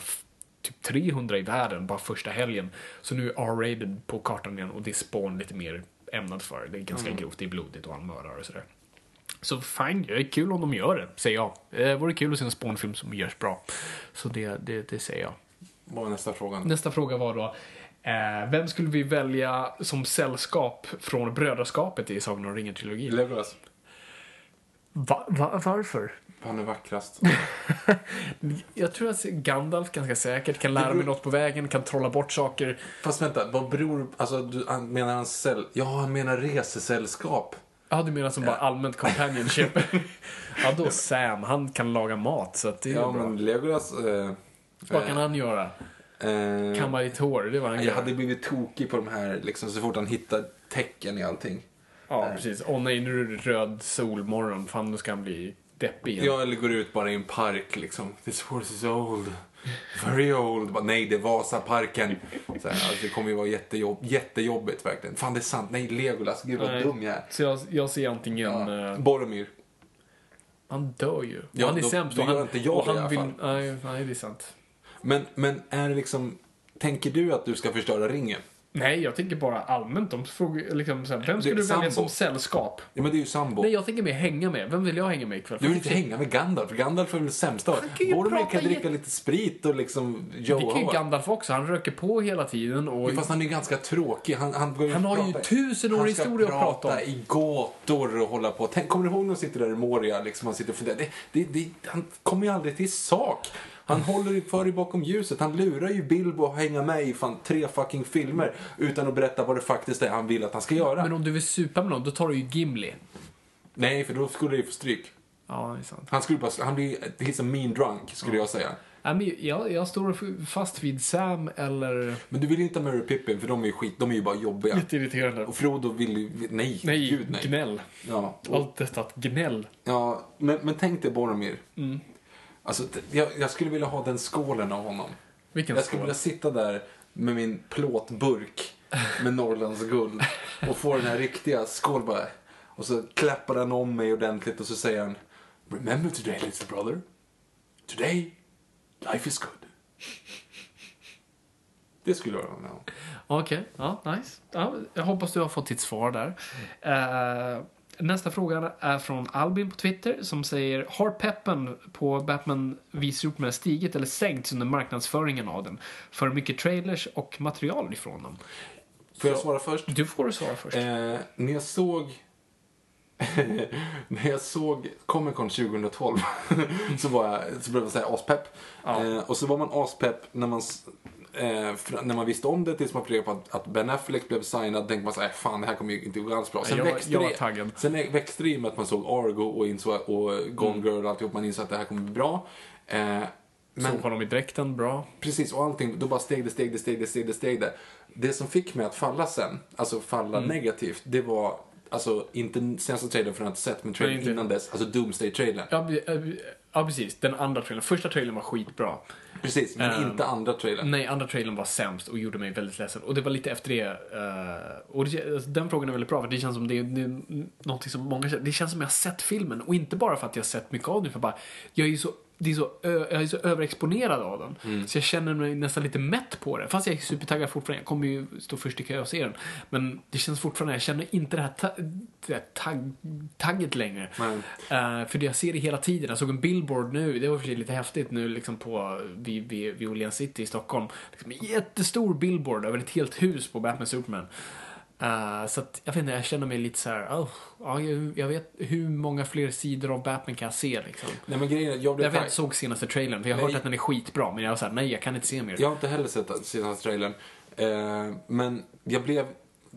typ 300 i världen bara första helgen. Så nu är R-rated på kartan igen och det är Spawn lite mer ämnad för. Det är ganska grovt, det är blodigt och han mördar och sådär. Så fine, det är kul om de gör det, säger jag. Det vore kul att se en Spawn-film som görs bra. Så det, det, det säger jag. Vad var nästa fråga? Nästa fråga var då, eh, vem skulle vi välja som sällskap från Brödraskapet i Sagan om ringen-trilogin? Legolas. Va, va, varför? Han är vackrast. [laughs] Jag tror att Gandalf ganska säkert kan lära beror- mig något på vägen, kan trolla bort saker. Fast vänta, vad beror... Alltså, du, han, menar han säll... Ja, han menar resesällskap. Ja, du menar som bara allmänt companionship? [laughs] ja, då Sam, han kan laga mat, så att det är Ja, bra. men Legolas... Eh, Vad kan han göra? Eh, Kamma ditt hår, det var en jag grej. hade blivit tokig på de här, liksom, så fort han hittar tecken i allting. Ja, precis. Åh nej, nu är det röd solmorgon. Fan, nu ska han bli deppig igen. Ja, eller går ut bara i en park liksom. This horse is old. Very old. Bara, nej, det är Vasaparken. Så här, alltså, det kommer ju vara jättejobb, jättejobbigt verkligen. Fan, det är sant. Nej, Legolas. Gud vad Nej. dum jag är. Så jag, jag ser antingen... Ja. eh, Boromir. han dör ju. Ja, han är då- sämst. då och han, gör inte jag och det i alla vill, fall. nej, nej, det är sant. Men, men är det liksom... Tänker du att du ska förstöra ringen? Nej, jag tänker bara allmänt. De frågar liksom så här, vem är du välja som sällskap? Ja, men det är ju sambo. Nej, jag tänker mer hänga med. Vem vill jag hänga med ikväll? Du vill inte hänga med Gandalf, för Gandalf är väl sämst av kan ju Boromir prata kan dricka lite sprit och liksom Det kan ju. Gandalf också. Han röker på hela tiden och... Fast han är ju ganska tråkig. Han, han, går Han har ju prata- tusen år han historia att prata om. prata i gåtor och hålla på. Tänk, kommer du ihåg när han sitter där i Moria? Liksom, han sitter och funderar. Det, det, det, han kommer ju aldrig till sak. Han håller ju för i bakom ljuset. Han lurar ju Bilbo att hänga med i fan tre fucking filmer utan att berätta vad det faktiskt är han vill att han ska göra. Men om du vill supa med någon, då tar du ju Gimli. Nej, för då skulle det ju få stryk. Ja, det är sant. Han skulle bara, han blir, he's a mean drunk, skulle jag säga. Men jag, jag står fast vid Sam eller... Men du vill inte ha Mary Pippin för de är ju skit, de är ju bara jobbiga. Jätteirriterande. Och Frodo vill ju, nej, Nej, gud nej. gnäll. Ja, och, Allt detta gnäll. ja men, men tänk dig Boromir. Mm. Alltså, jag, jag skulle vilja ha den skålen av honom. Vilken jag skulle skål? vilja sitta där med min plåtburk med Norrlands guld och få den här riktiga skål bara. Och så klappar han om mig ordentligt och så säger han Remember today little brother. Today life is good. Det skulle jag vilja ha. Okej, ja, nice. Ja, jag hoppas du har fått ditt svar där. Eh, nästa fråga är från Albin på Twitter som säger Har peppen på Batman v Superman stigit eller sänkts under marknadsföringen av den? För mycket trailers och material ifrån dem. Får jag svara först? Du får svara först. Eh, när jag såg [laughs] när jag såg Comic Con 2012 [laughs] så, var jag, så blev jag så här aspepp. Ja. Eh, och så var man aspepp när man, eh, när man visste om det tills man fick reda på att, att Ben Affleck blev signad. tänkte man så här, fan det här kommer ju inte gå alls bra. Sen, jag- växte, jag var det, sen växte det i och med att man såg Argo och, insåg, och Gone Mm. Girl och alltihop. Man insåg att det här kommer bli bra. Eh, men, Såg honom i dräkten, bra. Precis, och allting, då bara steg det, steg det, steg det, steg det, steg det. Det som fick mig att falla sen, alltså falla Mm. negativt, det var, alltså inte senaste trailern för jag inte sett, men trailern innan dess, alltså Doomsday-trailern. Ja, eh, ja, precis. Den andra trailern. Första trailern var skitbra. Precis, men Ehm, inte andra trailern. Nej, andra trailern var sämst och gjorde mig väldigt ledsen. Och det var lite efter det. eh, och det, alltså, den frågan är väldigt bra för det känns som det är, det är någonting som många känner. Det känns som jag har sett filmen och inte bara för att jag har sett mycket av den. För bara, jag är ju så det är så, jag är så överexponerad av den. Mm. Så jag känner mig nästan lite mätt på det. Fast jag är supertaggad fortfarande. Jag kommer ju stå först i kö och se den. Men det känns fortfarande, jag känner inte det här, ta, det här tagg, tagget längre. Eh, för jag ser det hela tiden. Jag såg en billboard nu, det var för sig lite häftigt nu liksom på, vid, vid, vid Åhléns City i Stockholm. Liksom en jättestor billboard över ett helt hus på Batman Superman. Eh, så att, jag vet inte, jag känner mig lite så här, oh, ja, jag, jag vet hur många fler sidor av Batman kan jag se liksom. Nej men grejen är jag blev Jag vet, såg senaste trailern, för jag har Nej. hört att den är skitbra, men jag var såhär, nej jag kan inte se mer. Jag har inte heller sett senaste trailern. Eh, men jag blev,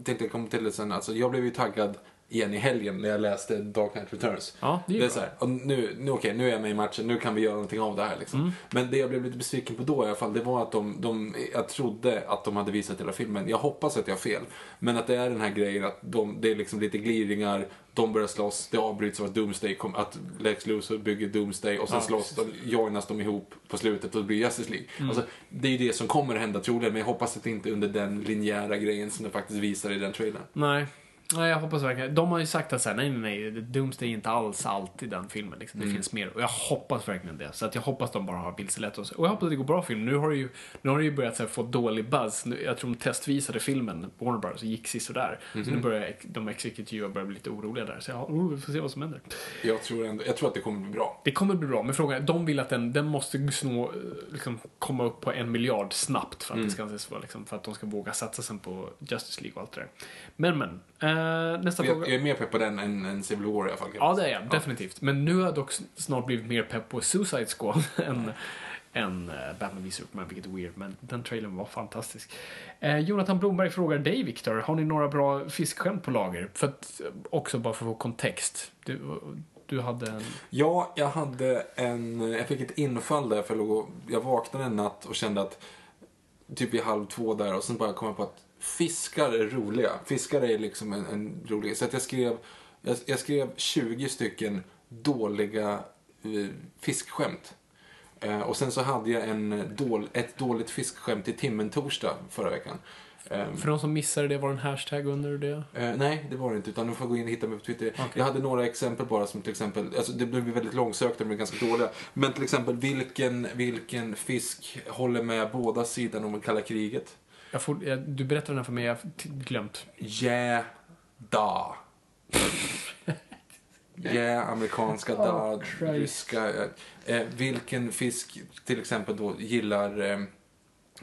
tänkte jag komma till det sen, alltså jag blev ju taggad igen i helgen när jag läste Dark Knight Returns. Ja, det är det är så här, och nu, nu, okej, nu är jag med i matchen, nu kan vi göra någonting av det här liksom. Mm. Men det jag blev lite besviken på då i alla fall, det var att de, de, jag trodde att de hade visat hela filmen. Jag hoppas att jag har fel. Men att det är den här grejen att de, det är liksom lite gliringar, de börjar slåss, det avbryts av att Doomsday, kom, att Lex Luthor bygger Doomsday och sen Ja, slåss de, joinas de ihop på slutet och det blir Justice League. Mm. Alltså, det är ju det som kommer att hända troligen, men jag hoppas att det inte är under den linjära grejen som de faktiskt visar i den trailern. Nej. Nej, jag hoppas verkligen. De har ju sagt att så här, nej, nej, nej, Doomsday är inte alls allt i den filmen. Liksom. Det Mm. finns mer. Och jag hoppas verkligen det. Så att jag hoppas de bara har vilselett oss. Och jag hoppas att det går bra filmen. Nu har det ju, nu har det ju börjat här, få dålig buzz. Nu, jag tror de testvisade filmen, Warner Bros, och gick sisådär. Så Mhm. nu börjar de exekutiva börja bli lite oroliga där. Så ja, oh, vi får se vad som händer. Jag tror, ändå, jag tror att det kommer bli bra. Det kommer bli bra, men frågan är, de vill att den, den måste snå, liksom, komma upp på en miljard snabbt för att Mm. det ska anses vara, liksom, för att de ska våga satsa sen på Justice League och allt det där. Men, men. Eh, nästa fråga. Jag, jag är mer pepp på den än, än Civil War i alla fall. Ja, det är jag. Definitivt. Men nu har jag dock snart blivit mer pepp på Suicide Squad [laughs] än, än eh, Batman v Superman, vilket är weird. Men den trailern var fantastisk. Eh, Jonathan Blomberg frågar dig, Viktor. Har ni några bra fiskskämt på lager? För att, också bara för att få kontext. Du, du hade en... Ja, jag hade en... Jag fick ett infall där för jag, låg och, jag vaknade en natt och kände att typ vid halv två där och sen bara kom jag på att fiskar är roliga. Fiskar är liksom en, en rolig... Så att jag skrev, jag, jag skrev 20 stycken dåliga eh, fiskskämt. Eh, och sen så hade jag en dål, ett dåligt fiskskämt i timmen torsdag förra veckan. Eh, För de som missade det, var det en hashtag under det? Eh, nej, det var det inte. Utan du får gå in och hitta mig på Twitter. Jag hade några exempel bara som till exempel, alltså det blev väldigt långsökta men ganska dåliga. Men till exempel vilken, vilken fisk håller med båda sidor om det kalla kriget? Jag får, jag, du berättade den här för mig, jag har glömt. Yeah, da. Yeah, amerikanska [laughs] Oh, Christ. ryska. eh, Eh, vilken fisk till exempel då gillar, eh,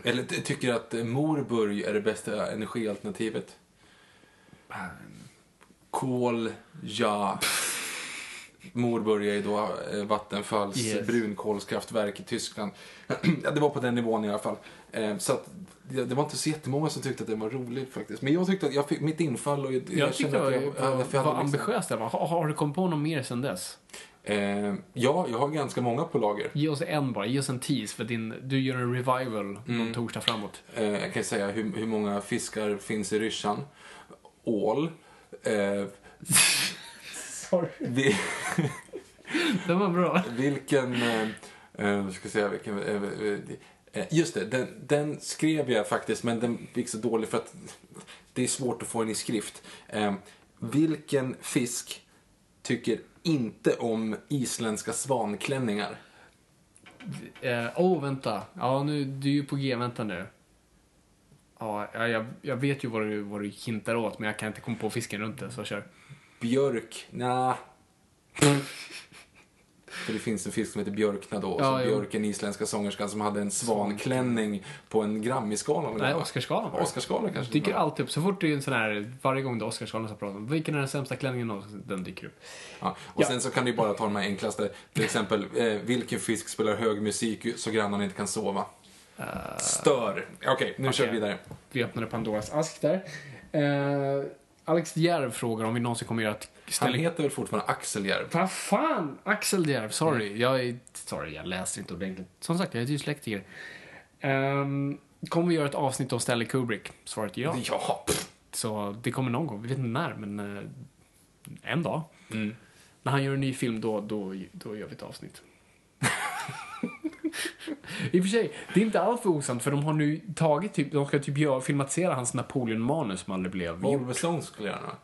eller ty- tycker att morburg är det bästa energialternativet? Kol, ja. Morburg är ju då eh, Vattenfalls Yes. brunkolskraftverk i Tyskland. [clears throat] ja, det var på den nivån i alla fall. Eh, så att, det, det var inte så jättemånga som tyckte att det var roligt faktiskt. Men jag tyckte att jag fick mitt infall och jag, Jag, kände det var, att jag, var, jag, jag var, liksom- ambitiöst. där, va? Har, har du kommit på något mer sen dess? Eh, ja, jag har ganska många på lager. Ge oss en bara, ge oss en tease för din, du gör en revival Mm. någon torsdag framåt. Eh, jag kan säga hur, hur många fiskar finns i ryssjan. Ål. Eh, [laughs] Sorry. vi, [laughs] Den var bra. vilken... Eh, eh, ska säga vilken... Eh, eh, eh, just det, den, den skrev jag faktiskt, men den fick så dålig för att det är svårt att få den i skrift. Eh, vilken fisk tycker inte om isländska svanklänningar? Eh, oh, vänta. Ja, nu, du är ju på G. Vänta nu. Ja, jag- jag, jag vet ju vad du, vad du hintar åt, men jag kan inte komma på fisken runt det, så kör. Björk? Nja. För det finns en fisk som heter björkna då. Ja, så jo. Björk, en isländska sångerskan som hade en svanklänning på en Grammy-skala. Nej? Oscarsgalan var det. Oscarsgalan kanske. Dyker alltid upp. Så fort det är en sån här, varje gång det är Oscarsgalan så pratar de vilken är den sämsta klänningen någonsin?" Den dyker upp. Ja. Och Ja. sen så kan du bara ta de här enklaste. Till exempel, eh, vilken fisk spelar hög musik så grannarna inte kan sova? Stör. Okej, nu kör vi vidare. Vi öppnade Pandoras ask där. Eh, Alex Järv frågar om vi någonsin kommer göra ett Han ställning... heter väl fortfarande Axel Järv? Vad fan! Axel Järv, sorry. Jag är... Sorry, jag läser inte ordentligt. Som sagt, jag är dyslektiker. Um, kommer vi göra ett avsnitt om Stanley Kubrick? Svaret är ja. Ja. pff. Så det kommer någon gång. Vi vet inte när, men eh, en dag. Mm. När han gör en ny film, då, då, då gör vi ett avsnitt. [laughs] I och för sig, det är inte allt för osant för de har nu tagit typ, de ska typ göra, filmatisera hans Napoleon-manus som aldrig blev gjort. Oliver Stone skulle göra det.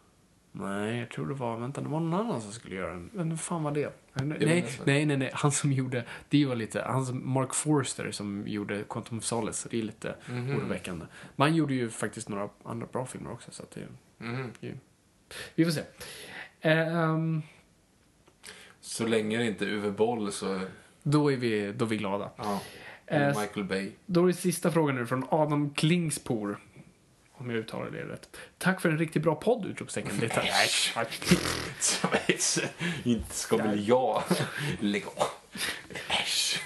Nej, jag tror det var, vänta, det var någon annan som skulle göra den. Men fan var det? Nej, nej, nej, nej, han som gjorde, det var lite, han som, Mark Forster som gjorde Quantum of Solace, det är lite Mhm. oroväckande. Men han gjorde ju faktiskt några andra bra filmer också, så att det, Mhm. ju, vi får se. Ehm, Så länge det inte är Uwe Boll så, då är vi, då är vi glada. ja. Eh, Michael Bay. Då är det sista frågan nu från Adam Klingspoor. Om jag uttalar det rätt. Tack för en riktigt bra podd! Utropstecken. Det är [laughs] Inte ska väl jag lägga av. Äsch.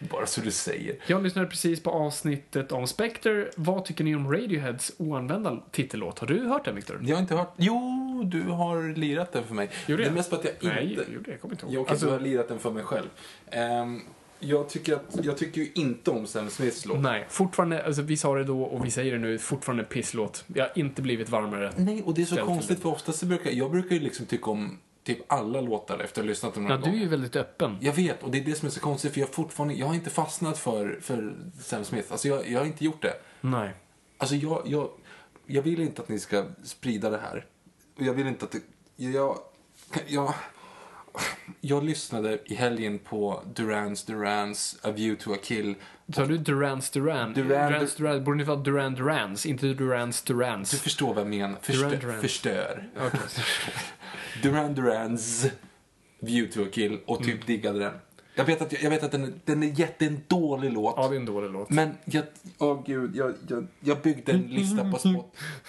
Bara så du säger. Jag lyssnade precis på avsnittet om Spectre. Vad tycker ni om Radioheads oanvända titellåt? Har du hört den, Victor? Jag har inte hört... Jo, du har lirat den för mig. Gjorde det är jag? mest för att jag inte... Nej, jag gjorde. Jag kommer inte ihåg. Jag, okej, Alltså, du har lirat den för mig själv. Ehm, jag, tycker att, jag tycker ju inte om Sam Smiths låt. nej, fortfarande, alltså vi sa det då och vi säger det nu, fortfarande pisslåt. Jag har inte blivit varmare. Nej, och det är så konstigt för oftast brukar jag brukar ju liksom tycka om typ alla låtar efter att ha lyssnat dem Ja, några du är ju väldigt öppen. Jag vet, och det är det som är så konstigt för jag har fortfarande, jag har inte fastnat för, för Sam Smith. Alltså jag, jag har inte gjort det. Nej. Alltså jag, jag, jag vill inte att ni ska sprida det här. Och jag vill inte att det, jag, jag, jag lyssnade i helgen på Durans Durans A View to a Kill. Sa du Durans Duran? Duran- Durans Duran. Borde inte vara Duran Durans, inte Durans Du Durans. förstår vad jag menar. Förstör. Duran Duran. förstör. Okej. [laughs] Duran Durans View to a Kill och typ Mm. diggade den. Jag vet att, jag vet att den, är- den är jätte, en dålig låt. Ja, det är en dålig låt. Men jag, åh gud, jag, jag, jag byggde en lista på spot. [laughs]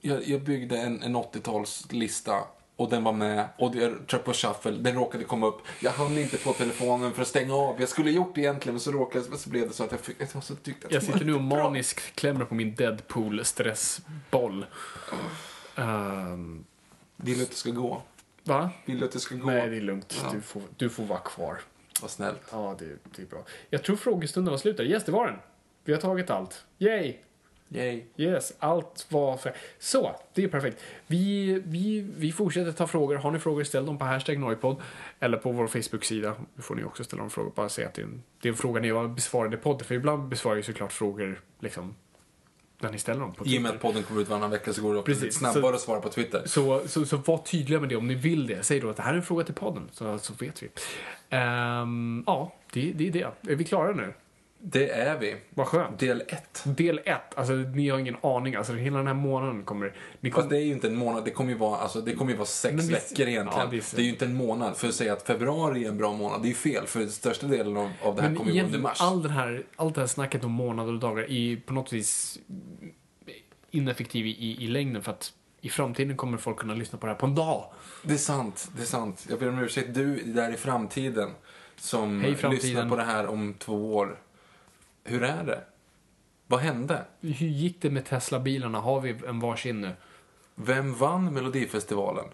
Jag, jag byggde en, en 80-talslista och den var med och jag tror på shuffle, den råkade komma upp. Jag hann inte på telefonen för att stänga av. Jag skulle gjort det egentligen men så råkade men så blev det så att jag fick, jag var så tyckte att Jag sitter nu och maniskt klämmer på min Deadpool-stressboll. Ehm, Vill du att det ska gå? va? Vill du att det ska gå? Nej, det är lugnt. Ja. Du, får, du får vara kvar. Vad snällt. Ja, det, det är bra. Jag tror frågestunden var slut där. Yes, det var den. Vi har tagit allt. Yay! Yay. Yes, allt var för... Så, det är perfekt. Vi, vi, vi fortsätter ta frågor. Har ni frågor, ställ dem på hashtag Noipod eller på vår Facebook-sida. Då får ni också ställa de frågor. Bara säga att det är en, det är en fråga ni har besvarat i podden. För ibland besvarar ju såklart frågor liksom när ni ställer dem på I och med Twitter. att podden kommer ut varannan vecka så går det Precis, snabbare att svara på Twitter. Så, så, så var tydliga med det om ni vill det. Säg då att det här är en fråga till podden, så, så vet vi. Ehm, ja, det, det är det. Är vi klara nu? Det är vi. Vad skönt. Del 1. Del ett, alltså ni har ingen aning. Alltså hela den här månaden kommer... Ni Fast kommer det är ju inte en månad, det kommer ju vara, alltså, det kommer ju vara sex vi- veckor egentligen. Ja, det, visst. är ju inte en månad. För att säga att februari är en bra månad, det är ju fel. För största delen av, av det här men kommer ju gå under mars. all den här, allt det här snacket om månader och dagar är på något vis ineffektiv i, i, i längden för att i framtiden kommer folk kunna lyssna på det här på en dag. Det är sant, det är sant. Jag ber om ursäkt, du där i framtiden som Hej, framtiden. lyssnar på det här om två år. Hur är det? Vad hände? Hur gick det med Tesla-bilarna? Har vi en varsin nu? Vem vann Melodifestivalen?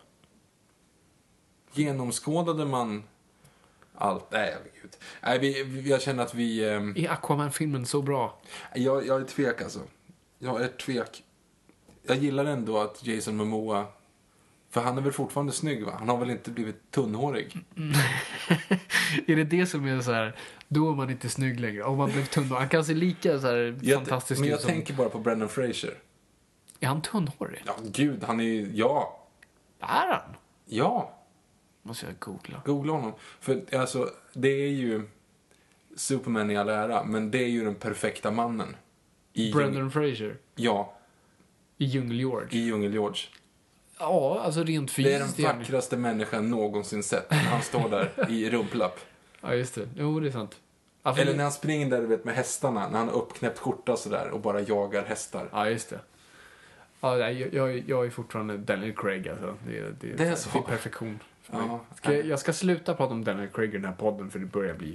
Genomskådade man allt? Nej, gud. Nej, vi, jag känner att vi... ehm, Är Aquaman-filmen så bra? Jag, jag är tvek alltså. Jag är tvek. Jag gillar ändå att Jason Momoa... För han är väl fortfarande snygg va? Han har väl inte blivit tunnhårig? [laughs] är det det som är så här, då är man inte snygg längre? Om man blev tunnhårig. Han kan se lika så här Jag, fantastisk men jag ut som... tänker bara på Brendan Fraser. Är han tunnhårig? Ja, gud, han är ju... Ja. Är han? Ja. Måste jag googla. Googla honom. För alltså, det är ju... Superman i all ära, men det är ju den perfekta mannen. I Brendan Fraser Ja, i Djungel-George. i Djungel-George. Ja, alltså rent Det är fysiskt. den vackraste människan någonsin sett. När han står där i rumplapp. Ja, just det. Jo, det är sant. Ja, för Eller det- när han springer där du vet, med hästarna, när han har uppknäppt skjorta sådär och bara jagar hästar. Ja, just det. Ja, jag, jag, jag är fortfarande Daniel Craig alltså. Det, det, Det är så. Det är perfektion. Ja. Ska jag, jag ska sluta prata om Daniel Craig i den här podden för det börjar bli...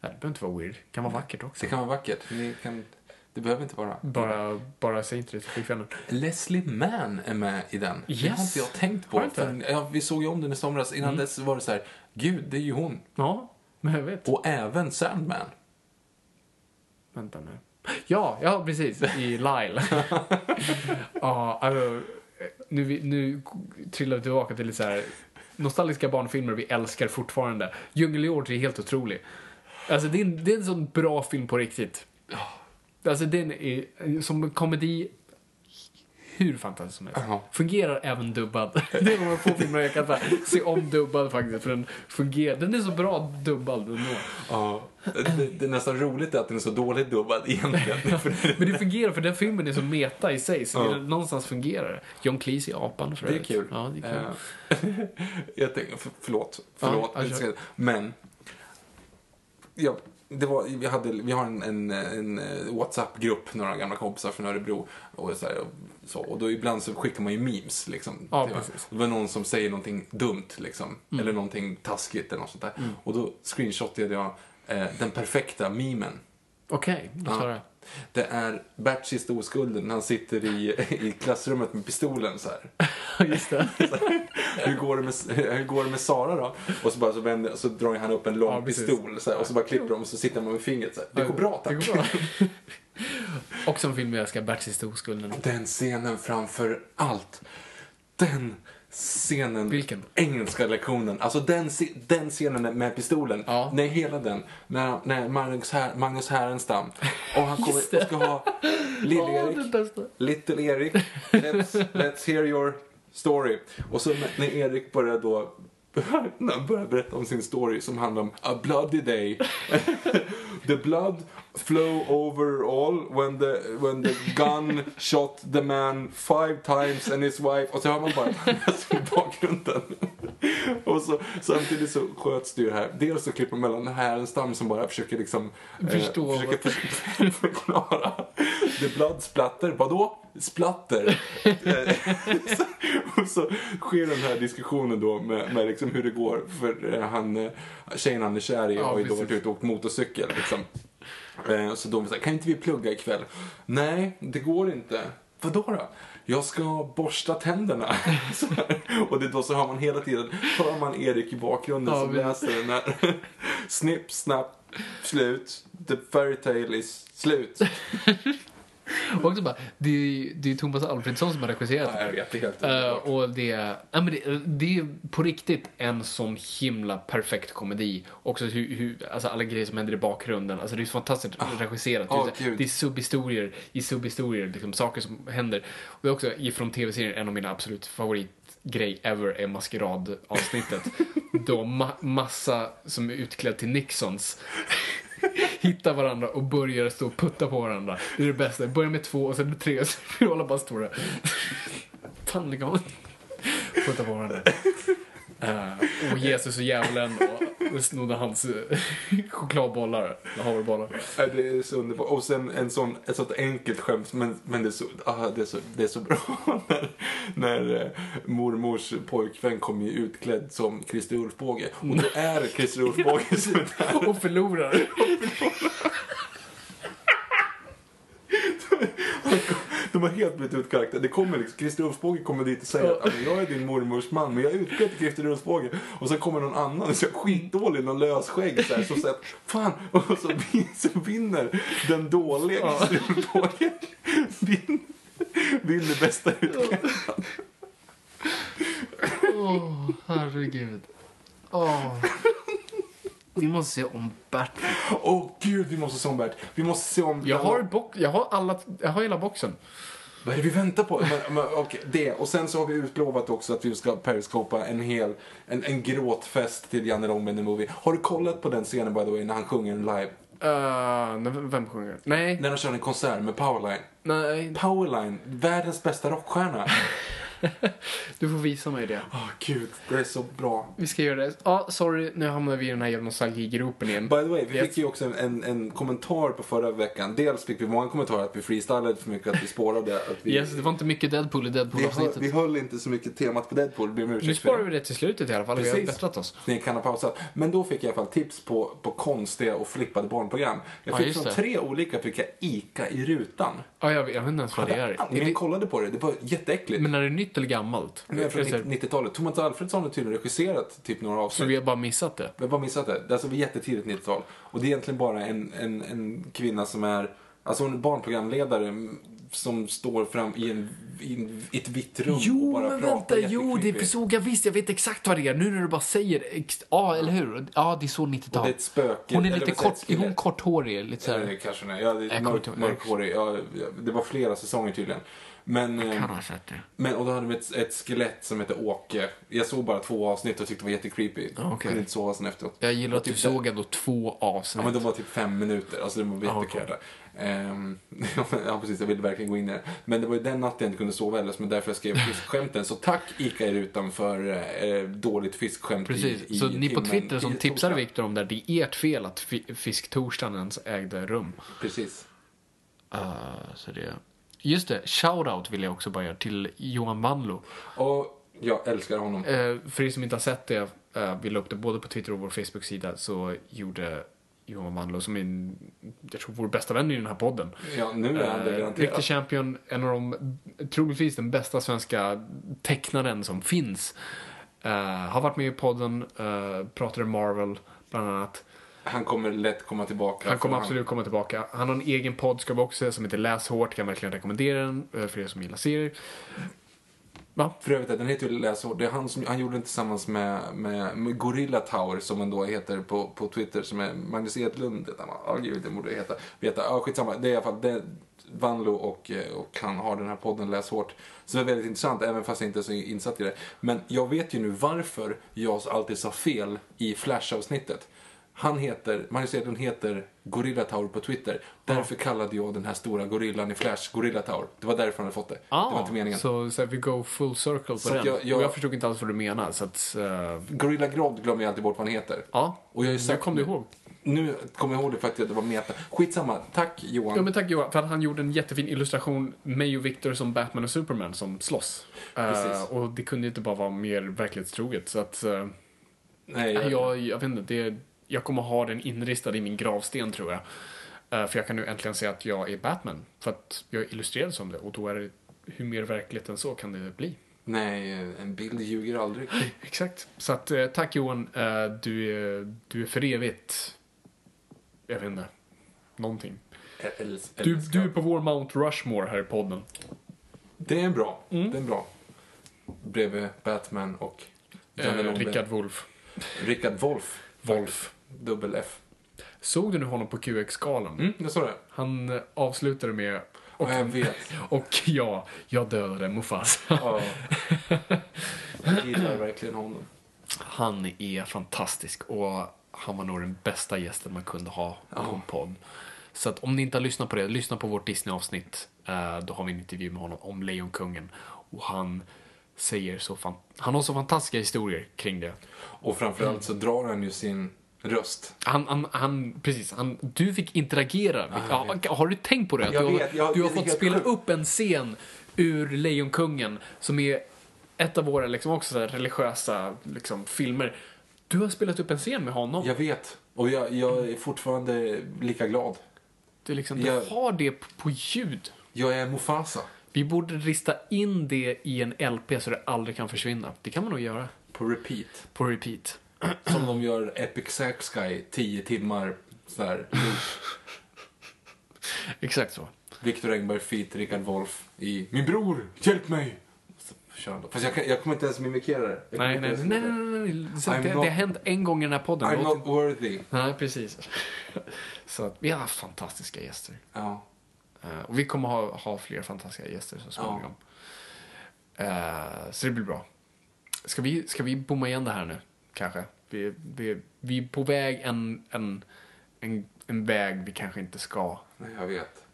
Nej, det behöver inte vara weird. Det kan vara vackert också. Det kan vara vackert. Ni kan, det behöver inte vara. Bara, bara säg inte det till flickvännen. Leslie Mann är med i den. Det Yes. har inte jag tänkt på. Mm. För, ja, vi såg ju om den i somras. Innan dess var det så här, gud, det är ju hon. Ja, men jag vet. Och även Sandman. Vänta nu. Ja, ja precis. I Lyle. [laughs] ja, alltså, nu, nu trillar vi tillbaka till så här nostalgiska barnfilmer vi älskar fortfarande. Djungel-George är helt otrolig. Alltså det är, en, det är en sån bra film på riktigt. Alltså den är, som komedi, hur fantastisk som helst. Ja. Fungerar även dubbad. [laughs] Det är de få filmer jag kan här, se om dubbad faktiskt. För den fungerar. Den är så bra dubbad ändå. Ja, det, det är nästan roligt att den är så dåligt dubbad egentligen. [laughs] Men det fungerar för den filmen är så meta i sig. Så Ja. det, någonstans fungerar det. John Cleese i apan för det är kul. Ja, det är kul. Eh, [laughs] jag tänker, för, förlåt, förlåt. Men, ja, det var, vi, hade, vi har en, en, en eh, WhatsApp-grupp, några gamla kompisar från Örebro. Och, så här, och, så, och då ibland så skickar man ju memes. Liksom, Ja. Det var någon som säger någonting dumt, liksom, Mm. eller någonting taskigt eller något sånt där. Och då screenshotade jag eh, den perfekta memen. Okej, då tar jag. Det är Bert sista oskulden när han sitter i, i klassrummet med pistolen så här. Just det. [laughs] hur, går det med, hur går det med Sara då? Och så, bara så, vänder, så drar han upp en lång Ja, pistol så här, och så bara klipper de och så sitter man med fingret så här. Det går bra tack. Det går bra. [laughs] Också en film jag älskar, Bert sista oskulden. Den scenen framför allt. Den scenen. Vilken? Engelska lektionen. Alltså den, den scenen med pistolen. Ja. Nej, hela den. När, när Magnus, här, Magnus Härenstam. Och han kommer och ska ha Lill-Erik. det bästa. Little Erik, let's, let's hear your story. Och så när- när Erik börjar då [laughs] när han börjar berätta om sin story som handlar om a bloody day. [laughs] the blood flow over all when the, when the gun [laughs] shot the man five times and his wife. Och så hör man bara [laughs] i bakgrunden. Och så, samtidigt så sköts det ju här. Dels så klipper man mellan Härenstam som bara försöker liksom Förstå. försöker för, [laughs] förklara. The blood splatter, vadå? Splatter. Eh, och så sker den här diskussionen då med, med liksom hur det går för eh, han, eh, tjejen han är kär i Ja, har ju då varit ute och åkt motorcykel liksom. Eh, Så de säger, kan inte vi plugga ikväll? Nej, det går inte. Vadå då? Jag ska borsta tänderna. [laughs] Och det är då så hör man hela tiden, hör man Erik i bakgrunden Ja, som men- läser den här. [laughs] Snipp, snapp, slut. The fairy tale is slut. [laughs] [laughs] Och också bara, det är, det är Thomas Alfredsson som har regisserat Ja, jag vet, det är helt underbart. och det, ja, men det, det är på riktigt en sån himla perfekt komedi. Också hur, hur, alltså alla grejer som händer i bakgrunden. Alltså det är så fantastiskt regisserat. Ah, det, är, det är subhistorier i subhistorier, liksom saker som händer. Och det är också ifrån tv-serien en av mina absolut favoritgrej ever är maskeradavsnittet. [laughs] Då ma massa som är utklädd till Nixons hittar varandra och börjar stå och putta på varandra. Det är det bästa. Börjar med två och sen med tre och så alla bara står där. Fan, putta på varandra. Eh, och Jesus och djävulen och, och snodde hans eh, chokladbollar, eller havrebollar. Det är så underbart. Och sen en sån, ett sånt enkelt skämt, men, men det, är så, ah, det, är så, det är så bra. [laughs] när när eh, mormors pojkvän kommer ju utklädd som Christer Ulfbåge. Och då är Christer Ulfbåge som är där. [laughs] Och förlorar. [laughs] De har helt bytt ut karaktär. Det kommer liksom, Christer Ulfsbåge kommer dit och säger att "Ja, men jag är din mormors man, men jag utklädd till Christer Ulfsbåge. Och sen kommer någon annan, så skitdålig, någon lösskägg så här, som säger fan, och så, vin, så vinner den dåliga Christer Ulfsbåge. Vin, vinner bästa utklädd. Åh, herregud. Åh. Vi måste se om Bert. Åh gud, vi måste se om Bert. Vi måste se om... Jag har, box, jag har alla, jag har hela boxen. Vad är det vi väntar på? Men, men, okej, det. Och sen så har vi utlovat också att vi ska periskopa en hel, en, en gråtfest till Janne Rongben the Movie. Har du kollat på den scenen by the way, när han sjunger live? Uh, vem sjunger? Nej, När de kör en konsert med Powerline. nej. Powerline, världens bästa rockstjärna. [laughs] Du får visa mig det. Åh gud, det är så bra. Vi ska göra det. Ja, sorry, nu hamnar vi i den här nostalgigropen igen. By the way, vi Yes. fick ju också en, en, en kommentar på förra veckan. Dels fick vi många kommentarer att vi freestylade för mycket, att vi spårade. Att vi, Yes, det var inte mycket Deadpool i vi, Deadpool-avsnittet. vi höll inte så mycket temat på Deadpool, ber om ursäkt Nu sparar det. vi det till slutet i alla fall. Vi har Precis. bättrat oss. Ni kan ha pausat. Men då fick jag i alla fall tips på, på konstiga och flippade barnprogram. Jag Ja, fick just från tre olika fick jag ICA i rutan. Ja, jag, jag vet inte ens vad det är. det, kollade på det, det var jätteäckligt. men är det nytt eller gammalt? det är från Är det så här- 90-talet. Thomas Alfredsson har tydligen regisserat typ några Så avsnitt. vi har bara missat det? Vi har bara missat det. Det är alltså jättetidigt 90-tal. Och det är egentligen bara en, en, en kvinna som är, alltså hon är barnprogramledare som står fram i, en, i, en, ett vitt rum och Jo, bara men pratar vänta, jo, det jätteklippigt. såg jag visst. Jag vet exakt vad det är. Nu när du bara säger Ja, eller hur? Ja, det är så Och 90-tal. det är ett spöke. Hon är lite kort, är hon korthårig? Lite så Eller här. kanske nej. Ja, det är mörk, mörkhårig. Ja, det var flera säsonger tydligen. Men, Kan eh, ha sett det. men, och då hade vi ett, ett skelett som hette Åke. Jag såg bara två avsnitt och tyckte det var jättecreepy. Okej. Kunde inte sova sen efteråt. Jag gillar att du Typ såg ändå två avsnitt. Ja, men de var typ fem minuter. Alltså det var jättekorta. Ehm, [laughs] ja, precis. Jag ville verkligen gå in i det. Men det var ju den natten jag inte kunde sova heller, är därför jag skrev [laughs] fiskskämten. Så tack Ica i rutan för eh, dåligt fiskskämt Precis, i, i så ni på Twitter som tipsade. Viktor om det, det är ert fel att fi- Fisktorsdagen ens ägde rum. Precis. Uh, så det... Just det, shoutout vill jag också bara göra till Johan Wanlo. Och jag älskar honom. Eh, för er som inte har sett det, uh, vi la upp det både på Twitter och vår Facebook-sida, så gjorde Johan Wanlo, som är, en, jag tror, vår bästa vän i den här podden. Ja, nu är han det Eh, garanterat. Riktig champion, en av de, troligtvis den bästa svenska tecknaren som finns. Eh, har varit med i podden, uh, pratade Marvel, bland annat. Han kommer lätt komma tillbaka. Han kommer absolut komma tillbaka. Han har en egen podd, ska vi också säga, som heter Läs hårt. Kan verkligen rekommendera den eh, för er som gillar serier. Va? För övrigt, den heter ju Läsår. Det är han som han gjorde den tillsammans med, med, med Gorilla Tower, som han då heter på, på Twitter, som är Magnus Edlund. han? Ja, gud, det borde heta. Veta. Ja, skitsamma. Det är i alla fall det, Vanlo och, eh, och han har den här podden Läs hårt. Så det är väldigt intressant, även fast jag inte är så insatt i det. Men jag vet ju nu varför jag alltid sa fel i Flash-avsnittet. Han heter, Magnus Edlund heter Gorilla Tower på Twitter. Därför kallade jag den här stora gorillan i Flash Gorilla Tower. Det var därför han hade fått det. det var inte meningen. Så, så vi go full circle på Så den. jag- jag- Och jag förstod inte alls vad du menar. Så att, eh, Gorilla Grodd glömmer jag alltid bort vad han heter. ja, Och jag sagt kom du ihåg. Nu kommer jag ihåg det för att det var meta. Skitsamma. Tack Johan. Ja, men tack Johan, för att han gjorde en jättefin illustration, mig och Victor som Batman och Superman som slåss. Precis. och det kunde ju inte bara vara mer verklighetstroget. Så att, eh, Nej, jag, jag, jag vet inte, det, jag kommer ha den inristad i min gravsten tror jag. Eh, för jag kan nu äntligen säga att jag är Batman. För att jag är illustrerad som det. Och då är det, hur mer verkligt än så kan det bli. nej, en bild ljuger aldrig. [laughs] Exakt. Så att, eh, tack Johan. Eh, du, är, du är för evigt, jag vet inte, någonting. Äls- Du, du är på vår Mount Rushmore här i podden. Det är bra. Mm. Det är bra. Bredvid Batman och Janne Eh. Rickard Wolff. Rickard Wolff. Wolff. Dubbel F. Såg du nu honom på QX-galan? Mm, jag sa det. Han eh, avslutade med Och jag vet. [laughs] och ja, jag dödade Mufasa. Ja. Jag gillar verkligen honom. Han är fantastisk och han var nog den bästa gästen man kunde ha på en podd. Så att om ni inte har lyssnat på det, lyssna på vårt Disney-avsnitt. Eh, Då har vi en intervju med honom om Lejonkungen. Och han säger så fan, han har så fantastiska historier kring det. Och framförallt så drar han ju sin röst. Han, han, han precis, han, du fick interagera. ja, har du tänkt på det? Jag du, vet, jag- du har fått spela sjukt. upp en scen ur Lejonkungen som är ett av våra liksom, också religiösa liksom, filmer. Du har spelat upp en scen med honom. Jag vet. Och jag, jag är fortfarande lika glad. Du, liksom, du Jag- har det på, på ljud. Jag är Mufasa. Vi borde rista in det i en LP så det aldrig kan försvinna. Det kan man nog göra. På repeat. På repeat. Som de gör Epic Sax Guy 10 timmar så här. Exakt så. Viktor Engberg feat Rickard Wolff i Min bror, hjälp mig! Kör. Fast jag, kan, jag kommer inte ens mimikera det. Nej, nej, nej, nej, det. nej. Så det, det not- har hänt en gång i den här podden. I'm not worthy. Nej, precis. [laughs] Så att vi har haft fantastiska gäster. Ja. Eh, och vi kommer ha, ha fler fantastiska gäster så småningom. Eh, så det blir bra. Ska vi, ska vi bomma igen det här nu, kanske? Vi, vi, vi är på väg en, en, en, en väg vi kanske inte ska. Nej, jag vet.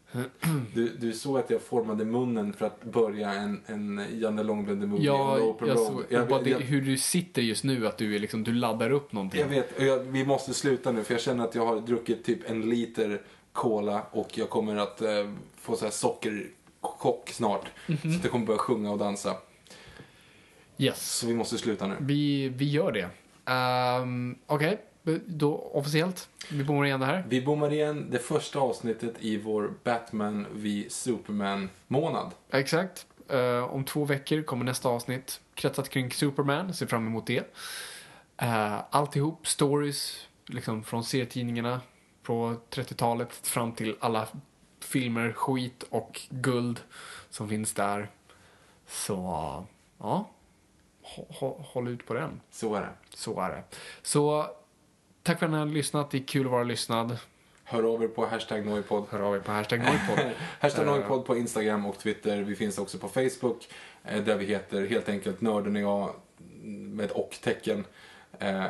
Du, du såg att jag formade munnen för att börja en, en Janne Långben-movie. Ja, en open jag såg, jag, bara det, jag, hur du sitter just nu, att du, är liksom, du laddar upp någonting. jag vet, jag, vi måste sluta nu för jag känner att jag har druckit typ en liter cola och jag kommer att eh, få så här sockerchock snart. Mhm. Så att jag kommer börja sjunga och dansa. Yes. Så vi måste sluta nu. Vi, vi gör det. Um, Okej, då officiellt. Vi bommar igen det här. Vi bommar igen det första avsnittet i vår Batman v Superman-månad. Exakt. Eh, om två veckor kommer nästa avsnitt kretsat kring Superman. Ser fram emot det. Uh, alltihop, stories liksom från serietidningarna på 30-talet fram till alla filmer, skit och guld som finns där. Så, ja. Hå- hå- Håll ut på den. Så är det. Så är det. Så tack för att ni har lyssnat. Det är kul att vara lyssnad. Hör av er på hashtag Noipod. Hör av er på hashtag Noipod. [laughs] hashtag Noipod på Instagram och Twitter. Vi finns också på Facebook eh, där vi heter helt enkelt Nörden och jag med och-tecken. Eh,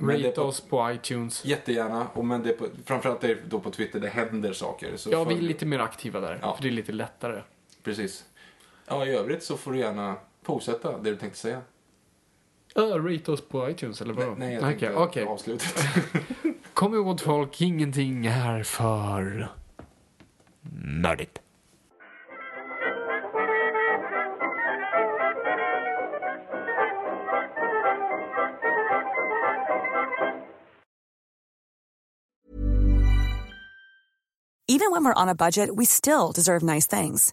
Rate på- oss på iTunes. Jättegärna, och men det är på, framförallt är det då på Twitter det händer saker. Så Ja, vi är lite mer aktiva där. Ja. För det är lite lättare. Precis. Ja, i övrigt så får du gärna fortsätta det du tänkte säga. Uh, rate oss på iTunes eller vadå? Nej, jag Okej, tänkte avslutet. [laughs] Kom ihåg folk, ingenting är för nördigt. Even when we're on a budget, we still deserve nice things.